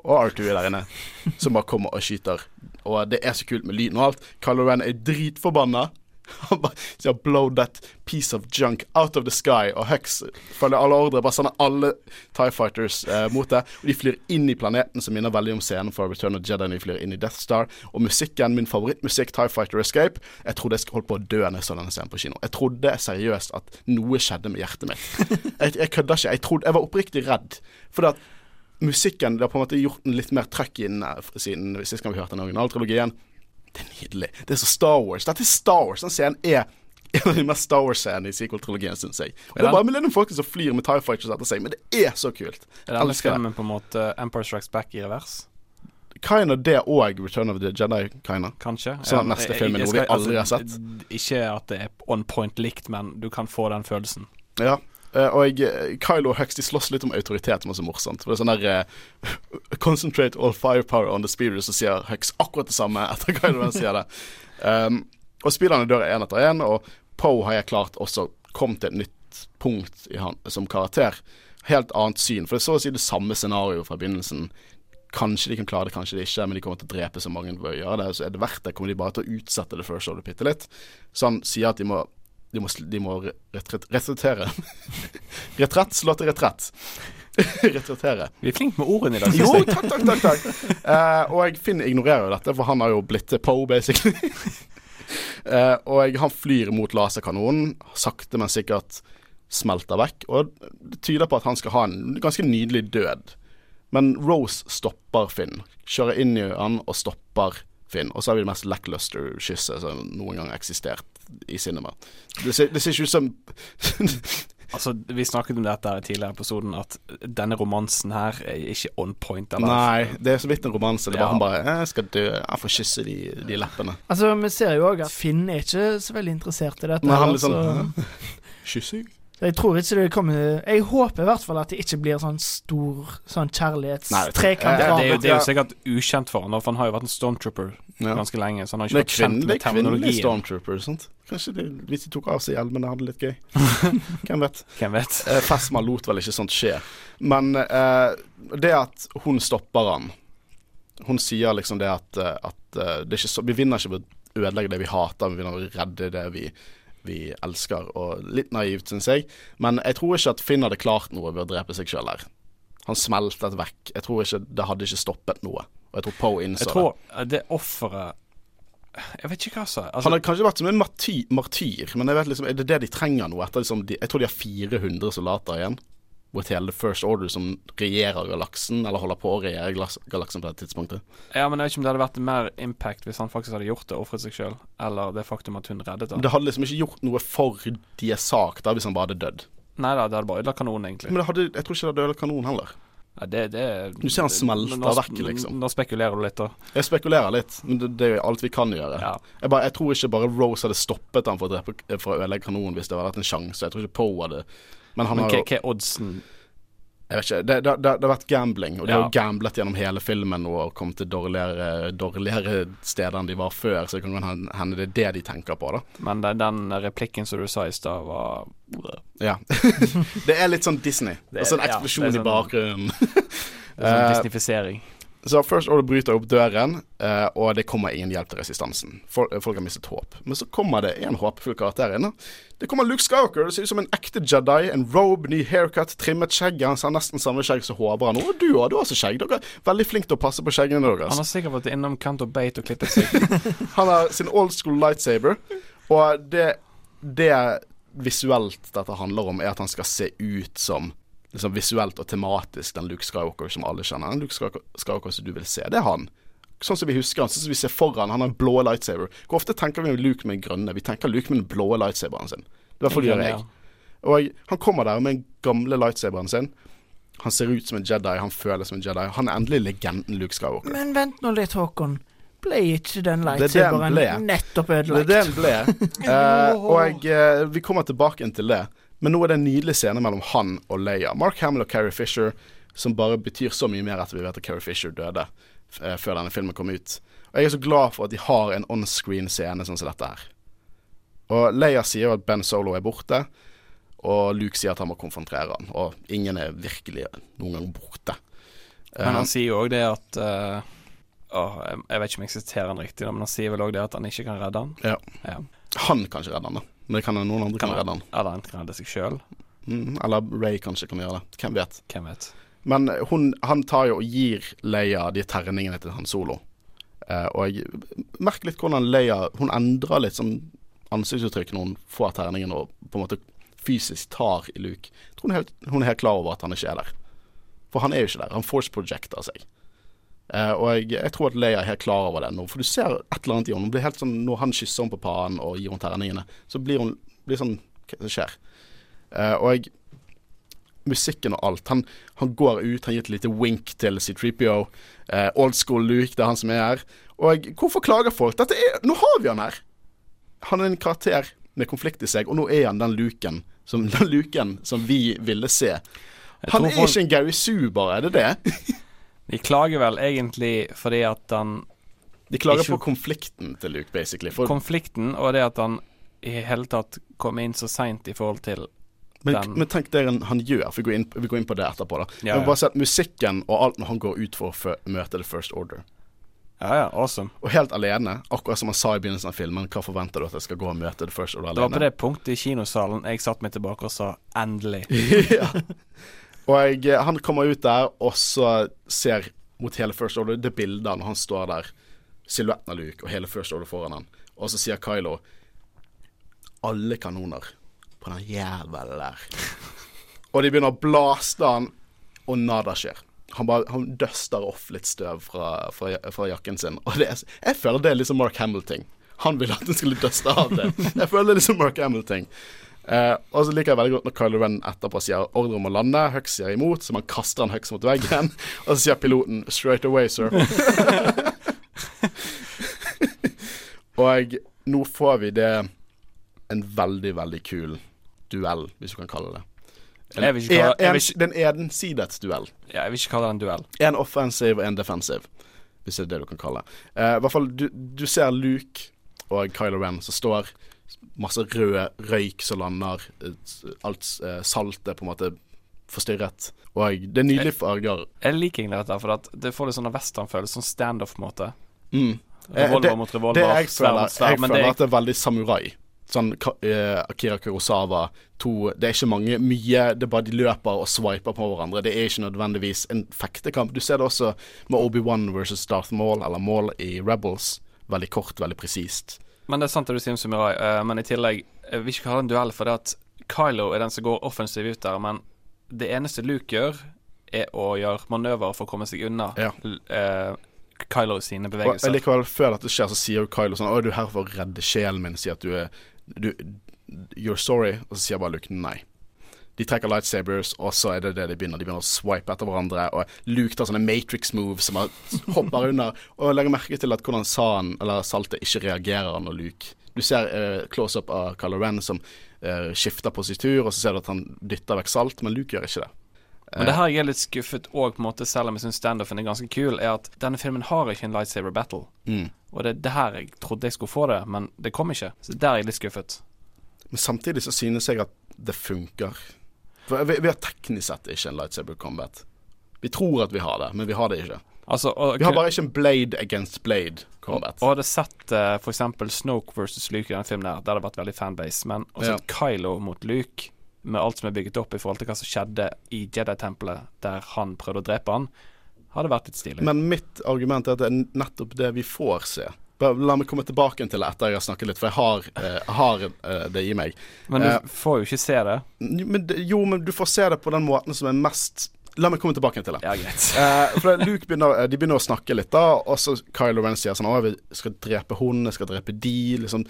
Og R2 er der inne, som bare kommer og skyter. Og det er så kult med lyden og alt. Kylo Ren er dritforbanna. Han bare sier 'blow that piece of junk out of the sky', og Hux følger alle ordre. Bare sender alle Tie Fighters eh, mot det. Og de flyr inn i planeten, som minner veldig om scenen fra Return of Jedi. De flyr inn i Death Star. Og musikken, min favorittmusikk, Tie Fighter Escape Jeg trodde jeg holdt på å dø når jeg så denne scenen på kino. Jeg trodde seriøst at noe skjedde med hjertet mitt. Jeg, jeg kødder ikke. Jeg, trodde, jeg var oppriktig redd. Fordi at musikken Det har på en måte gjort den litt mer trøkk inn siden sist gang vi hørte den originaltrilogien. Det er nydelig. Det er så Star Wars. Dette er Star Wars. Den scenen er en av de mest Star Wars-scenene i sequel-trilogien, syns jeg. Og det er bare Millennium folk som flyr med Tie Fighters etter seg, men det er så kult. Er det alle filmen på en måte Empire Strikes Back i revers? Kinda det og Return of the Jedi, kinda. Kanskje. Så neste film er noe vi aldri har sett. Altså, ikke at det er on point likt, men du kan få den følelsen. Ja. Uh, og jeg, Kylo og Hux de slåss litt om autoritet, som er så morsomt. For det er sånn der uh, Concentrate all firepower on the speeder, så sier Hux akkurat det samme etter Kylo Ren sier det. Um, og speederne dør én etter én, og Poe har jeg klart også kommet til et nytt punkt han som karakter. Helt annet syn. For det er så å si det samme scenario fra begynnelsen. Kanskje de kan klare det, kanskje de ikke, men de kommer til å drepe så mange ved å gjøre det. Så er det verdt det, kommer de bare til å utsette det first order bitte litt. Så han sier at de må de må, de må retrettere. Retrett, slå til retrett. Retrettere. Vi er flinke med ordene i dag. Jo, takk, takk, takk. takk. Uh, og Finn ignorerer jo dette, for han har jo blitt Poe, basically. uh, og han flyr mot laserkanonen, sakte, men sikkert smelter vekk. Og det tyder på at han skal ha en ganske nydelig død. Men Rose stopper Finn. Kjører inn i han og stopper Finn. Og så har vi det mest lackluster kysset som noen gang har eksistert i cinema. Det ser, det ser ikke ut som Altså, Vi snakket om dette i tidligere episoden, at denne romansen her er ikke on point. Eller? Nei, det er så vidt en romanse. Det er bare ja. han bare 'Jeg skal dø. Jeg får kysse de, de leppene'. Altså, Vi ser jo òg at Finn er ikke så veldig interessert i dette. Men han er litt sånn Kyssing? Jeg tror ikke det kommer Jeg håper i hvert fall at det ikke blir sånn stor sånn kjærlighetstrekant. Det, det, det, det, er jo sikkert ukjent for han, for han har jo vært en stormtrooper ja. ganske lenge. Så han har ikke vært kjent med terminologien. stormtrooper, sant? Kanskje de, hvis de tok av seg hjelmene, hadde det litt gøy. Hvem vet? Hvem vet? Eh, Fesma lot vel ikke sånt skje. Men eh, det at hun stopper han Hun sier liksom det at, eh, at eh, det så, vi vinner ikke ved å ødelegge det vi hater, vi vinner ved å redde det vi vi elsker, og litt naivt, syns jeg. Men jeg tror ikke at Finn hadde klart noe ved å drepe seg sjøl her. Han smeltet vekk. Jeg tror ikke Det hadde ikke stoppet noe. Og jeg tror Poe innså det. Jeg tror det offeret Jeg vet ikke hva altså, Han har kanskje vært som en martyr, martyr men jeg vet liksom, er det det de trenger nå? Etter liksom de, jeg tror de har 400 soldater igjen mot hele The First Order som regjerer galaksen, eller holder på å regjere galaksen på det tidspunktet. Ja, men jeg vet ikke om det hadde vært mer impact hvis han faktisk hadde gjort det, ofret seg sjøl, eller det faktum at hun reddet ham. Det hadde liksom ikke gjort noe for deres sak da, hvis han bare hadde dødd. Nei da, det hadde bare ødelagt kanonen, egentlig. Men hadde, jeg tror ikke det hadde ødelagt kanonen heller. Ja, det, det, du ser han smelter vekk, liksom. Nå spekulerer du litt, da. Jeg spekulerer litt, men det, det er jo alt vi kan gjøre. Ja. Jeg, bare, jeg, tror ikke bare Rose hadde stoppet han for å, drepe, for å ødelegge kanonen hvis det hadde vært en sjanse. Jeg tror ikke Poe hadde Men, han men hva er oddsen? Jeg vet ikke, det, det, det, det, har vært gambling, og de ja. har gamblet gjennom hele filmen og kommet til dårligere, dårligere steder enn de var før, så det kan hende det er det de tenker på, da. Men den replikken som du sa i stad, var Ja. det er litt sånn Disney. Det er, og så en eksplosjon ja, sånn, i bakgrunnen. sånn eh, Disneyfisering. Så First Order bryter opp døren, eh, og det kommer ingen hjelp til resistansen. Folk, folk har mistet håp. Men så kommer det en håpefull karakter inn. Det kommer Luke Skywalker. Det ser ut som en ekte Jedi. En robe, ny haircut, trimmet skjegg. Han har nesten samme skjegg som Håvard han. Og du har, du har også skjegg. Dere er veldig flinke til å passe på skjeggene deres. Han har sikkert vært innom Canto Bate og klippet seg. han har sin old school lightsaber, og det, det visuelt dette handler om, er at han skal se ut som liksom visuelt og tematisk den Luke Skywalker som alle kjenner. Den Luke Skywalker som du vil se. Det er han. Sånn som vi husker han, sånn som vi ser foran. Han har en blå lightsaber. Hvor ofte tenker vi om Luke med grønne? Vi tenker Luke med den blå lightsaberen sin. I hvert fall gjør jeg. Og han kommer der med den gamle lightsaberen sin. Han ser ut som en Jedi, han føles som en Jedi. Han er endelig legenden Luke Skywalker. Men vent nå litt, Håkon. Ble ikke den er den lightsaberen nettopp ødelagt? Det er det han ble. uh, og eh, vi kommer tilbake til det. Men nå er det en nydelig scene mellom han og Leia. Mark Hamill og Carrie Fisher, som bare betyr så mye mer etter vi vet at Carrie Fisher døde eh, før denne filmen kom ut. Og jeg er så glad for at de har en onscreen-scene sånn som dette her. Og Leia sier jo at Ben Solo er borte, og Luke sier at han må konfrontere han. Og ingen er virkelig noen gang borte. Men Eh, han sier jo òg det at uh, å, jeg, jeg vet ikke om jeg siterer han riktig, men han sier vel òg det at han ikke kan redde han. Ja. Ja. han kan ikke redde han, da. Men det kan noen andre kan Kan redde han. Eller han kan redde seg sjøl. Mm, eller Ray kanskje kan gjøre det. Hvem vet. Hvem vet. Men hun, han tar jo og gir Leia de terningene til Han Solo. Eh, og jeg merker litt hvordan Leia Hun endrer litt sånn ansiktsuttrykk når hun får terningen og på en måte fysisk tar i Luke. Jeg tror hun er helt, hun er helt klar over at han ikke er der. For han er jo ikke der. Han force projecter seg. Eh, og jeg, jeg tror at Leia er helt klar over det nå. For du ser et eller annet i henne. Hun blir helt sånn, Når han kysser henne på pannen og gir henne terningene, så blir hun blir sånn Hva er skjer? Uh, og jeg musikken og alt. Han, han går ut, han gir et lite wink til C3PO. Uh, old school Luke, det er han som er her. Og hvorfor klager folk? Dette er, nå har vi han her! Han er en karakter med konflikt i seg, og nå er han den luken som, den luken som vi ville se. Han er folk- ikke en Gary Sue, bare. Er det det? De klager vel egentlig fordi at han De klager Ikke- på konflikten til Luke, basically. For, Konflikten og det at han i hele tatt kom inn så seint i forhold til men, den- men tenk det han, han gjør. For vi går, inn, vi går inn på det etterpå. da Ja, Men. Bare sett musikken og alt når han går ut for å møte The First Order. Ja, ja, awesome. Og helt alene, akkurat som han sa i begynnelsen av filmen. Hva forventer du at jeg skal gå og møte The First Order Det var på det punktet i kinosalen jeg satte meg tilbake og sa 'endelig'. ja. Og han kommer ut der, og så ser mot hele First Order det bildet når han står der. Silhuetten av Luke og hele First Order foran han. Og så sier Kylo Alle kanoner på den jævelen der. Og de begynner å blaste han, og nada skjer. Han bare Han duster off litt støv fra, fra, fra jakken sin. Og det er, jeg føler det er liksom Mark Hamill-ting. Han ville at han skulle duste av det. Jeg føler det er liksom Mark Hamill-ting. Eh, og så liker jeg veldig godt når Kylo Ren etterpå sier ordre om å lande. Hux sier imot, så man kaster han Hux mot veggen. Og så sier piloten 'straight away, sir'. og nå får vi det en veldig, veldig kul duell, hvis du kan kalle det. En, Jeg vil ikke kalle- en, en, vil ikke- det er en ensidet duell. Ja, jeg vil ikke kalle det en duell. En offensive og en defensive, hvis det er det du kan kalle det. Eh, I hvert fall, du, du ser Luke og Kylo Ren som står, masse rød røyk som lander, eh, alt eh, saltet på en måte forstyrret. Og det er nydelige farger. Jeg liker egentlig dette, for det får litt sånn westernfølelse, sånn standoff-måte. Mm. Revolver det- mot Det revolver, jeg føler, sverd. jeg Men føler det at det er veldig samurai. Sånn eh, Akira Kurosawa to, Det er ikke mange mye Det er bare de løper og swiper på hverandre. Det er ikke nødvendigvis en fektekamp. Du ser det også med Obi-Wan versus Darth Maul, eller Maul i Rebels. Veldig kort, veldig presist. Men det er sant det du sier om Sumirai, eh, men i tillegg Jeg vil ikke kalle det en duell, for det at Kylo er den som går offensiv ut der, men det eneste Luke gjør, er å gjøre manøver for å komme seg unna Ja. eh, Kylo sine bevegelser. Og likevel, før dette skjer, så sier jo Kylo sånn Å, er du her for å redde sjelen min? Sier at du er du, You're sorry. Og så sier bare Luke nei. De trekker lightsabers, og så er det det de begynner. De begynner å swipe etter hverandre. Og Luke tar sånne Matrix moves som han hopper under. Og legger merke til at hvordan San, eller saltet, ikke reagerer når Luke Du ser uh, close-up av Color Ren som uh, skifter positur, og så ser du at han dytter vekk salt, men Luke gjør ikke det. Men det her jeg er litt skuffet òg, selv om jeg syns standoffen er ganske kul, er at denne filmen har ikke en lightsaber battle. Mm. Og det det her jeg trodde jeg skulle få det, men det kom ikke. Så der er jeg litt skuffet. Men samtidig så synes jeg at det funker. For vi, vi har teknisk sett ikke en lightsaber combat. Vi tror at vi har det, men vi har det ikke. Altså, og, Vi har bare ikke en blade against blade combat. Og hadde sett uh, for eksempel Snoke versus Luke i den filmen der, det hadde vært veldig fanbase. Men også Ja. Kylo mot Luke, med alt som er bygget opp i forhold til hva som skjedde i Jedi-tempelet, der han prøvde å drepe han, hadde vært litt stilig. Men mitt argument er at det er nettopp det vi får se. La meg komme tilbake til det etter jeg har snakket litt, for jeg har, eh, har eh, det i meg. Men du eh, får jo ikke se det. Men, jo, men du får se det på den måten som er mest La meg komme tilbake til det. Ja, greit. Eh, for Luke begynner, eh, De begynner å snakke litt, da og så Kylo Ren sier sånn Å, jeg skal drepe hun, jeg skal drepe de. Liksom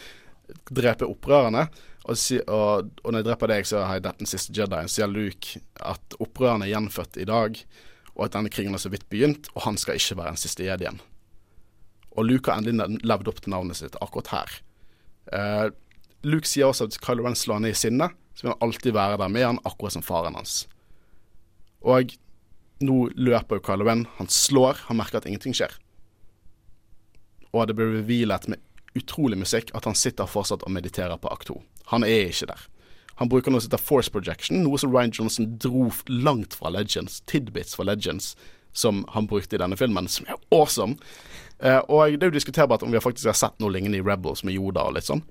drepe opprørerne. Og, si, og, og når jeg dreper deg, så har jeg dette den siste Jedien. Sier Luke at opprørerne er gjenfødt i dag, og at denne krigen har så vidt begynt, og han skal ikke være den siste jedien. Og Luke har endelig levd opp til navnet sitt akkurat her. Uh, Luke sier også at Kylo Ren slår ned i sinne, så vil han alltid være der med han, akkurat som faren hans. Og nå løper jo Kylo Ren, han slår, han merker at ingenting skjer. Og det blir revealet med utrolig musikk at han sitter fortsatt og mediterer på akt 2. Han er ikke der. Han bruker noe som heter force projection, noe som Ryan Johnson dro langt fra Legends, tidbits fra Legends, som han brukte i denne filmen, som er awesome. Uh, og det er jo diskuterbart om vi faktisk har sett noe lignende i Rebels med Yoda og litt sånn.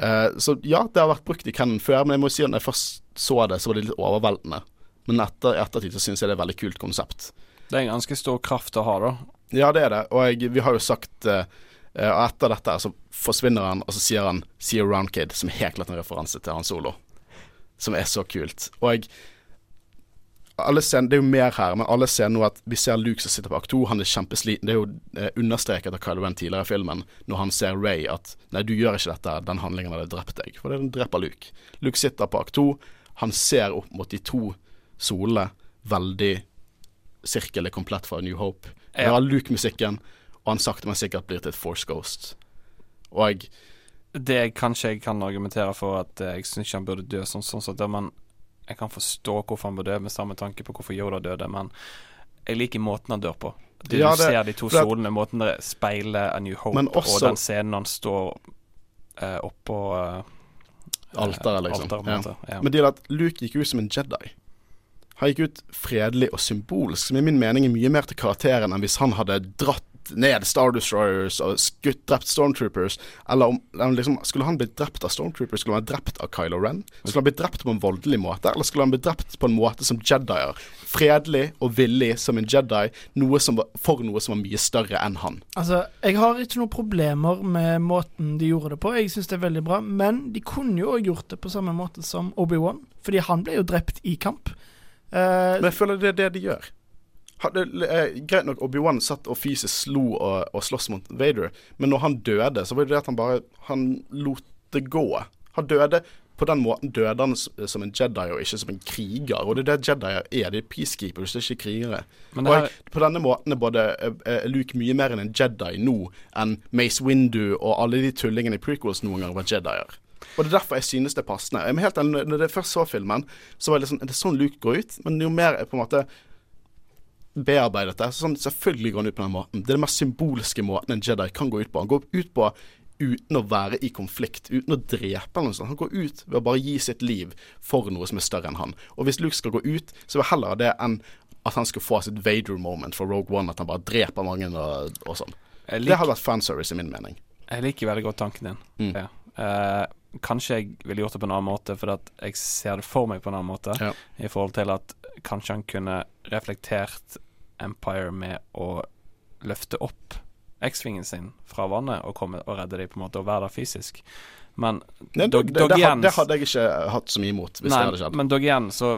Uh, så ja, det har vært brukt i Cannon før, men jeg må si at når jeg først så det, så var det litt overveldende. Men etter ettertid så syns jeg det er et veldig kult konsept. Det er en ganske stor kraft å ha, da. Ja, det er det. Og jeg, vi har jo sagt uh, og etter dette så forsvinner han, og så sier han 'See you around, kid', som er helt klart en referanse til han solo. Som er så kult. Og jeg scenen, Det er jo mer her, men alle ser nå at vi ser Luke som sitter på to, 2. Han er kjempesliten. Det er jo eh, understreket av Kylo Ren tidligere i filmen, når han ser Ray at 'nei, du gjør ikke dette, den handlingen hadde drept deg'. For det dreper Luke. Luke sitter på to, 2. Han ser opp mot de to solene. Veldig Sirkelet komplett fra New Hope. Vi har Luke-musikken og han sakte, men sikkert blir til et Force Ghost. Og jeg Det kanskje jeg kan argumentere for at jeg syns ikke han burde dø sånn, sånn sånn, men jeg kan forstå hvorfor han burde dø, med samme tanke på hvorfor Yoda døde, men jeg liker måten han dør på. Det, ja, det, du ser de to solene, måten det speiler A New Hope, også, og den scenen han står eh, oppå eh, alteret, liksom. Alter, ja. Ja. Men det er at Luke gikk ut som en Jedi. Han gikk ut fredelig og symbolsk, som i min mening er mye mer til karakteren enn hvis han hadde dratt ned Star Destroyers og skutt drept Stormtroopers. Eller om liksom, Skulle han blitt drept av Stormtroopers? Skulle han blitt drept av Kylo Ren? Skulle han blitt drept på en voldelig måte, eller skulle han blitt drept på en måte som Jedier? Fredelig og villig som en Jedi, noe som, for noe som var mye større enn han. Altså, jeg har ikke noen problemer med måten de gjorde det på, jeg syns det er veldig bra, men de kunne jo òg gjort det på samme måte som Obi-Wan, fordi han ble jo drept i kamp. Uh, men jeg føler det er det de gjør hadde, eh, Greit nok, Obi-Wan satt og fysisk slo og, og sloss mot Vader, men når han døde, så var det det at han bare Han lot det gå. Han døde på den måten døde han som en Jedi og ikke som en kriger. Og det er det Jedier er. De er peacekeepers, det er ikke krigere. Her... Og jeg, på denne måten er både uh, Luke mye mer enn en Jedi nå enn Mace Windu og alle de tullingene i prequels noen ganger var Jedier. Og det er derfor jeg synes det er passende. Jeg helt når jeg først så filmen, så var det sånn Det er sånn Luke går ut, men jo mer på en måte bearbeidet det. Sånn, selvfølgelig går han ut på den måten. Det er den mest symbolske måten en Jedi kan gå ut på. Han går ut på uten å være i konflikt, uten å drepe eller noe sånt. Han går ut ved å bare gi sitt liv for noe som er større enn han. Og hvis Luke skal gå ut, så vil jeg heller det enn at han skal få sitt Vader-moment for Rogue One, at han bare dreper mange og, og sånn. Liker, det hadde vært fanservice, i min mening. Jeg liker veldig godt tanken din. Mm. Ja. Uh, kanskje jeg ville gjort det på en annen måte, for at jeg ser det for meg på en annen måte. Ja. I forhold til at kanskje han kunne reflektert Empire med å løfte opp X-vingen sin fra vannet og, komme, og redde dem på en måte og være der fysisk. Men nei, dog, det, dog det, igjen, det, hadde jeg ikke hatt så mye imot hvis nei, det hadde skjedd. Men dog igjen, så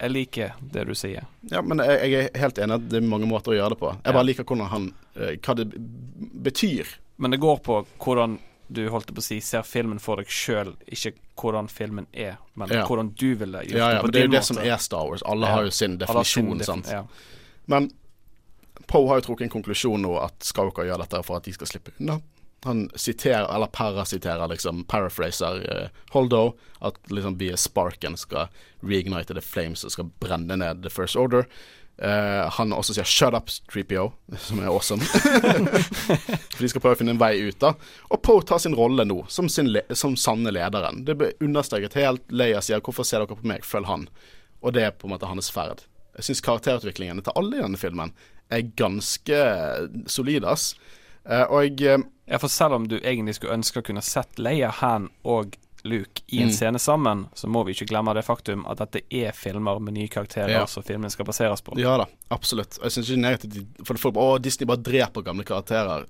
jeg liker det du sier. Ja, men jeg, jeg, er helt enig at det er mange måter å gjøre det på. Jeg bare liker hvordan han eh, Hva det betyr. Men det går på hvordan du holdt på å si ser filmen for deg sjøl, ikke hvordan filmen er, men ja. hvordan du ville gjort ja, ja, det på din måte. Det er jo det som er Star Wars. Alle ja. har jo sin definisjon, sin sant. Ja. Men Poe har jo trukket en konklusjon nå at Skauka gjør dette for at de skal slippe unna. Han siterer, eller parasiterer, liksom, paraphraser uh, Holdo, at liksom via sparken skal reignite the flames og skal brenne ned The First Order. Uh, han også sier 'shut up, 3PO', som er awesome. For de skal prøve å finne en vei ut, da. Og Poe tar sin rolle nå, som, sin som sanne lederen. Det ble understreket helt. Leia sier 'hvorfor ser dere på meg, følg han'. Og det er på en måte hans ferd. Jeg syns karakterutviklingen til alle i denne filmen er ganske solid, ass. Uh, og jeg Ja, for selv om du egentlig skulle ønske å kunne sett Leia, Han og Luke i en mm. scene sammen, så må vi ikke glemme det faktum at dette er filmer med nye karakterer ja. som filmen skal baseres på. Ja da, absolutt. Jeg syns ikke negativt For folk Å, Disney bare dreper gamle karakterer.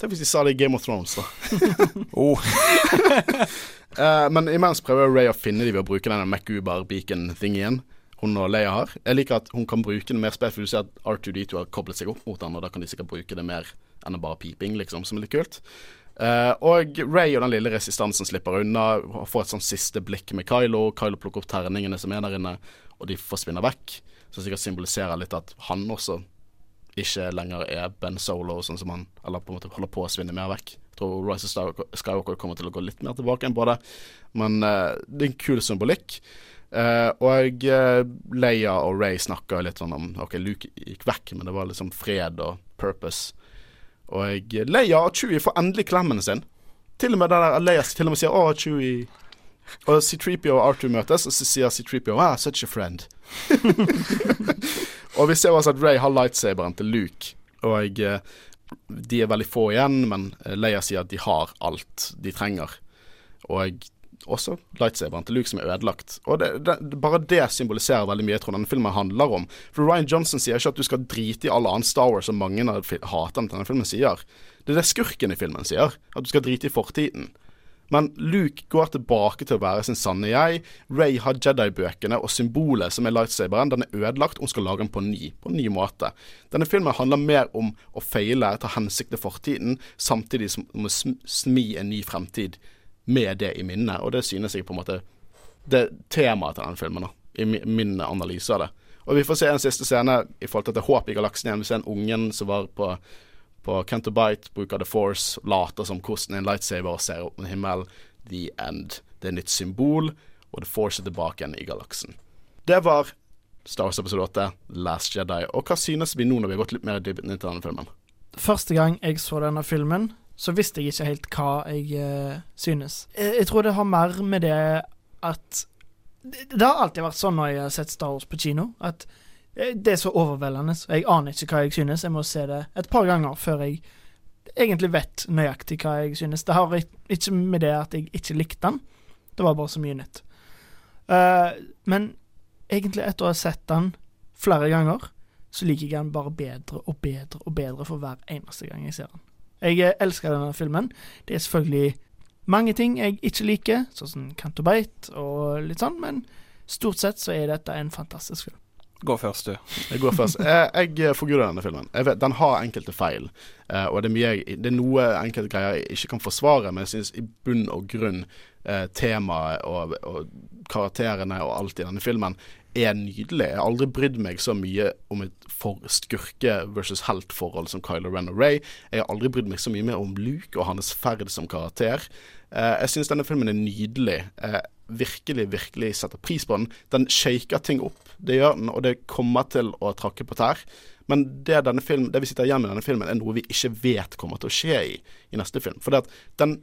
Tenk hvis de sa det i Game of Thrones, da. oh. uh, men imens prøver Ray å finne de ved å bruke denne MacGuber-beacon-thingen hun og Leia har. Jeg liker at hun kan bruke det mer for du ser at R2D2 har koblet seg opp mot den, og da kan de sikkert bruke det mer enn bare piping, liksom, som er litt kult. Eh, og Ray og den lille resistansen slipper unna, får et sånn siste blikk med Kylo. Kylo plukker opp terningene som er der inne, og de forsvinner vekk. Som sikkert symboliserer litt at han også ikke lenger er Ben Solo, sånn som han Eller på en måte holder på å svinne mer vekk. Jeg tror Rise of Skywalker kommer til å gå litt mer tilbake enn på det. Men uh, det er en kul symbolikk. Uh, og uh, Leia og Ray snakker litt sånn om OK, Luke gikk vekk, men det var liksom fred og purpose. Og Leia og Chewie får endelig klemmen sin. Til og med der Leia til og med sier 'Å, Chewie'. Og C3PO og Arthur møtes, og så sier C3PO 'Ah, such a friend'. og vi ser også at Ray har lightsaberen til Luke. Og eh, de er veldig få igjen, men eh, Leia sier at de har alt de trenger. Og også lightsaberen til Luke som er ødelagt. Og det, det, Bare det symboliserer veldig mye jeg tror denne filmen handler om. For Ryan Johnson sier ikke at du skal drite i alle annen Star Wars som mange av haterne til denne filmen sier. Det er det skurken i filmen sier. At du skal drite i fortiden. Men Luke går tilbake til å være sin sanne jeg. Ray har Jedi-bøkene og symbolet som er lightsaberen. Den er ødelagt, hun skal lage den på ny, på en ny måte. Denne filmen handler mer om å feile, ta hensikt til fortiden, samtidig som å smi en ny fremtid med det i minnet. Og det synes jeg på en måte Det temaet til denne filmen, da, i min analyse av det. Og vi får se en siste scene i forhold til at det er håp i galaksen igjen. Vi ser en ungen som var på på Bite, bruker The Force, later som kosten i en lightsaver og ser opp med himmelen. The End. Det er nytt symbol, og The Force er tilbake igjen i galaksen. Det var Star Wars episode 8, Last Jedi. Og hva synes vi nå når vi har gått litt mer i dybden til denne filmen? Første gang jeg så denne filmen, så visste jeg ikke helt hva jeg uh, synes. Jeg, jeg, tror det har mer med det at det, det har alltid vært sånn når jeg har sett Star Wars på kino, at Eh, det er så overveldende. Jeg aner ikke hva jeg synes. Jeg må se det et par ganger før jeg egentlig vet nøyaktig hva jeg synes. Det har ikke med det at jeg ikke likte den. Det var bare så mye nytt. Uh, men egentlig etter å ha sett den flere ganger, så liker jeg den bare bedre og bedre og bedre for hver eneste gang jeg ser den. Jeg eh, elsker denne filmen. Det er selvfølgelig mange ting jeg ikke liker, sånn som Cantobite og litt sånn, men stort sett så er dette en fantastisk film. Gå først, du. Jeg går først. Jeg, jeg forguder denne filmen. Vet, den har enkelte feil. Og det er, mye, det er noe enkelte greier jeg ikke kan forsvare, men jeg syns i bunn og grunn temaet og, og, karakterene og alt i denne filmen er nydelig. Jeg har aldri brydd meg så mye om et for skurke versus helt-forhold som Kylo Ren og Ray. Jeg har aldri brydd meg så mye mer om Luke og hans ferd som karakter. Uh, jeg syns denne filmen er nydelig. Uh, virkelig, virkelig setter pris på den. Den shaker ting opp, det gjør den, og det kommer til å trakke på tær. Men det, film, det vi sitter igjen med i denne filmen, er noe vi ikke vet kommer til å skje i, i neste film. For den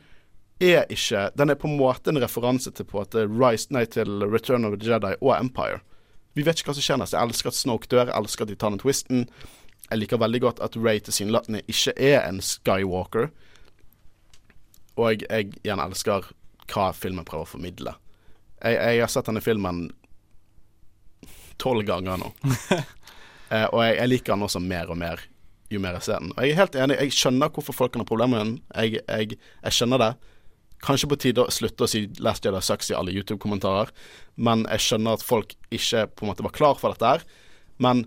er ikke Den er på en måte en referanse til på at Rise, nei, til Return of the Jedi og Empire. Vi vet ikke hva som skjer neste. Jeg elsker at Snoke dør, jeg elsker at de tar den twisten. Jeg liker veldig godt at Ray tilsynelatende ikke er en Skywalker. Og jeg, igjen elsker hva filmen prøver å formidle. Jeg, jeg har sett denne filmen tolv ganger nå. eh, og jeg, jeg, liker den også mer og mer jo mer jeg ser den. Og jeg er helt enig, jeg skjønner hvorfor folk kan ha problemer med den. Jeg, jeg, jeg, skjønner det. Kanskje på tide å slutte å si 'Last Jedi Sucks' i alle YouTube-kommentarer, men jeg skjønner at folk ikke på en måte var klar for dette her. Men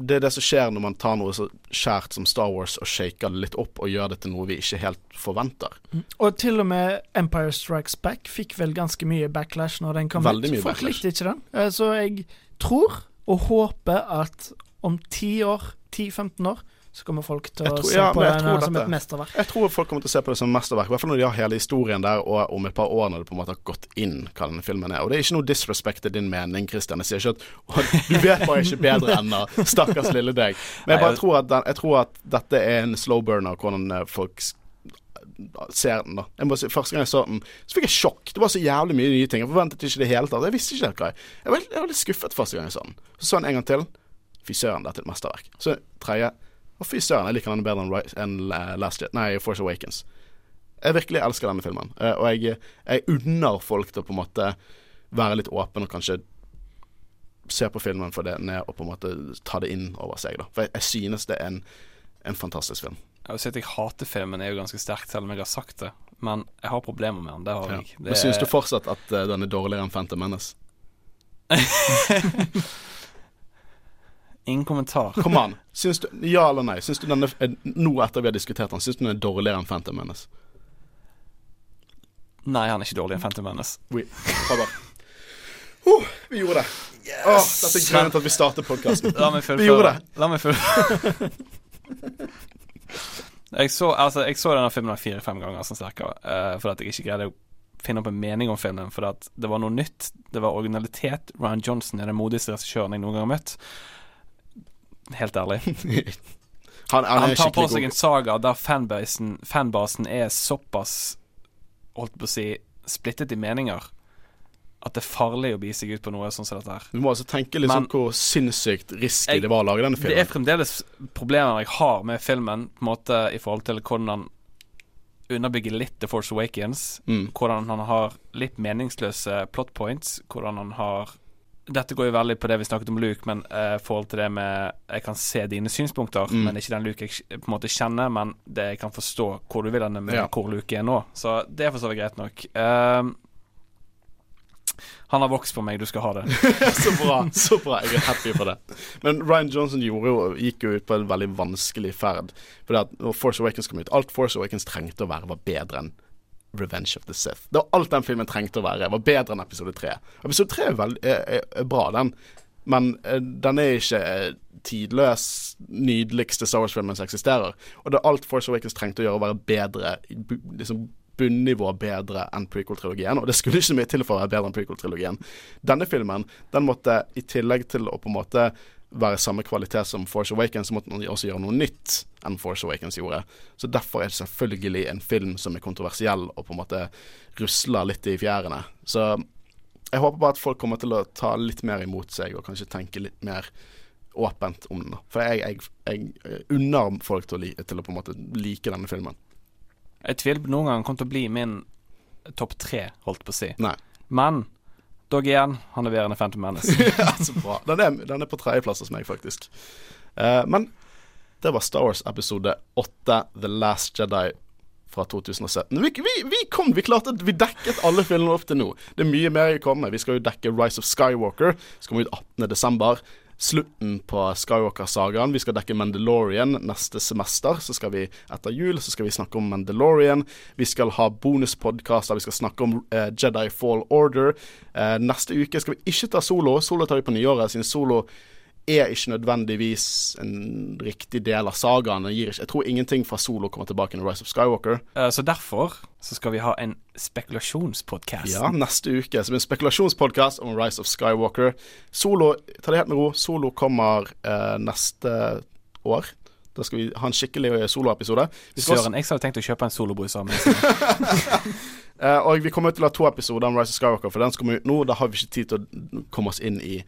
det er det som skjer når man tar noe så skjært som Star Wars og shaker det litt opp og gjør det til noe vi ikke helt forventer. Mm. Og til og med Empire Strikes Back fikk vel ganske mye backlash når den kom Veldig ut. Mye Folk likte ikke den. Eh, så jeg tror og håper at om 10 år, 10-15 år, så kommer folk til å tror, se ja, på det som et mesterverk. Jeg tror folk kommer til å se på det som et mesterverk, i hvert fall når de har hele historien der, og om et par år når det på en måte har gått inn hva denne filmen er. Og det er ikke noe disrespect til din mening, Christian. Jeg sier ikke at du vet bare ikke bedre enn stakkars lille deg. Men jeg bare tror at, den, jeg tror at dette er en slow burner, hvordan eh, folk ser den, da. Jeg må si, første gang jeg så den, så fikk jeg sjokk. Det var så jævlig mye nye ting. Jeg forventet ikke det hele tatt. Jeg visste ikke hva jeg Jeg var, jeg var litt skuffet første gang jeg så den. Så så jeg den en gang til. Fy søren, dette er et mesterverk. Så tredje og fy søren, jeg liker den bedre enn, Last Jet, nei, Force Awakens. Jeg virkelig elsker denne filmen, uh, og jeg, jeg unner folk til å på en måte være litt åpen og kanskje se på filmen for det er, og på en måte ta det inn over seg. da For jeg, jeg synes det er en, en fantastisk film. Jeg vil si at jeg hater filmen er jo ganske sterkt, selv om jeg har sagt det. Men jeg har problemer med den. Det har jeg. Det Men Syns du fortsatt at uh, den er dårligere enn Phantom Menace? Ingen kommentar. Kom an. Syns du, ja eller nei? Syns du denne er- Nå etter vi har diskutert den, syns du den er dårligere enn Phantom Menace? Nei, han er ikke dårligere enn Phantom Menace. Oui. Oh, vi gjorde det. Åh, dette er grunnen til at vi startet podkasten. Vi gjorde det. La meg fullføre. jeg, så, altså, jeg så denne filmen fire-fem ganger sånn cirka, uh, fordi jeg ikke greide å finne opp en mening om filmen. At det var noe nytt, det var originalitet. Ryan Johnson er den modigste regissøren jeg noen gang har møtt. Helt ærlig. Han, han Han tar på seg god. en saga der fanbasen, fanbasen er såpass Holdt på å si splittet i meninger at det er farlig å bi seg ut på noe sånn som dette her. Du må altså tenke liksom Men- hvor sinnssykt risky Jeg- det var å lage denne filmen. Det er fremdeles problemer jeg har med filmen, på en måte i forhold til hvordan han underbygger litt The Force Awakens. Mm. Hvordan han har litt meningsløse plot points. Hvordan han har Dette går jo veldig på det vi snakket om Luke, men i forhold til det med Jeg kan se dine synspunkter, Mm. men ikke den Luke jeg på en måte kjenner, men det jeg kan forstå hvor du vil henne med Ja. hvor Luke er nå. Så det er for så vidt greit nok. Uh, han har vokst på meg, du skal ha det. så bra. så bra, Jeg er happy for det. Men Ryan Johnson jo, gikk jo ut på en veldig vanskelig ferd. Fordi at når Force Awakens kom ut Alt Force Awakens trengte å være, var bedre enn Revenge of the Sith. Det var alt den filmen trengte å være. Var bedre enn episode 3. Episode 3 er, er, er, bra, den. Men eh, den er ikke eh, tidløs, nydeligste Star Wars-filmen som eksisterer. Og det er alt Force Awakens trengte å gjøre, å være bedre liksom bunnivå bedre enn prequel-trilogien. Og det skulle ikke mye til for å være bedre enn prequel-trilogien. Denne filmen den måtte i tillegg til å på en måte være samme kvalitet som Force Awakens, så måtte man også gjøre noe nytt enn Force Awakens gjorde. Så derfor er det selvfølgelig en film som er kontroversiell og på en måte rusler litt i fjærene. Så jeg håper bare at folk kommer til å ta litt mer imot seg og kanskje tenke litt mer åpent om den. For jeg, jeg, jeg unner folk til å, li til å på en måte like denne filmen. Jeg tviler på noen gang kommer til å bli min topp tre, holdt på å si. Nei. Men dog igjen, han leverer en Phantom Menace. ja, så bra. Den er, den er på tredjeplass hos meg, faktisk. Uh, men det var Star Wars episode 8, The Last Jedi fra 2017. Vi, vi, vi kom, vi klarte Vi dekket alle filmene opp til nå. Det er mye mer å komme. Vi skal jo dekke Rise of Skywalker. som kommer ut 18.12. Slutten på Skywalker-sagaen. Vi skal dekke Mandalorian neste semester. Så skal vi etter jul så skal vi snakke om Mandalorian. Vi skal ha bonuspodkaster. Vi skal snakke om uh, Jedi Fall Order. Uh, neste uke skal vi ikke ta solo. Solo tar vi på nyåret, siden solo er ikke nødvendigvis en riktig del av sagaen. Jeg tror ingenting fra solo kommer tilbake i Rise of Skywalker. Eh, Så derfor så skal vi ha en spekulasjonspodkast. Ja, neste uke. Så blir det en spekulasjonspodkast om Rise of Skywalker. Solo, ta det helt med ro. Solo kommer eh, neste år. Da skal vi ha en skikkelig eh, soloepisode. Søren, jeg hadde tenkt å kjøpe en solobrus sammen. Eh, og vi kommer til å ha to episoder om Rise of Skywalker, for den skal vi ut nå. Da har vi ikke tid til å komme oss inn i,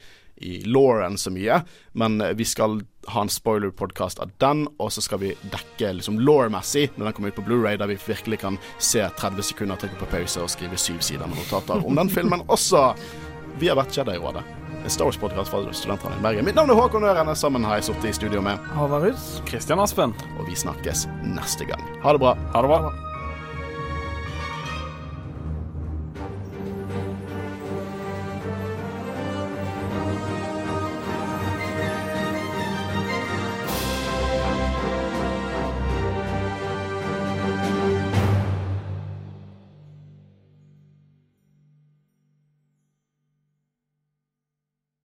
i Lauren så mye. Men vi skal ha en spoiler-podkast av den, og så skal vi dekke liksom law-messig når den kommer ut på Blu-ray der vi virkelig kan se 30 sekunder, trykke på pause og skrive syv sider med notater om den filmen også. Vi har vært Jedi-rådet. En Star Wars-podkast fra Studentradioen Bergen. Mitt navn er Håkon Øren. Sammen har jeg sittet i studio med, Håvard Ruud. Kristian Aspen, og vi snakkes neste gang. Ha det bra. ha det bra.